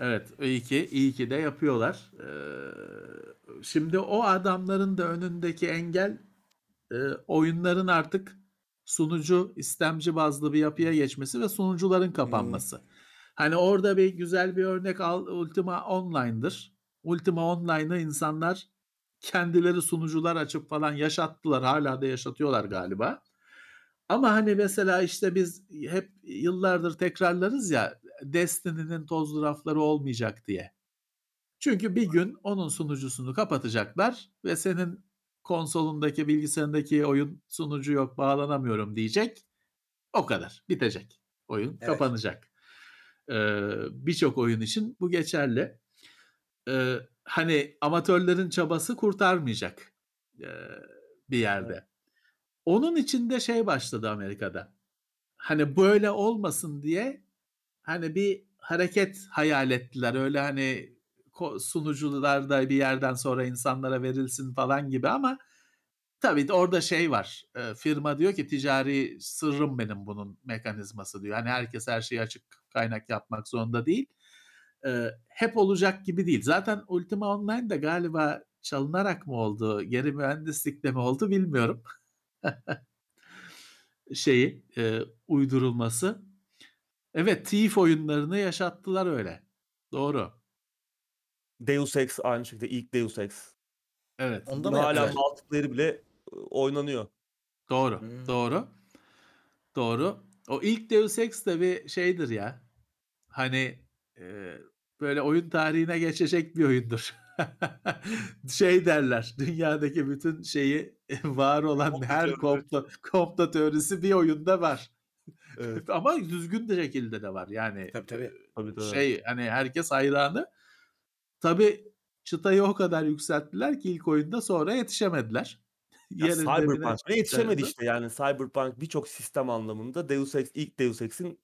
Evet, iyi ki iyi ki de yapıyorlar. Ee, şimdi o adamların da önündeki engel e, oyunların artık sunucu istemci bazlı bir yapıya geçmesi ve sunucuların kapanması. Hani orada bir güzel bir örnek al Ultima Online'dır. Ultima Online'ı insanlar kendileri sunucular açıp falan yaşattılar. Hala da yaşatıyorlar galiba. Ama hani mesela işte biz hep yıllardır tekrarlarız ya Destiny'nin tozlu rafları olmayacak diye. Çünkü bir gün onun sunucusunu kapatacaklar ve senin konsolundaki bilgisayarındaki oyun sunucu yok bağlanamıyorum diyecek. O kadar. Bitecek. Oyun Evet. kapanacak. Ee, Birçok oyun için bu geçerli. Ee, hani amatörlerin çabası kurtarmayacak ee, bir yerde. Onun için de şey başladı Amerika'da. Hani böyle olmasın diye hani bir hareket hayal ettiler. Öyle hani sunucular da bir yerden sonra insanlara verilsin falan gibi ama tabii orada şey var. E, firma diyor ki ticari sırrım benim bunun mekanizması diyor. Hani herkes her şeyi açık kaynak yapmak zorunda değil. E, hep olacak gibi değil. Zaten Ultima Online de galiba çalınarak mı oldu, geri mühendislikle mi oldu bilmiyorum. Şeyi e, uydurulması. Evet, Thief oyunlarını yaşattılar öyle. Doğru. Deus Ex aynı şekilde ilk Deus Ex. Evet. Onda mı hala yaptılar? multiplayer bile oynanıyor. Doğru. Hmm. Doğru. Doğru. O ilk Deus Ex de bir şeydir ya. Hani e, böyle oyun tarihine geçecek bir oyundur. şey derler. Dünyadaki bütün şeyi var olan Komplo her teorisi. komplo, komplo teorisi bir oyunda var. Evet. Ama düzgün de şekilde de var. Yani Tabii tabii. Tabii tabii. şey hani herkes hayranı. Tabii çıtayı o kadar yükselttiler ki ilk oyunda sonra yetişemediler. Ya dibine Cyberpunk'a yetişemedi işte yani Cyberpunk birçok sistem anlamında Deus Ex ilk Deus Ex'in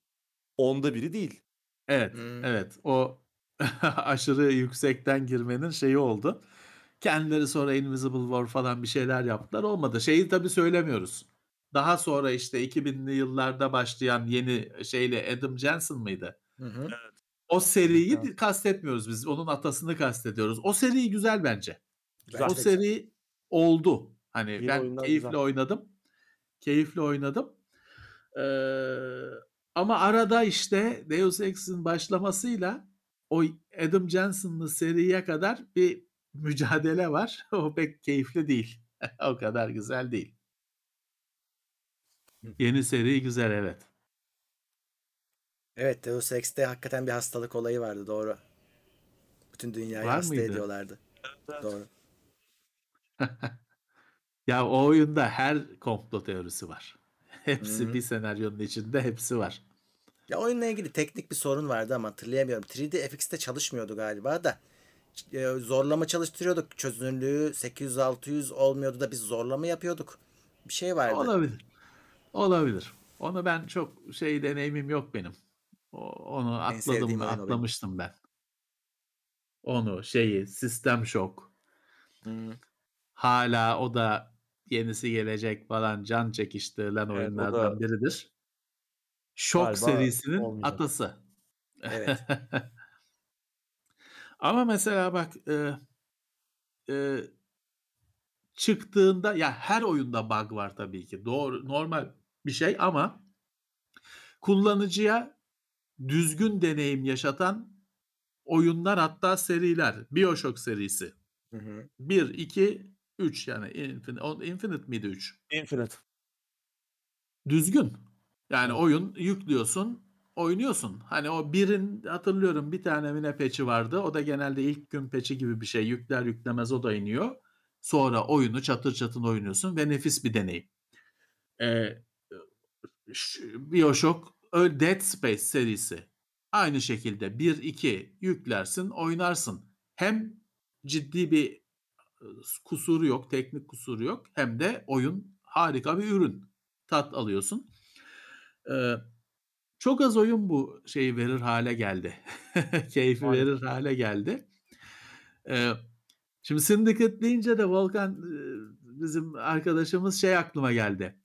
onda biri değil. Evet, Hmm. evet. O aşırı yüksekten girmenin şeyi oldu. Kendileri sonra Invisible War falan bir şeyler yaptılar. Olmadı. Şeyi tabii söylemiyoruz. Daha sonra işte 2000'li yıllarda başlayan yeni şeyle Adam Jensen mıydı? Hı hı. O seriyi Evet. kastetmiyoruz biz. Onun atasını kastediyoruz. O seri güzel bence. Bence o güzel. seri oldu. Hani Yeni ben keyifle güzel. oynadım. Keyifle oynadım. Ee, ama arada işte Deus Ex'in başlamasıyla o Adam Jensen'lı seriye kadar bir mücadele var. O pek keyifli değil. o kadar güzel değil. Yeni seri güzel evet. Evet, Deus Ex'te hakikaten bir hastalık olayı vardı doğru. Bütün dünyayı Var hasta mıydı? ediyorlardı. Doğru. Ya o oyunda her komplo teorisi var. Hepsi Hı. bir senaryonun içinde hepsi var. Ya oyunla ilgili teknik bir sorun vardı ama hatırlayamıyorum. 3D FX'te çalışmıyordu galiba da. E, Zorlama çalıştırıyorduk. Çözünürlüğü 800-600 olmuyordu da biz zorlama yapıyorduk. Bir şey vardı. Olabilir. Olabilir. Onu ben çok şey deneyimim yok benim. Onu atladım, oyun atlamıştım ben. Onu şeyi, sistem şok. Hı. Hala o da yenisi gelecek falan can çekiştirilen o oyunlardan da biridir. Şok galiba serisinin olmayacak. atası. Evet. Ama mesela bak e, e, çıktığında ya her oyunda bug var tabii ki. Doğru normal bir şey ama kullanıcıya düzgün deneyim yaşatan oyunlar hatta seriler. BioShock serisi. Hı hı. 1 2 3 yani Infinite, Infinite miydi 3? Infinite. Düzgün. Yani oyun yüklüyorsun. oynuyorsun. Hani o birin hatırlıyorum bir tane mi ne patch'i vardı. O da genelde ilk gün patch'i gibi bir şey. Yükler yüklemez o da iniyor. Sonra oyunu çatır çatır oynuyorsun ve nefis bir deneyim. Ee, Bioshock Dead Space serisi aynı şekilde 1-2 yüklersin oynarsın. Hem ciddi bir e, kusuru yok, teknik kusuru yok hem de oyun harika bir ürün. Tat alıyorsun. Ee, çok az oyun bu şeyi verir hale geldi. Keyfi Aynen. verir hale geldi. Ee, şimdi Syndicate deyince de Volkan e, bizim arkadaşımız şey aklıma geldi.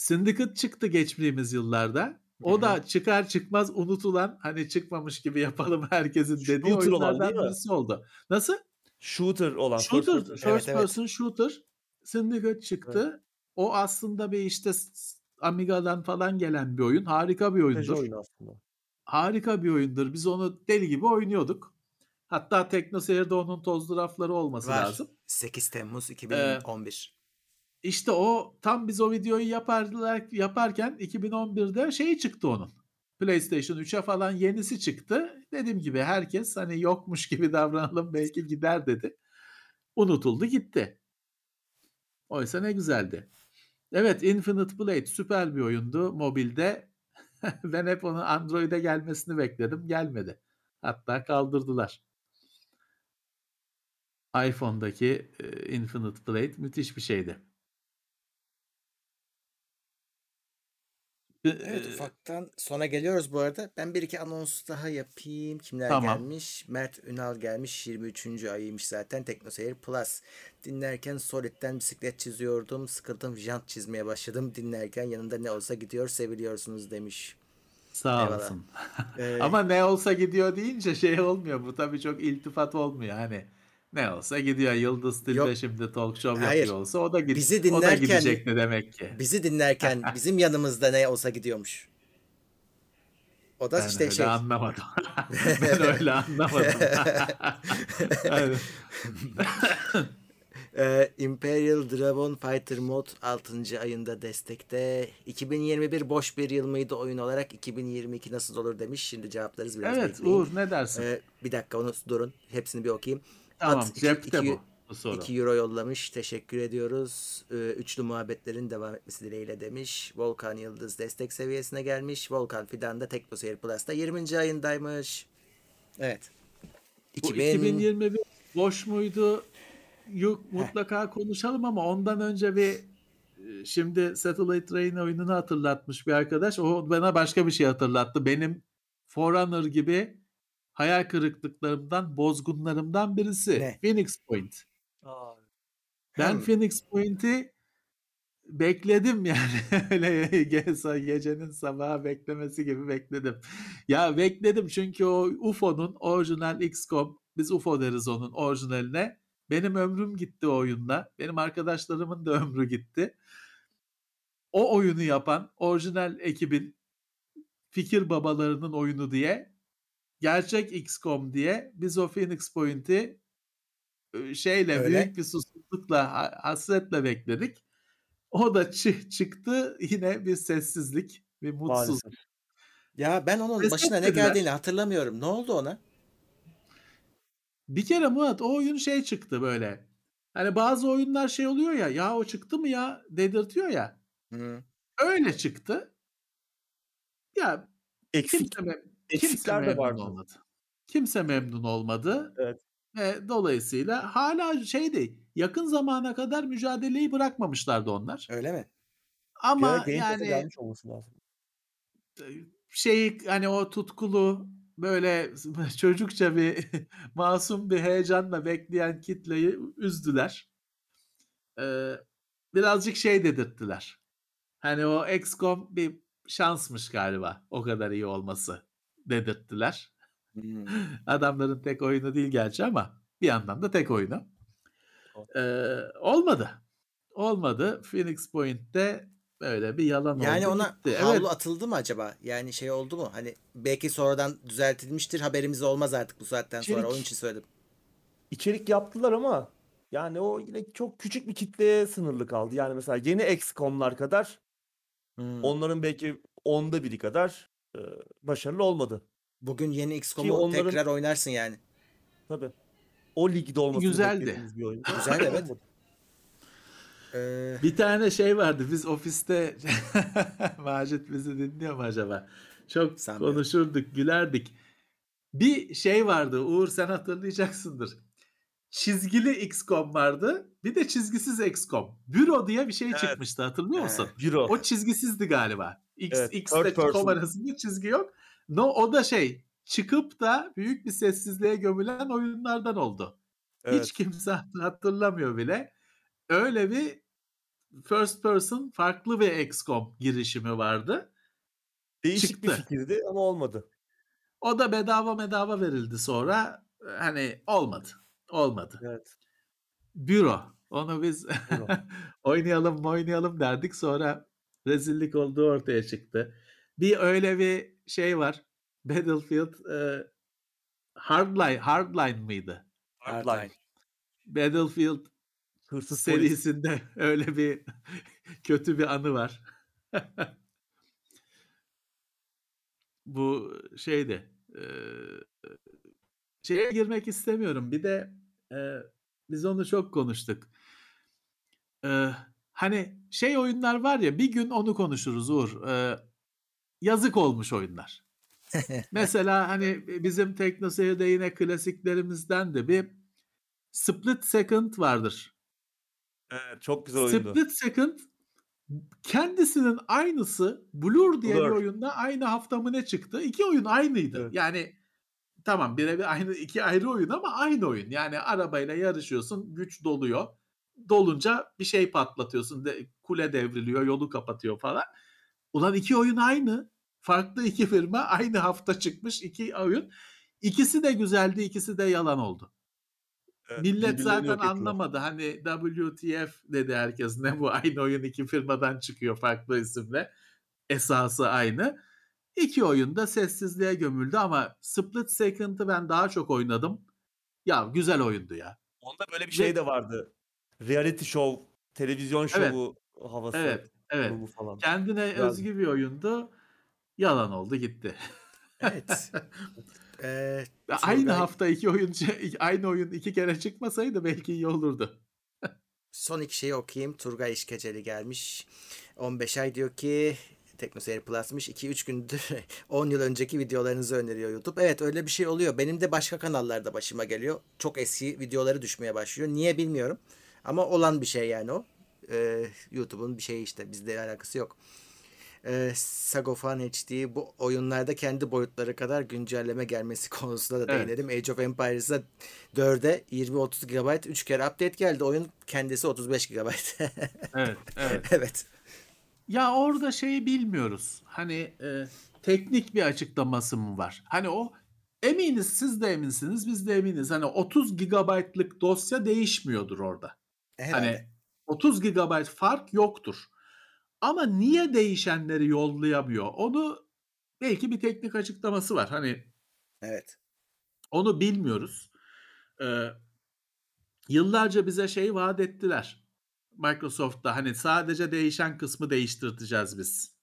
Syndicate çıktı geçtiğimiz yıllarda. O da çıkar çıkmaz unutulan hani çıkmamış gibi yapalım herkesin dediği Shooter olan oyunlardan değil mi? birisi oldu. Nasıl? Shooter olan. first Shooter, person. first Evet, evet. person shooter Syndicate çıktı. O aslında bir işte Amiga'dan falan gelen bir oyun. Harika bir oyundur. oyunu aslında. Harika bir oyundur. Biz onu deli gibi oynuyorduk. Hatta TeknoSeyir'de onun tozlu rafları olması Var. lazım. 8 Temmuz 2011. İşte o tam biz o videoyu yaparlar, yaparken 2011'de şey çıktı onun. PlayStation 3'e falan yenisi çıktı. Dediğim gibi herkes hani yokmuş gibi davranalım belki gider dedi. Unutuldu gitti. Oysa ne güzeldi. Evet Infinite Blade süper bir oyundu mobilde. ben hep onu Android'e gelmesini bekledim. Gelmedi. Hatta kaldırdılar. iPhone'daki e, Infinite Blade müthiş bir şeydi. Evet ufaktan sona geliyoruz bu arada. Ben bir iki anons daha yapayım. Kimler Tamam. gelmiş? Mert Ünal gelmiş. 23. ayıymış zaten. TeknoSeyir Plus. Dinlerken Solid'den bisiklet çiziyordum. Sıkıldım jant çizmeye başladım. Dinlerken yanında ne olsa gidiyor seviliyorsunuz demiş. Sağ Eyvallah. olasın. Ee, Ama ne olsa gidiyor deyince şey olmuyor. Bu tabii çok iltifat olmuyor. Hani ne olsa gidiyor. Yıldız Tilbe Yok. şimdi talk show Hayır. yapıyor olsa o da gid Bizi o da dinlerken- gidecek ne demek ki? bizi dinlerken bizim yanımızda ne olsa gidiyormuş. O da Ben işte öyle şey. anlamadım. ben öyle anlamadım. Ee, Imperial Dragon Fighter Mod 6. ayında destekte. 2021 boş bir yıl mıydı oyun olarak? 2022 nasıl olur demiş. Şimdi cevaplarız biraz evet bekleyin. Uğur ne dersin? Ee, bir dakika onu durun. Hepsini bir okuyayım. Tamam At iki- cepte iki- bu. Bu soru. 2 euro yollamış. Teşekkür ediyoruz. Ee, üçlü muhabbetlerin devam etmesi dileğiyle demiş. Volkan Yıldız destek seviyesine gelmiş. Volkan Fidan da TeknoSeyir Plus'ta 20. ayındaymış. Evet. Bu 2000 2021 boş muydu? Yok mutlaka konuşalım ama ondan önce bir e, şimdi Satellite Rain oyununu hatırlatmış bir arkadaş. O bana başka bir şey hatırlattı. Benim Forerunner gibi hayal kırıklıklarımdan, bozgunlarımdan birisi. Ne? Phoenix Point. Aa, Ben Hmm. Phoenix Point'i bekledim yani. Öyle ge- gecenin sabaha beklemesi gibi bekledim. Ya bekledim çünkü o UFO'nun orijinal XCOM, biz UFO deriz onun orijinaline. Benim ömrüm gitti o oyunla. Benim arkadaşlarımın da ömrü gitti. O oyunu yapan orijinal ekibin fikir babalarının oyunu diye gerçek XCOM diye biz o Phoenix Point'i e, şeyle Öyle. büyük bir susuzlukla ha- hasretle bekledik. O da çı- çıktı yine bir sessizlik, bir mutsuz. maalesef. Ya ben onun Pes başına ne etmediler. geldiğini hatırlamıyorum. Ne oldu ona? Bir kere Murat o oyun şey çıktı böyle. Hani bazı oyunlar şey oluyor ya ya o çıktı mı ya dedirtiyor ya. Hı. Öyle çıktı. Ya Eksik, kimse eksikler de memnun vardı. olmadı. Kimse memnun olmadı. Evet. Ve dolayısıyla hala şeydi yakın zamana kadar mücadeleyi bırakmamışlardı onlar. Öyle mi? Ama yani gelmiş olması lazım. şeyi hani o tutkulu böyle çocukça bir masum bir heyecanla bekleyen kitleyi üzdüler. Ee, birazcık şey dedirttiler. Hani o XCOM bir şansmış galiba o kadar iyi olması dedirttiler. Hmm. Adamların tek oyunu değil gerçi ama bir yandan da tek oyunu. Ee, olmadı. Olmadı. Phoenix Point'te böyle bir yalan Yani oldu ona gitti. havlu Evet. atıldı mı acaba? Yani şey oldu mu? Hani belki sonradan düzeltilmiştir. Haberimiz olmaz artık bu saatten sonra. İçerik- Onun için söyledim. İçerik yaptılar ama yani o yine çok küçük bir kitleye sınırlı kaldı. Yani mesela yeni XCOM'lar kadar Hmm. onların belki onda biri kadar e, başarılı olmadı. Bugün yeni XCOM'u onların- tekrar oynarsın yani. Tabii. O ligde olmasını Güzeldi. bir oyun. Güzel, evet. Ee, Bir tane şey vardı. Biz ofiste Macit bizi dinliyor mu acaba? Çok Sanmıyorum. konuşurduk, gülerdik. Bir şey vardı. Uğur sen hatırlayacaksındır. Çizgili XCOM vardı. Bir de çizgisiz XCOM. Büro diye bir şey Evet. çıkmıştı. Hatırlıyor musun? Büro. O çizgisizdi galiba. X, Evet, X ile person. arasında çizgi yok. No, o da şey çıkıp da büyük bir sessizliğe gömülen oyunlardan oldu. Evet. Hiç kimse hatırlamıyor bile. Öyle bir first person farklı bir XCOM girişimi vardı. Değişik bir çıktı. fikirdi ama olmadı. O da bedava bedava verildi sonra. Hani olmadı. Olmadı. Evet. Büro. Onu biz Büro. oynayalım oynayalım derdik sonra rezillik olduğu ortaya çıktı. Bir öyle bir şey var. Battlefield e, Hardline, Hardline mıydı? Hardline. Battlefield Hırsız polis. serisinde öyle bir kötü bir anı var. Bu şeydi. e, şeye girmek istemiyorum. Bir de e, biz onu çok konuştuk. E, hani şey oyunlar var ya bir gün onu konuşuruz Uğur. E, yazık olmuş oyunlar. Mesela hani bizim TeknoSeyir'de yine klasiklerimizden de bir Split Second vardır. Evet, çok güzel oyundu. Split Second kendisinin aynısı Blur diye Blur. bir oyunda aynı hafta mı ne çıktı? İki oyun aynıydı. Evet. Yani tamam birebir aynı iki ayrı oyun ama aynı oyun. Yani arabayla yarışıyorsun, güç doluyor. Dolunca bir şey patlatıyorsun, de, kule devriliyor, yolu kapatıyor falan. Ulan iki oyun aynı. Farklı iki firma aynı hafta çıkmış iki oyun. İkisi de güzeldi, ikisi de yalan oldu. Evet, Millet zaten anlamadı. Hani WTF dedi herkes. Ne bu aynı oyun iki firmadan çıkıyor farklı isimle. Esası aynı. İki oyunda sessizliğe gömüldü ama Split Second'ı ben daha çok oynadım. Ya güzel oyundu ya. Onda böyle bir şey de vardı. Reality show, televizyon Evet. şovu havası. Evet, evet. falan. Kendine Güzeldi. özgü bir oyundu. Yalan oldu gitti. evet. Ee, Aynı Turgay- hafta iki oyun aynı oyun iki kere çıkmasaydı belki iyi olurdu. Son iki şeyi okuyayım. Turgay İşkeceli gelmiş. 15 ay diyor ki TeknoSeyir Plus'mış. 2-3 gündür 10 yıl önceki videolarınızı öneriyor YouTube. Evet öyle bir şey oluyor. Benim de başka kanallarda başıma geliyor. Çok eski videoları düşmeye başlıyor. Niye bilmiyorum. Ama olan bir şey yani o. Ee, YouTube'un bir şeyi işte. Bizle alakası yok. Ee, Sagofan HD bu oyunlarda kendi boyutları kadar güncelleme gelmesi konusunda da Evet. değinelim. Age of Empires'a 4'e 20-30 GB 3 kere update geldi. Oyun kendisi 35 GB. Evet, evet. evet. Ya orada şeyi bilmiyoruz. Hani e, teknik bir açıklaması mı var? Hani o eminiz siz de eminsiniz biz de eminiz. Hani 30 gigabaytlık dosya değişmiyordur orada. Herhalde. Hani 30 gigabayt fark yoktur. Ama niye değişenleri yollayamıyor? Onu belki bir teknik açıklaması var. Hani Evet. onu bilmiyoruz. Ee, yıllarca bize şey vaat ettiler. Microsoft'ta hani sadece değişen kısmı değiştirteceğiz biz.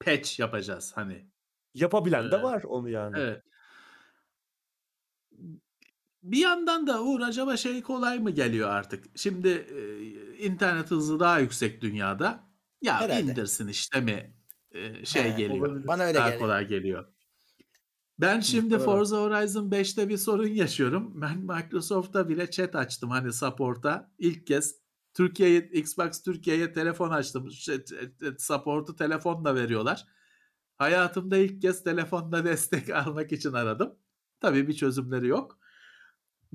Patch yapacağız hani. Yapabilen de Evet. var onu yani. Evet. Bir yandan da Uğur acaba şey kolay mı geliyor artık? Şimdi e, internet hızı daha yüksek dünyada. Ya Herhalde. indirsin işte mi e, şey He, geliyor. olabilir. Bana öyle daha geliyor. kolay geliyor. Ben şimdi. Forza Horizon 5'te bir sorun yaşıyorum. Ben Microsoft'ta bile chat açtım hani support'a. İlk kez Türkiye'ye Xbox Türkiye'ye telefon açtım. Şey, Support'u telefonla veriyorlar. Hayatımda ilk kez telefonla destek almak için aradım. Tabii bir çözümleri yok.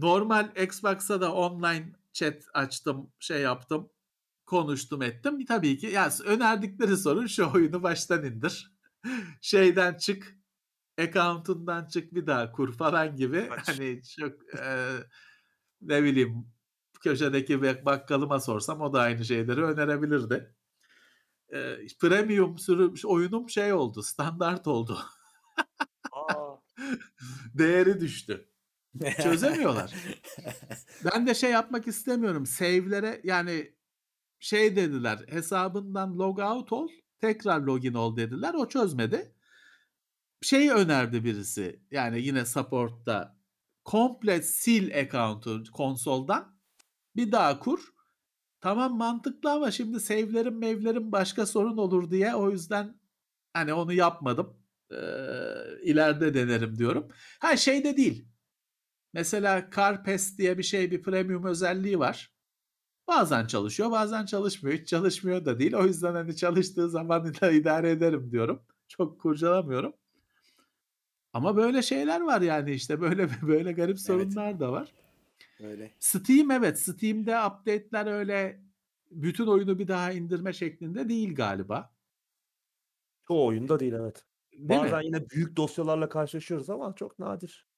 Normal Xbox'a da online chat açtım, şey yaptım, konuştum ettim. Tabii ki ya önerdikleri sorun şu oyunu baştan indir. Şeyden çık, account'undan çık bir daha kur falan gibi. Aç. Hani çok e, ne bileyim köşedeki bak- bakkalıma sorsam o da aynı şeyleri önerebilirdi. E, premium sürüm oyunum şey oldu, standart oldu. Aa, Değeri düştü. Çözemiyorlar. Ben de şey yapmak istemiyorum. Save'lere yani şey dediler hesabından log out ol tekrar login ol dediler. O çözmedi. şey önerdi birisi. Yani yine support'ta komple sil account'u konsoldan bir daha kur. Tamam mantıklı ama şimdi save'lerim mevlerim başka sorun olur diye o yüzden hani onu yapmadım. Ee, ileride denerim diyorum. Ha şey de değil. Mesela CarPass diye bir şey bir premium özelliği var. Bazen çalışıyor bazen çalışmıyor. Hiç çalışmıyor da değil. O yüzden hani çalıştığı zaman da idare ederim diyorum. Çok kurcalamıyorum. Ama böyle şeyler var yani işte böyle böyle garip sorunlar da var. Öyle. Steam evet Steam'de update'ler öyle bütün oyunu bir daha indirme şeklinde değil galiba. Çoğu oyunda değil evet. Değil Bazen mi? yine büyük dosyalarla karşılaşıyoruz ama çok nadir.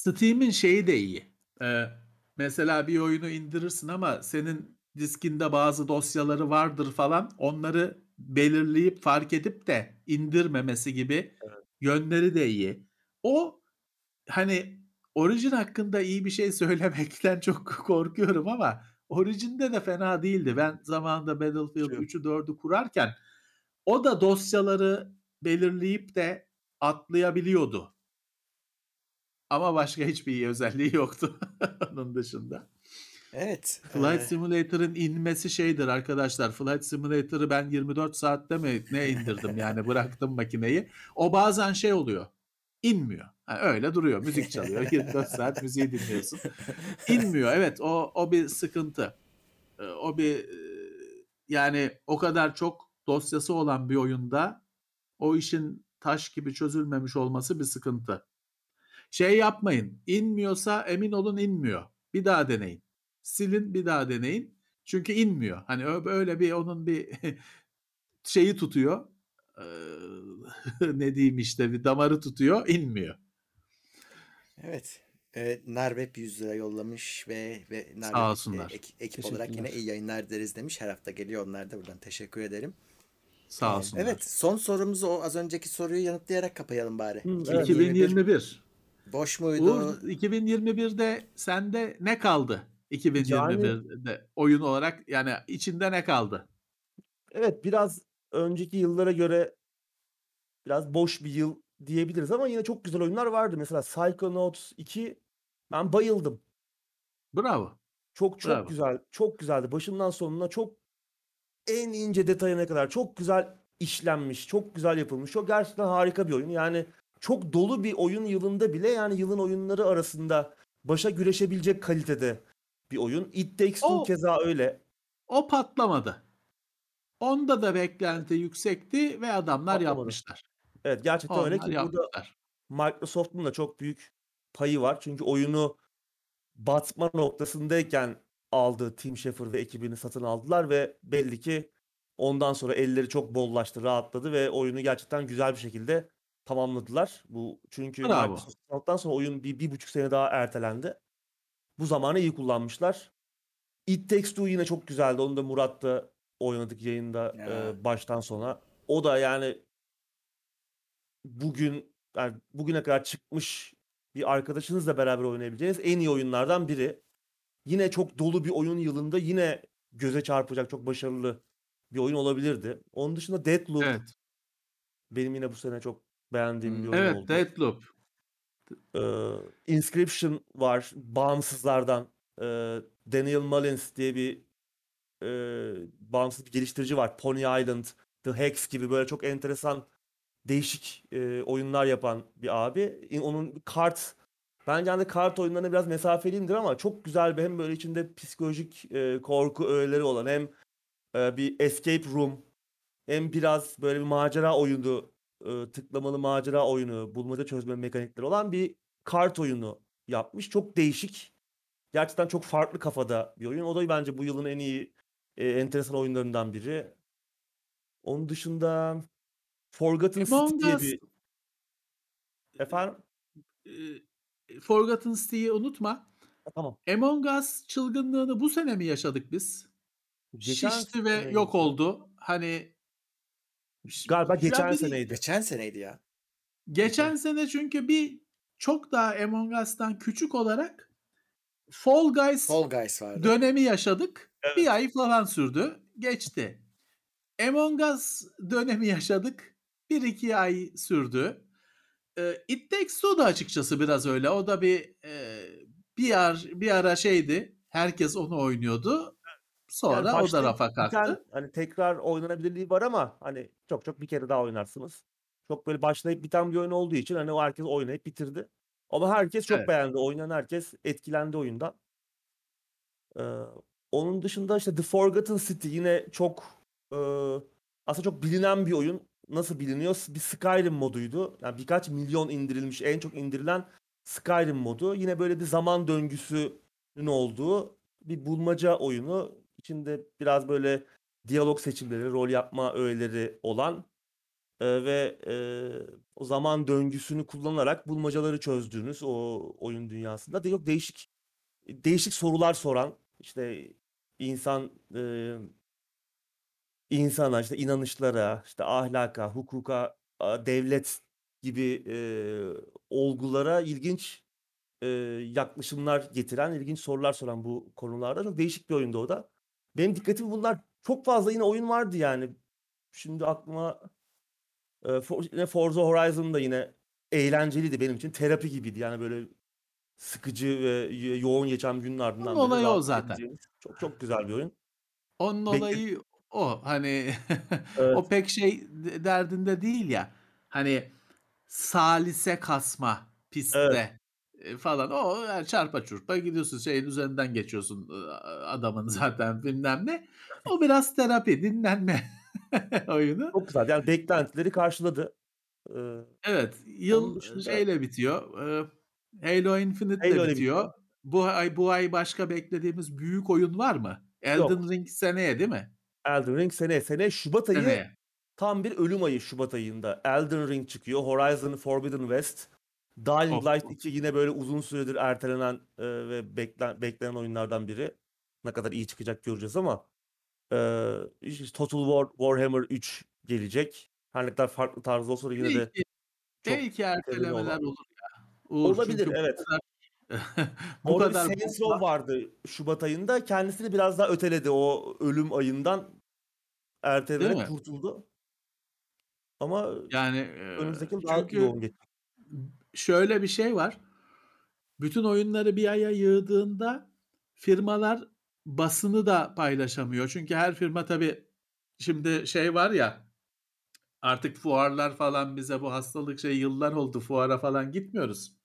Steam'in şeyi de iyi. Ee, mesela bir oyunu indirirsin ama senin diskinde bazı dosyaları vardır falan. Onları belirleyip fark edip de indirmemesi gibi Evet. yönleri de iyi. O hani Origin hakkında iyi bir şey söylemekten çok korkuyorum ama Origin'de de fena değildi. Ben zamanında Battlefield Şu- 3'ü 4'ü kurarken o da dosyaları belirleyip de atlayabiliyordu. Ama başka hiçbir iyi özelliği yoktu onun dışında. Evet. Flight e, Simulator'ın inmesi şeydir arkadaşlar. Flight Simulator'ı ben 24 saatte mi ne indirdim yani bıraktım makineyi. O bazen şey oluyor. inmiyor. Ha, öyle duruyor. Müzik çalıyor. 24 saat müziği dinliyorsun. İnmiyor. Evet o o bir sıkıntı. Ee, O bir e, yani o kadar çok dosyası olan bir oyunda o işin taş gibi çözülmemiş olması bir sıkıntı. Şey yapmayın. İnmiyorsa emin olun inmiyor. Bir daha deneyin. Silin bir daha deneyin. Çünkü inmiyor. Hani öyle bir onun bir şeyi tutuyor. Ee, ne diyeyim işte bir damarı tutuyor, inmiyor. Evet. E, Narweb 100 lira yollamış ve ve olsunlar. e, ek- ekip olarak yine iyi yayınlar deriz demiş. Her hafta geliyor onlar da buradan teşekkür ederim. Sağ E, olsunlar. Evet, son sorumuzu o az önceki soruyu yanıtlayarak kapayalım bari. Hı, evet. 2021. boş muydu? Uğur 2021'de sende ne kaldı? 2021'de oyun olarak yani içinde ne kaldı? Evet biraz önceki yıllara göre biraz boş bir yıl diyebiliriz ama yine çok güzel oyunlar vardı. Mesela Psychonauts 2 ben bayıldım. Bravo. Çok çok Bravo. güzel. Çok güzeldi. Başından sonuna çok en ince detayına kadar çok güzel işlenmiş, çok güzel yapılmış. Çok gerçekten harika bir oyun. Yani çok dolu bir oyun yılında bile yani yılın oyunları arasında başa güreşebilecek kalitede bir oyun. It Takes Two O- keza öyle. O patlamadı. Onda da beklenti yüksekti ve adamlar Patlamadı. yapmışlar. Evet gerçekten öyle Onlar ki burada yapmışlar. Microsoft'un da çok büyük payı var. Çünkü oyunu batma noktasındayken aldı Tim Schafer ve ekibini satın aldılar ve belli ki ondan sonra elleri çok bollaştı, rahatladı ve oyunu gerçekten güzel bir şekilde tamamladılar. Bu çünkü Bravo. Microsoft aldıktan sonra oyun bir, bir buçuk sene daha ertelendi. Bu zamanı iyi kullanmışlar. It Takes Two yine çok güzeldi. Onu da Murat'ta oynadık yayında Ya. e, baştan sona. O da yani bugün yani bugüne kadar çıkmış bir arkadaşınızla beraber oynayabileceğiniz en iyi oyunlardan biri. Yine çok dolu bir oyun yılında yine göze çarpacak çok başarılı bir oyun olabilirdi. Onun dışında Deathloop Evet. benim yine bu sene çok beğendiğim bir Hmm. oyun Evet, oldu. Deathloop. Ee, Inscription var bağımsızlardan. Ee, Daniel Mullins diye bir e, bağımsız bir geliştirici var. Pony Island, The Hex gibi böyle çok enteresan değişik e, oyunlar yapan bir abi. Onun kart bence hani kart oyunlarına biraz mesafeliyimdir ama çok güzel bir hem böyle içinde psikolojik e, korku öğeleri olan hem e, bir escape room hem biraz böyle bir macera oyunu e, tıklamalı macera oyunu, bulmaca çözme mekanikleri olan bir kart oyunu yapmış. Çok değişik. Gerçekten çok farklı kafada bir oyun. O da bence bu yılın en iyi e, enteresan oyunlarından biri. Onun dışında Forgotten City Among diye Us bir efendim e, Forgotten City'yi unutma. Tamam. Among Us çılgınlığını bu sene mi yaşadık biz? Geçen Şişti ve yok oldu. Hani Galiba Ya geçen seneydi. Geçen seneydi ya. Geçen sene çünkü bir çok daha Among Us'tan küçük olarak Fall Guys Fall Guys vardı. dönemi yaşadık. Evet. Bir ay falan sürdü. Geçti. Among Us dönemi yaşadık. Bir iki ay sürdü. Eee, It Takes Two da açıkçası biraz öyle. O da bir, eee, bir ar bir ara şeydi, herkes onu oynuyordu. Yani Sonra o da rafa biten, kalktı. hani tekrar oynanabilirliği var ama hani çok çok bir kere daha oynarsınız. Çok böyle başlayıp biten bir oyun olduğu için hani o herkes oynayıp bitirdi. Ama herkes çok Evet. beğendi. Oynayan herkes etkilendi oyundan. Eee, onun dışında işte The Forgotten City yine çok eee, aslında çok bilinen bir oyun. Nasıl biliniyor? Bir Skyrim moduydu. Yani birkaç milyon indirilmiş, en çok indirilen Skyrim modu. Yine böyle bir zaman döngüsünün olduğu bir bulmaca oyunu. İçinde biraz böyle diyalog seçimleri, rol yapma öğeleri olan eee, ve eee, o zaman döngüsünü kullanarak bulmacaları çözdüğünüz o oyun dünyasında da yok değişik değişik sorular soran işte insan eee, insana işte inanışlara işte ahlaka hukuka devlet gibi eee, olgulara ilginç eee, yaklaşımlar getiren ilginç sorular soran bu konularda çok değişik bir oyundu o da. Benim dikkatimi bunlar çok fazla yine oyun vardı yani. Şimdi aklıma eee, For- yine Forza Horizon da yine eğlenceliydi benim için. Terapi gibiydi yani böyle sıkıcı ve yo- yoğun geçen günün ardından Onun olayı o zaten. çok çok güzel bir oyun. Onun Bekle olayı o. Hani Evet. o pek şey derdinde değil ya. Hani salise kasma Evet. Eee, falan. O yani çarpa çurpa gidiyorsun, şeyin üzerinden geçiyorsun, ııı, adamın zaten bilmem ne. O biraz terapi, dinlenme oyunu. Çok güzel. Yani beklentileri karşıladı. Eee, Evet, yıl şeyle bitiyor, eee, Halo Infinite'le Halo bitiyor. bitiyor. Bu ay bu ay başka beklediğimiz büyük oyun var mı? Yok. Elden Ring seneye değil mi? Elden Ring seneye. Seneye Şubat ayı Seneye. tam bir ölüm ayı Şubat ayında. Elden Ring çıkıyor. Horizon Forbidden West. Dying Of. Light 2 yine böyle uzun süredir ertelenen eee, ve beklen, beklenen oyunlardan biri. Ne kadar iyi çıkacak göreceğiz ama eee, işte Total War Warhammer 3 gelecek. Her ne kadar farklı tarzda olsa da yine de Belki çok belki ertelemeler olur ya. Uğur Olabilir çünkü bu evet. kadar bu Orada bir kadar Saints Row bomba vardı Şubat ayında. Kendisini biraz daha öteledi o ölüm ayından ertelenerek kurtuldu. Ama Yani, eee, önümüzdeki yıl daha çünkü yoğun geçecek. Şöyle bir şey var. Bütün oyunları bir aya yığdığında firmalar basını da paylaşamıyor. Çünkü her firma tabii şimdi şey var ya artık fuarlar falan bize bu hastalık şey yıllar oldu fuara falan gitmiyoruz.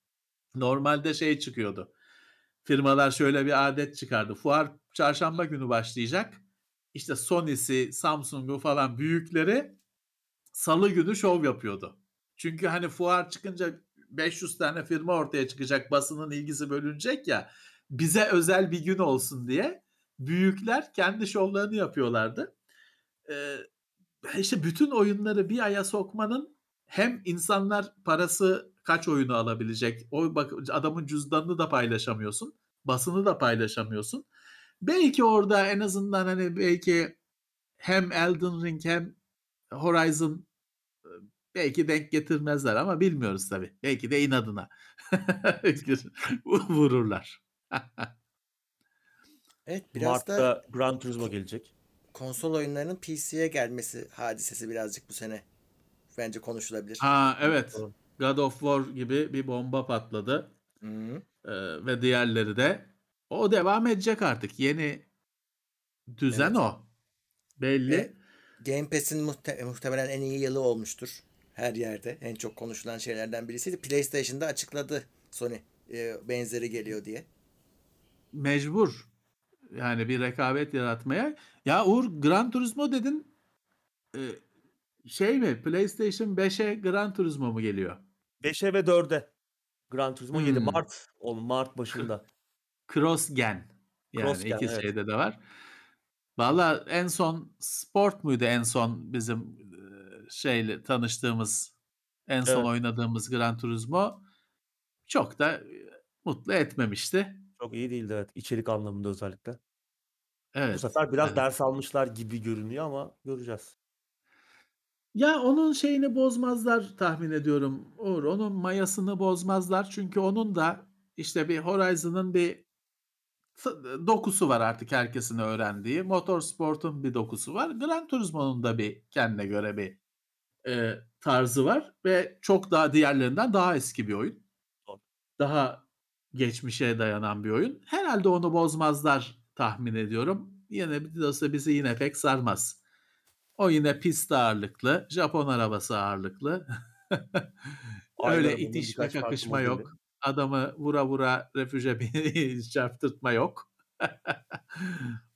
Normalde şey çıkıyordu. Firmalar şöyle bir adet çıkardı. Fuar çarşamba günü başlayacak. İşte Sony'si, Samsung'u falan büyükleri salı günü şov yapıyordu. Çünkü hani fuar çıkınca 500 tane firma ortaya çıkacak, basının ilgisi bölünecek ya. Bize özel bir gün olsun diye büyükler kendi şovlarını yapıyorlardı. Eee, işte bütün oyunları bir aya sokmanın hem insanlar parası kaç oyunu alabilecek, o bak adamın cüzdanını da paylaşamıyorsun, basını da paylaşamıyorsun. Belki orada en azından hani belki hem Elden Ring hem Horizon belki denk getirmezler ama bilmiyoruz tabii. Belki de inadına vururlar. Evet biraz da Mart'ta Gran Turismo gelecek. konsol oyunlarının PC'ye gelmesi hadisesi birazcık bu sene bence konuşulabilir. Ha evet. God of War gibi bir bomba patladı. Eee, ve diğerleri de. O devam edecek artık. Yeni düzen Evet. o. Belli. Ve Game Pass'in muhte- muhtemelen en iyi yılı olmuştur. Her yerde. En çok konuşulan şeylerden birisiydi. PlayStation'da açıkladı Sony. e, benzeri geliyor diye. Mecbur. Yani bir rekabet yaratmaya. Ya Uğur Gran Turismo dedin. Eee, şey mi? PlayStation 5'e Gran Turismo mu geliyor? 5'e ve 4'e Gran Turismo 7 Hmm. Mart ol Mart başında. Cross Gen. Yani Cross Gen iki evet. şeyde de var. Valla en son Sport muydu en son bizim şeyle tanıştığımız en son Evet. oynadığımız Gran Turismo çok da eee, mutlu etmemişti. Çok iyi değildi evet. İçerik anlamında özellikle. Bu Evet. sefer biraz Evet. ders almışlar gibi görünüyor ama göreceğiz. Ya onun şeyini bozmazlar tahmin ediyorum Uğur. Onun mayasını bozmazlar. Çünkü onun da işte bir Horizon'ın bir dokusu var artık herkesin öğrendiği. Motorsport'un bir dokusu var. Gran Turismo'nun da bir kendine göre bir e, tarzı var ve çok daha diğerlerinden daha eski bir oyun. Daha geçmişe dayanan bir oyun. Herhalde onu bozmazlar tahmin ediyorum. Yine olsa bizi yine pek sarmaz. O yine pist ağırlıklı, Japon arabası ağırlıklı. Öyle itişme kakışma modeli. yok. Adamı vura vura refüje çarptırtma yok.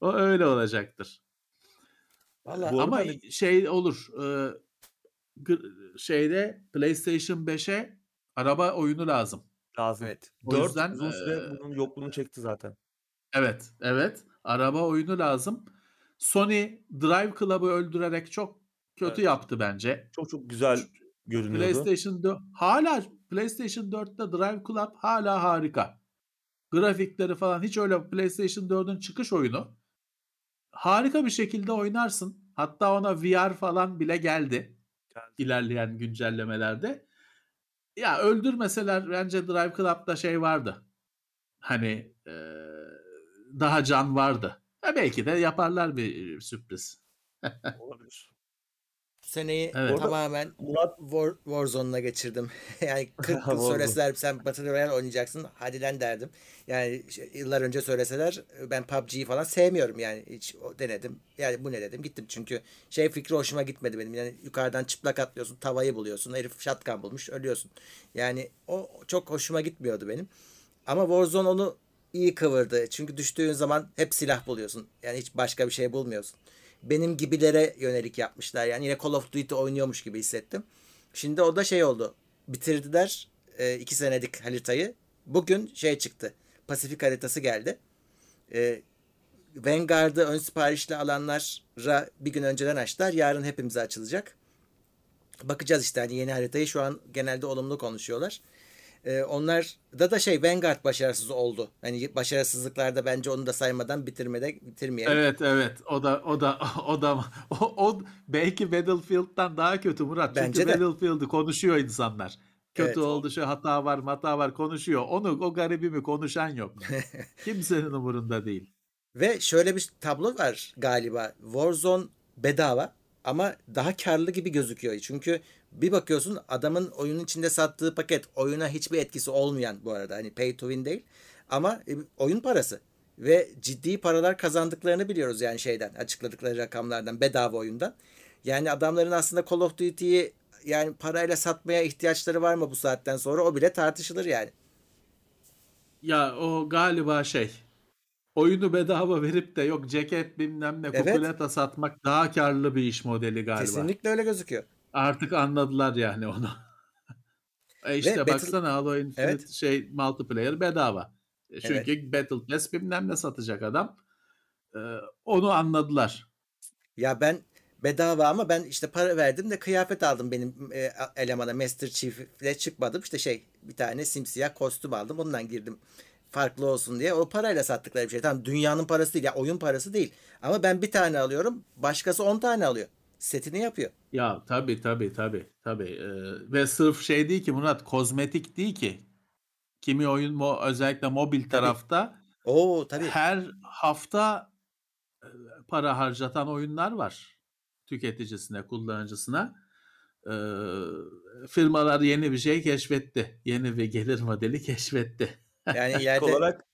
o öyle olacaktır. Valla Bu arada Ama hani- şey olur. e, şeyde PlayStation 5'e araba oyunu lazım. Lazım. evet. O 4 yüzden uzun süre e, bunun yokluğunu çekti zaten. evet, evet. Araba oyunu lazım. Sony Drive Club'ı öldürerek çok kötü Evet. yaptı bence. Çok çok güzel görünüyordu. PlayStation 4 hala PlayStation 4'te Drive Club hala harika. Grafikleri falan hiç öyle PlayStation 4'ün çıkış oyunu. Harika bir şekilde oynarsın. Hatta ona VR falan bile geldi Geldi. İlerleyen güncellemelerde. Ya öldürmeseler bence Drive Club'da şey vardı. Hani eee, daha can vardı. Ya belki de yaparlar bir sürpriz. Olabilir. Seneyi Evet. Tamamen Murat War, Warzone'la geçirdim. yani 40 yıl söyleseler sen Battle Royale oynayacaksın hadi lan derdim. Yani yıllar önce söyleseler ben PUBG'yi falan sevmiyorum yani hiç denedim. Yani bu ne dedim gittim çünkü şey fikri hoşuma gitmedi benim. Yani yukarıdan çıplak atlıyorsun tavayı buluyorsun herif shotgun bulmuş ölüyorsun. Yani o çok hoşuma gitmiyordu benim. Ama Warzone onu iyi kıvırdı. Çünkü düştüğün zaman hep silah buluyorsun. Yani hiç başka bir şey bulmuyorsun. Benim gibilere yönelik yapmışlar. Yani yine Call of Duty oynuyormuş gibi hissettim. Şimdi o da şey oldu. Bitirdiler e, iki senelik haritayı. Bugün şey çıktı. Pasifik haritası geldi. E, Vanguard'ı ön siparişle alanlara bir gün önceden açtılar. Yarın hepimize açılacak. Bakacağız işte hani yeni haritayı şu an genelde olumlu konuşuyorlar. Ee, onlar da da şey Vanguard başarısız oldu. Hani başarısızlıklarda bence onu da saymadan bitirmede bitirmeyelim. Evet evet o da o da o da o, o belki Battlefield'dan daha kötü Murat. Bence Çünkü. Battlefield'ı konuşuyor insanlar. Kötü Evet. oldu şu hata var hata var konuşuyor. Onu o garibimi konuşan yok. Kimsenin umurunda değil. Ve şöyle bir tablo var galiba. Warzone bedava ama daha karlı gibi gözüküyor. Çünkü bir bakıyorsun adamın oyunun içinde sattığı paket oyuna hiçbir etkisi olmayan bu arada. Hani pay to win değil ama e, oyun parası. Ve ciddi paralar kazandıklarını biliyoruz yani şeyden açıkladıkları rakamlardan bedava oyundan. Yani adamların aslında Call of Duty'yi yani parayla satmaya ihtiyaçları var mı bu saatten sonra o bile tartışılır yani. Ya o galiba şey oyunu bedava verip de yok ceket bilmem ne Evet. kukuleta satmak daha karlı bir iş modeli galiba. Kesinlikle öyle gözüküyor. Artık anladılar yani onu. e işte Battle- baksana Halo Infinite Evet. şey multiplayer bedava. E Çünkü Battle Pass bilmem ne satacak adam. E, onu anladılar. Ya ben bedava ama ben işte para verdim de kıyafet aldım benim e, elemana Master Chief'le çıkmadım. İşte şey bir tane simsiyah kostüm aldım ondan girdim farklı olsun diye. O parayla sattıkları bir şey. Tamam dünyanın parası değil ya oyun parası değil. Ama ben bir tane alıyorum başkası 10 tane alıyor. Setini yapıyor. Ya tabii tabii tabii tabii. E, ve sırf şey değil ki Murat kozmetik değil ki. Kimi oyun mo özellikle mobil tarafta Oo tabii. her hafta e, para harcatan oyunlar var tüketicisine, kullanıcısına. E, firmalar yeni bir şey keşfetti. Yeni bir gelir modeli keşfetti. Yani ileride olarak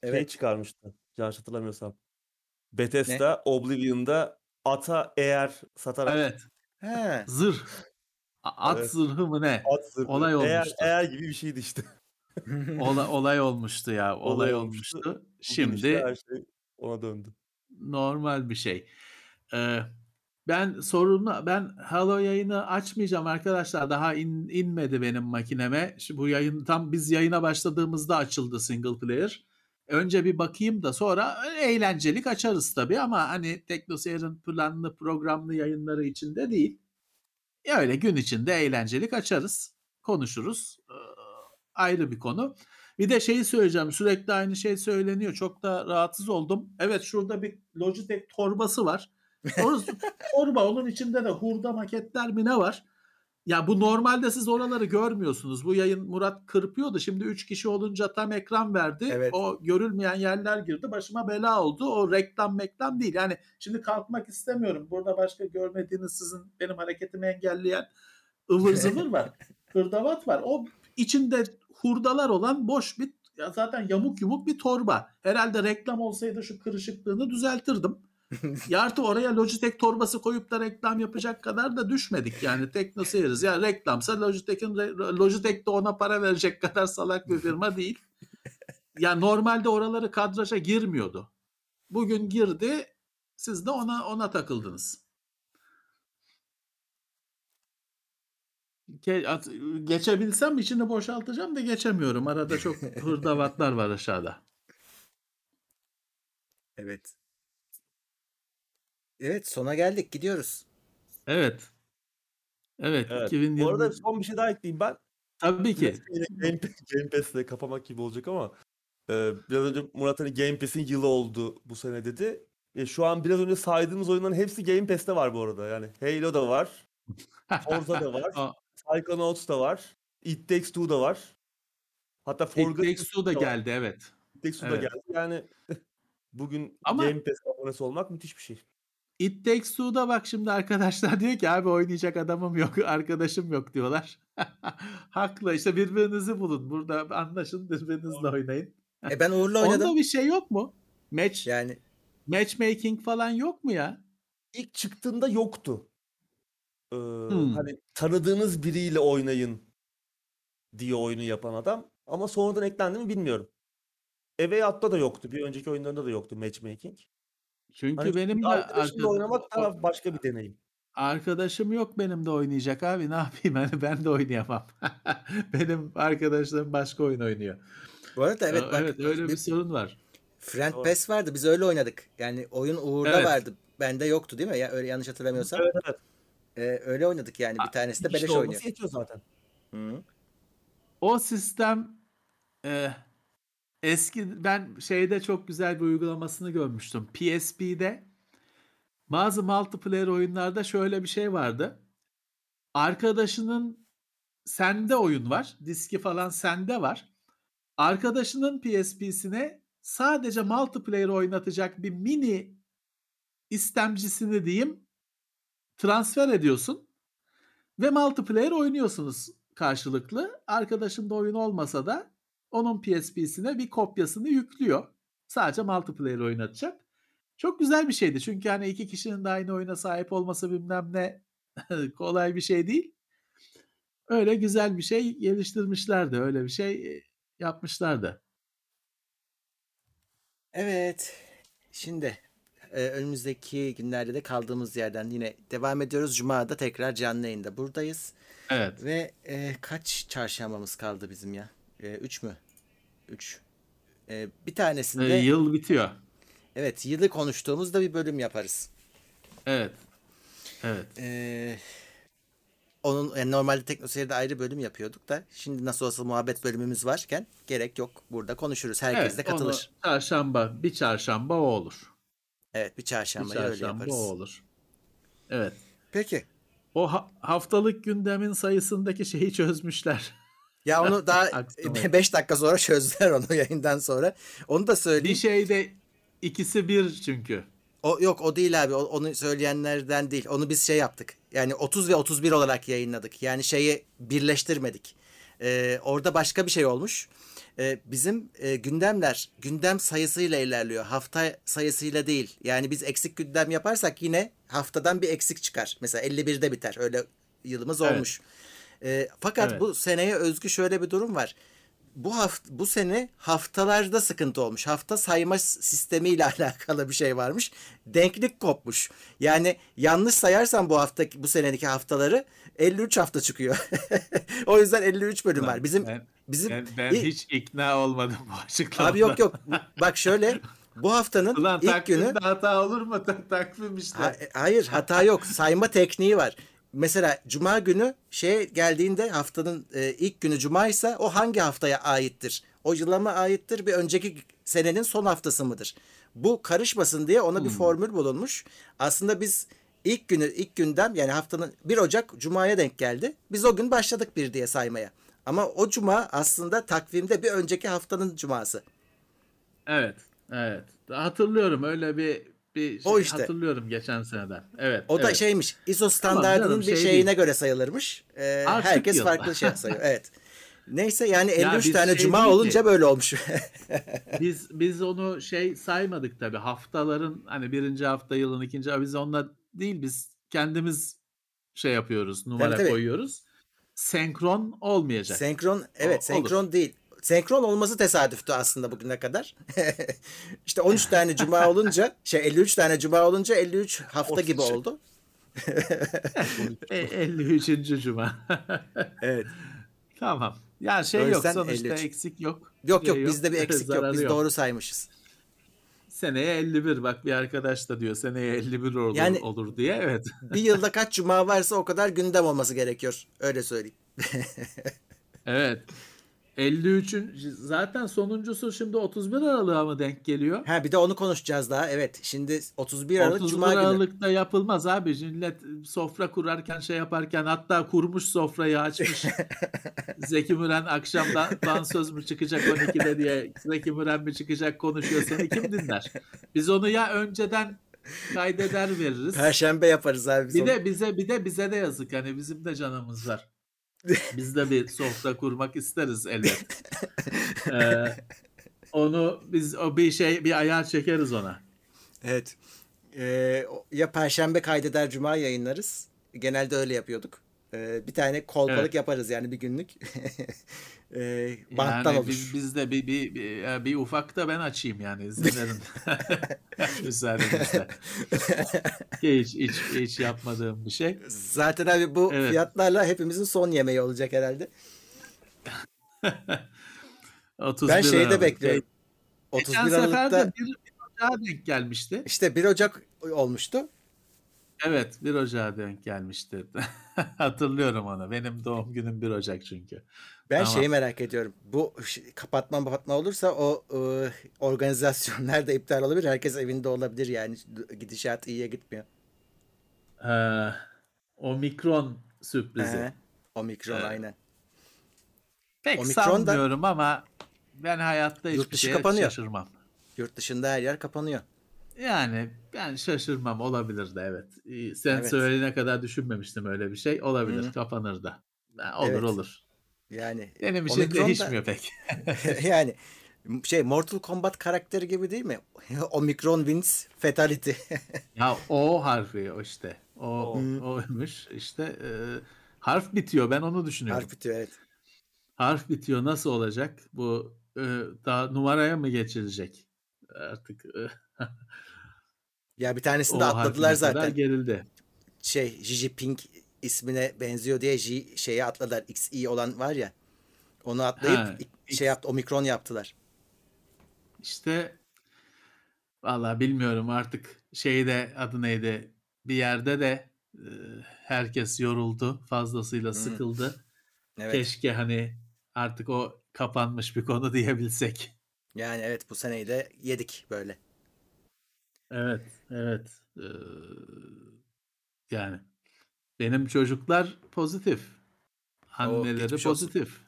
şey evet. çıkarmıştı. Yanlış hatırlamıyorsam. Bethesda Oblivion'da ata eğer satarak Evet. Ha. Zırh. At Evet. zırhı mı ne? at zırhı. Olay eğer, olmuştu. eğer gibi bir şeydi işte. Ola- olay olmuştu ya. Olay, Olay olmuştu. olmuştu. Şimdi işte her şey ona döndü. normal bir şey. Ee, ben sorunu ben Halo yayını açmayacağım arkadaşlar. Daha in- inmedi benim makineme. Şu bu yayın tam biz yayına başladığımızda açıldı single player. Önce bir bakayım da sonra eğlencelik açarız tabii ama hani TeknoSeyir'in planlı programlı yayınları içinde değil. Ya öyle gün içinde eğlencelik açarız. Konuşuruz. Ee, ayrı bir konu. Bir de şeyi söyleyeceğim. Sürekli aynı şey söyleniyor. Çok da rahatsız oldum. Evet şurada bir Logitech torbası var. Orası torba. Onun içinde de hurda maketler mi ne var? Ya bu normalde siz oraları görmüyorsunuz. Bu yayın Murat kırpıyordu. Şimdi 3 kişi olunca tam ekran verdi. Evet. O görülmeyen yerler girdi. Başıma bela oldu. O reklam meklam değil. Yani şimdi kalkmak istemiyorum. Burada başka görmediğiniz sizin benim hareketimi engelleyen ıvır zıvır var. Hırdavat var. O içinde hurdalar olan boş bir ya zaten yamuk yumuk bir torba. Herhalde reklam olsaydı şu kırışıklığını düzeltirdim. ya artı oraya Logitech torbası koyup da reklam yapacak kadar da düşmedik yani teknoseyiriz. Ya reklamsa Logitech'in Logitech de ona para verecek kadar salak bir firma değil. Ya normalde oraları kadraja girmiyordu. Bugün girdi. Siz de ona ona takıldınız. Geçebilsem içini boşaltacağım da geçemiyorum. Arada çok hırdavatlar var aşağıda. Evet. Evet sona geldik gidiyoruz. Evet. Evet. Evet. 2020. Bu arada son bir şey daha ekleyeyim ben. Tabii ki. Game, Game Pass'le kapamak gibi olacak ama e, biraz önce Murat hani Game Pass'in yılı oldu bu sene dedi. E, şu an biraz önce saydığımız oyunların hepsi Game Pass'te var bu arada. Yani Halo da var. Forza da var. Psychonauts da var. It Takes Two da var. Hatta Forgotten It Takes Two da geldi evet. It Takes Two evet. da geldi. Yani bugün Ama... Game Pass abonesi olmak müthiş bir şey. It Takes Two'da bak şimdi arkadaşlar diyor ki abi oynayacak adamım yok, arkadaşım yok diyorlar. Haklı işte birbirinizi bulun. Burada anlaşın birbirinizle oynayın. E ben Uğur'la oynadım. Onda bir şey yok mu? Match yani matchmaking falan yok mu ya? İlk çıktığında yoktu. Ee, hmm. Hani tanıdığınız biriyle oynayın diye oyunu yapan adam. Ama sonradan eklendi mi bilmiyorum. Eve Out'ta da yoktu. Bir önceki oyunlarında da yoktu matchmaking. Çünkü hani benim de arkadaşımla oynamak da başka bir deneyim. Arkadaşım yok benim de oynayacak abi ne yapayım hani ben de oynayamam. benim arkadaşlarım başka oyun oynuyor. Bu arada evet bak, evet öyle bir, bir sorun var. Friend Pass vardı biz öyle oynadık. Yani oyun Uğur'da evet. vardı. Bende yoktu değil mi? Ya öyle yanlış hatırlamıyorsam. Evet evet. Ee, öyle oynadık yani. Bir tanesi de beleş oynuyor. yetiyor zaten. Hı. O sistem e, Eski ben şeyde çok güzel bir uygulamasını görmüştüm. PSP'de bazı multiplayer oyunlarda şöyle bir şey vardı. Arkadaşının sende oyun var. Diski falan sende var. Arkadaşının PSP'sine sadece multiplayer oynatacak bir mini istemcisini diyeyim transfer ediyorsun ve multiplayer oynuyorsunuz karşılıklı. Arkadaşında oyun olmasa da onun PSP'sine bir kopyasını yüklüyor. Sadece multiplayer oynatacak. Çok güzel bir şeydi. Çünkü hani iki kişinin de aynı oyuna sahip olması bilmem ne kolay bir şey değil. Öyle güzel bir şey geliştirmişlerdi. Öyle bir şey e, yapmışlardı. Evet. Şimdi e, önümüzdeki günlerde de kaldığımız yerden yine devam ediyoruz. Cuma'da tekrar canlı yayında buradayız. Evet. Ve e, kaç çarşambamız kaldı bizim ya? E, üç mü? 3. Ee, bir tanesinde... Ee, yıl bitiyor. Evet yılı konuştuğumuzda bir bölüm yaparız. Evet. Evet. Ee, onun yani normalde Teknoseyir'de ayrı bölüm yapıyorduk da şimdi nasıl olsa muhabbet bölümümüz varken gerek yok. Burada konuşuruz. Herkes evet, de katılır. Onu çarşamba, bir çarşamba o olur. Evet bir çarşamba, bir çarşamba öyle yaparız. o olur. Evet. Peki. O ha- haftalık gündemin sayısındaki şeyi çözmüşler. Ya onu daha 5 dakika sonra çözdüler onu yayından sonra. Onu da söyleyeyim. Bir şeyde ikisi bir çünkü. O yok o değil abi. O, onu söyleyenlerden değil. Onu biz şey yaptık. Yani 30 ve 31 olarak yayınladık. Yani şeyi birleştirmedik. Ee, orada başka bir şey olmuş. Ee, bizim e, gündemler gündem sayısıyla ilerliyor. Hafta sayısıyla değil. Yani biz eksik gündem yaparsak yine haftadan bir eksik çıkar. Mesela 51'de biter. Öyle yılımız evet. olmuş. E, fakat evet. bu seneye özgü şöyle bir durum var. Bu hafta bu sene haftalarda sıkıntı olmuş. Hafta sayma sistemiyle alakalı bir şey varmış. Denklik kopmuş. Yani yanlış sayarsan bu hafta bu senedeki haftaları 53 hafta çıkıyor. o yüzden 53 bölüm var. Bizim ben, bizim ben, ben hiç ikna olmadım bu açıklamada. Abi yok yok. Bak şöyle bu haftanın Ulan, ilk günü hata olur mu? Takvim işte. Ha, hayır hata yok. Sayma tekniği var mesela cuma günü şey geldiğinde haftanın e, ilk günü cuma ise o hangi haftaya aittir? O yıla mı aittir bir önceki senenin son haftası mıdır? Bu karışmasın diye ona hmm. bir formül bulunmuş. Aslında biz ilk günü ilk gündem yani haftanın 1 Ocak cumaya denk geldi. Biz o gün başladık bir diye saymaya. Ama o cuma aslında takvimde bir önceki haftanın cuması. Evet. Evet. Hatırlıyorum öyle bir Bir O şey işte. hatırlıyorum geçen seneden. Evet. O da evet. şeymiş. ISO standartının canım, bir şey şeyine değil. göre sayılırmış. Ee, Artık herkes yıl. farklı şey sayıyor. Evet. Neyse yani 53 biz tane şey cuma değil ki- olunca böyle olmuş. biz biz onu şey saymadık tabii. Haftaların hani birinci hafta yılın ikinci hafta biz onunla değil biz kendimiz şey yapıyoruz numara tabii. koyuyoruz. Senkron olmayacak. Senkron evet O- senkron değil. Senkron olması tesadüftü aslında bugüne kadar. işte 13 tane cuma olunca şey 53 tane cuma olunca 53 hafta gibi Olacak. oldu. E, 53. cuma. Evet. tamam. Ya şey yok sonuçta 53. eksik yok. Yok yok Şey bizde bir eksik yok. Biz doğru saymışız. Seneye 51 bak bir arkadaş da diyor seneye 51 olur, Yani- olur diye. Evet. Bir yılda kaç cuma varsa o kadar gündem olması gerekiyor. Öyle söyleyeyim. Evet. 53'ün zaten sonuncusu şimdi 31 Aralık'a mı denk geliyor? Ha bir de onu konuşacağız daha. Evet. Şimdi 31 Aralık 31 cuma günü. Aralık'ta yapılmaz abi. Millet sofra kurarken şey yaparken hatta kurmuş sofrayı açmış. Zeki Müren akşamdan dansöz mü çıkacak 12'de diye Zeki Müren mi çıkacak konuşuyor seni kim dinler? Biz onu ya önceden kaydeder veririz. Perşembe yaparız abi. biz Bir onu. de bize bir de bize de yazık hani bizim de canımız var. Biz de bir sofra kurmak isteriz elbet. Ee, onu biz o bir şey bir ayar çekeriz ona. Evet. Ee, ya perşembe kaydeder cuma yayınlarız. Genelde öyle yapıyorduk. Ee, bir tane kolpalık Evet. yaparız yani bir günlük. ee, banttan yani olur. biz, biz de bir, bir, bir, bir ufak da ben açayım yani izin verin. Müsaadenizle. hiç, hiç, hiç yapmadığım bir şey. Zaten abi bu Evet. fiyatlarla hepimizin son yemeği olacak herhalde. 31 Ben şeyde Aralık. bekliyorum. Geçen 31 sefer Aralık'ta de bir, bir ocağa denk gelmişti. işte 1 Ocak olmuştu. Evet 1 Ocak'a denk gelmişti. Hatırlıyorum onu. Benim doğum günüm 1 Ocak çünkü. Ben Tamam. şeyi merak ediyorum. Bu kapatma kapatma olursa o e, organizasyonlar da iptal olabilir. Herkes evinde olabilir yani. Gidişat iyiye gitmiyor. Ee, Omikron sürprizi. He. Omikron Evet. aynen. Pek Omikron da- sanmıyorum ama ben hayatta hiçbir şeye kapanıyor. şaşırmam. Yurt dışında her yer kapanıyor. Yani ben şaşırmam olabilir de evet. Sen Evet. söyleyene kadar düşünmemiştim öyle bir şey. Olabilir Hı. kapanır da. Olur Evet. olur. Yani Benim için Omikron da- değişmiyor pek. yani şey Mortal Kombat karakteri gibi değil mi? Omikron wins fatality. Ya o harfi o işte. O O. oymuş işte e, harf bitiyor ben onu düşünüyorum. Harf bitiyor evet. Harf bitiyor nasıl olacak? Bu e, daha numaraya mı geçilecek? Artık e, Ya bir tanesini o de harfine atladılar zaten. gerildi. Şey Xi Jinping ismine benziyor diye Xi şeye atladılar. XI olan var ya. Onu atlayıp Ha, şey yaptı Omikron yaptılar. İşte vallahi bilmiyorum artık şeyde adı neydi bir yerde de e, herkes yoruldu fazlasıyla sıkıldı. Evet. Keşke hani artık o kapanmış bir konu diyebilsek. Yani evet bu seneyi de yedik böyle. Evet, evet. Ee, yani benim çocuklar pozitif. Anneleri olsun. pozitif.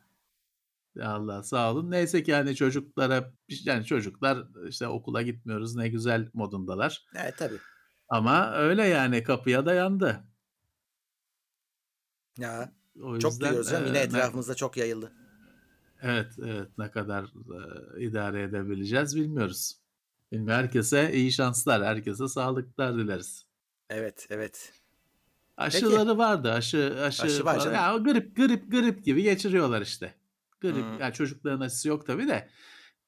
Ya Allah sağ olun. Neyse ki hani çocuklara yani çocuklar işte okula gitmiyoruz ne güzel modundalar. Evet tabii. Ama öyle yani kapıya dayandı. Ya O çok yüzden duyuyoruz canım. Yine e, ne- etrafımızda çok yayıldı. Evet, evet ne kadar e, idare edebileceğiz bilmiyoruz. Bilmiyorum. Herkese iyi şanslar, herkese sağlıklar dileriz. Evet evet. Aşıları vardı. Aşı aşı, Aşı var canım. Ya grip grip grip gibi geçiriyorlar işte. Grip Hmm. yani çocukların aşısı yok tabii de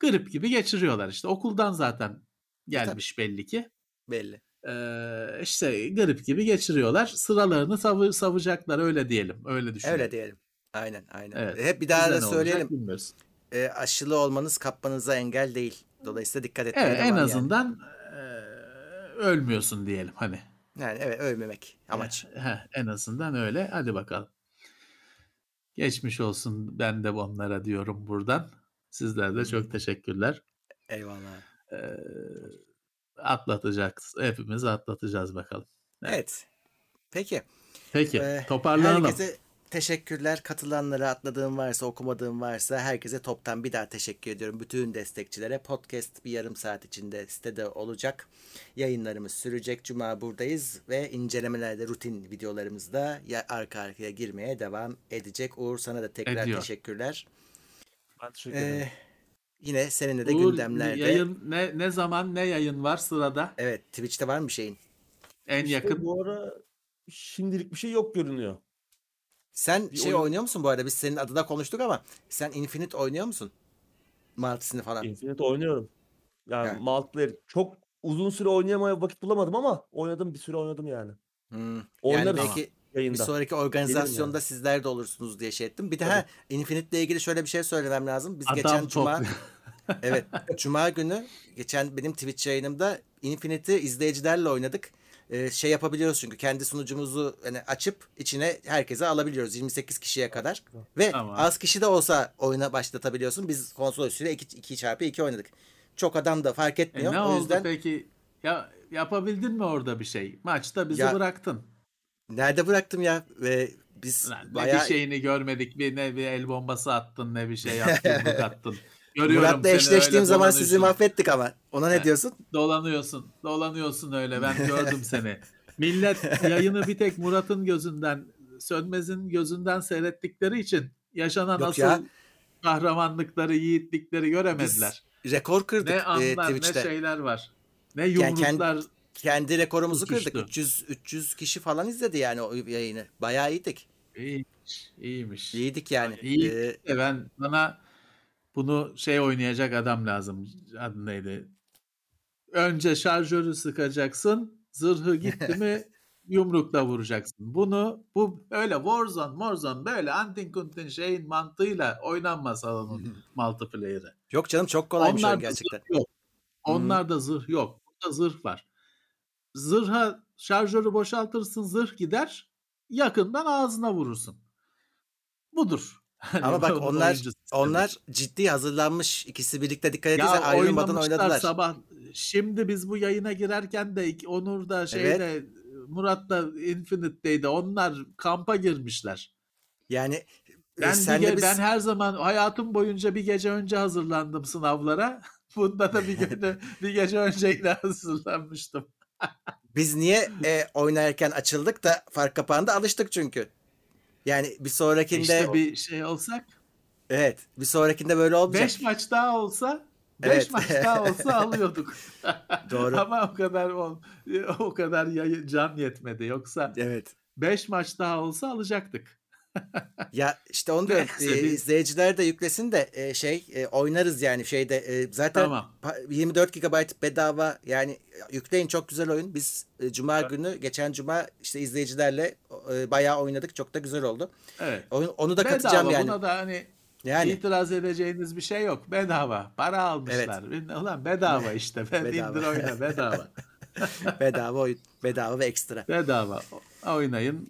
grip gibi geçiriyorlar işte. Okuldan zaten E, gelmiş belli ki. Belli. Ee, işte grip gibi geçiriyorlar. Sıralarını savı, savacaklar öyle diyelim. Öyle düşünüyorum. Öyle diyelim. Aynen aynen. Evet. Hep bir daha Bize da olacak söyleyelim. bilmiyoruz. E, aşılı olmanız kapmanıza engel değil. Dolayısıyla dikkat etmeye Evet en devam yani. azından e, ölmüyorsun diyelim hani. Yani evet ölmemek amaç. Heh, en azından öyle. Hadi bakalım. Geçmiş olsun ben de onlara diyorum buradan. Sizler de çok teşekkürler. Eyvallah. Ee, atlatacağız. Hepimiz atlatacağız bakalım. Evet. Evet. Peki. Peki e, toparlanalım. Herkese teşekkürler. Katılanlara atladığım varsa, okumadığım varsa herkese toptan bir daha teşekkür ediyorum. Bütün destekçilere. Podcast bir yarım saat içinde sitede olacak. Yayınlarımız sürecek. Cuma buradayız ve incelemelerde rutin videolarımızda ya arka arkaya girmeye devam edecek. Uğur sana da tekrar Ediyor. teşekkürler. Ben teşekkür ederim. Ee, yine seninle de Uğur, gündemlerde. yayın ne ne zaman ne yayın var sırada? Evet Twitch'te var mı bir şeyin? En İşte yakın bu ara şimdilik bir şey yok görünüyor. Sen Bir şey oyun- oynuyor musun bu arada? Biz senin adına konuştuk ama sen Infinite oynuyor musun? Multisini falan. Infinite oynuyorum. Yani Evet. multiplayer çok uzun süre oynayamaya vakit bulamadım ama oynadım bir süre oynadım yani. Hmm. Yani Oynarız belki bir yayında. sonraki organizasyonda yani. sizler de olursunuz diye şey ettim. Bir de ha Infinite ile ilgili şöyle bir şey söylemem lazım. Biz adam geçen cuma topluyor. evet cuma günü geçen benim Twitch yayınımda Infinite'i izleyicilerle oynadık. Ee, şey yapabiliyoruz çünkü kendi sunucumuzu hani açıp içine herkese alabiliyoruz 28 kişiye kadar. Ve Tamam. az kişi de olsa oyuna başlatabiliyorsun. Biz konsol üstüyle 2, 2 çarpı 2 oynadık. Çok adam da fark E, etmiyor. ne o oldu yüzden peki? Ya yapabildin mi orada bir şey? Maçta bizi Ya- bıraktın. nerede bıraktım ya ve biz Lan ne bayağı bir şeyini görmedik. Bir ne bir el bombası attın ne bir şey yaptın, attın. Görüyorum Murat'la eşleştiğim zaman sizi mahvettik ama. Ona ne diyorsun? Dolanıyorsun. Dolanıyorsun öyle. Ben gördüm seni. Millet yayını bir tek Murat'ın gözünden, Sönmez'in gözünden seyrettikleri için yaşanan Yok asıl ya. kahramanlıkları, yiğitlikleri göremediler. Rekor kırdık ne e, anlar, ne Twitch'te. şeyler var. Ne Yani kend- yumruklar. Kendi rekorumuzu Uçuştu. kırdık. 300 300 kişi falan izledi yani o yayını. Bayağı iyiydik. İyiymiş, iyiymiş. İyiydik yani. İyi. Ee, E ben bana bunu şey oynayacak adam lazım. Adı neydi? Önce şarjörü sıkacaksın. Zırhı gitti mi yumrukla vuracaksın. Bunu bu öyle Warzone, Warzone böyle antin kuntin şeyin mantığıyla oynanmaz onun multiplayer'ı. yok canım çok kolaymış oyun Onlarda gerçekten. zırh yok. Onlarda zırh yok. Burada zırh var. Zırha şarjörü boşaltırsın zırh gider. Yakından ağzına vurursun. Budur. Hani Ama bak onlar onlar ciddi hazırlanmış. İkisi birlikte dikkat ettiysen Ya ayrılmadan oynadılar. sabah. Şimdi biz bu yayına girerken de Onur da şeyde Murat da Infinite'deydi. Onlar kampa girmişler. Yani e, Ben, bir ge- biz ben her zaman hayatım boyunca bir gece önce hazırlandım sınavlara. Bunda da bir gece, bir gece önceyle hazırlanmıştım. biz niye e, oynarken açıldık da fark kapağında alıştık çünkü. Yani bir sonrakinde İşte bir şey olsak evet bir sonrakinde böyle olmayacak. 5 maç daha olsa 5 Evet. maç daha olsa alıyorduk. Doğru. Ama o kadar ol- o kadar can yetmedi. Yoksa Evet. 5 maç daha olsa alacaktık. Ya işte onu. Neyse, e, izleyiciler de yüklesin de e, şey e, oynarız yani şeyde e, zaten Tamam. pa- 24 GB bedava yani yükleyin çok güzel oyun. Biz e, cuma günü geçen cuma işte izleyicilerle e, bayağı oynadık. Çok da güzel oldu. Evet. Oyun, onu da katacağım Bedava yani. buna da hani Yani itiraz edeceğiniz bir şey yok. Bedava. Para almışlar. Ulan bedava işte. Ben Bedava. indir oyna bedava. bedava oyun, bedava ve ekstra. bedava. Oynayın,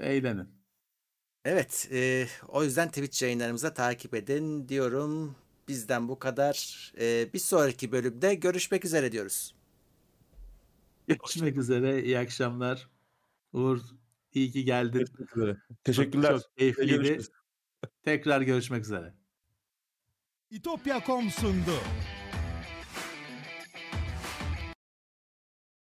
eğlenin. Evet, e, o yüzden Twitch yayınlarımıza takip edin diyorum. Bizden bu kadar. E, bir sonraki bölümde görüşmek üzere diyoruz. Görüşmek üzere. İyi akşamlar. Uğur iyi ki geldin. Teşekkürler. Çok, çok keyifliydi. Görüşürüz. Tekrar görüşmek üzere. İtopya.com sundu.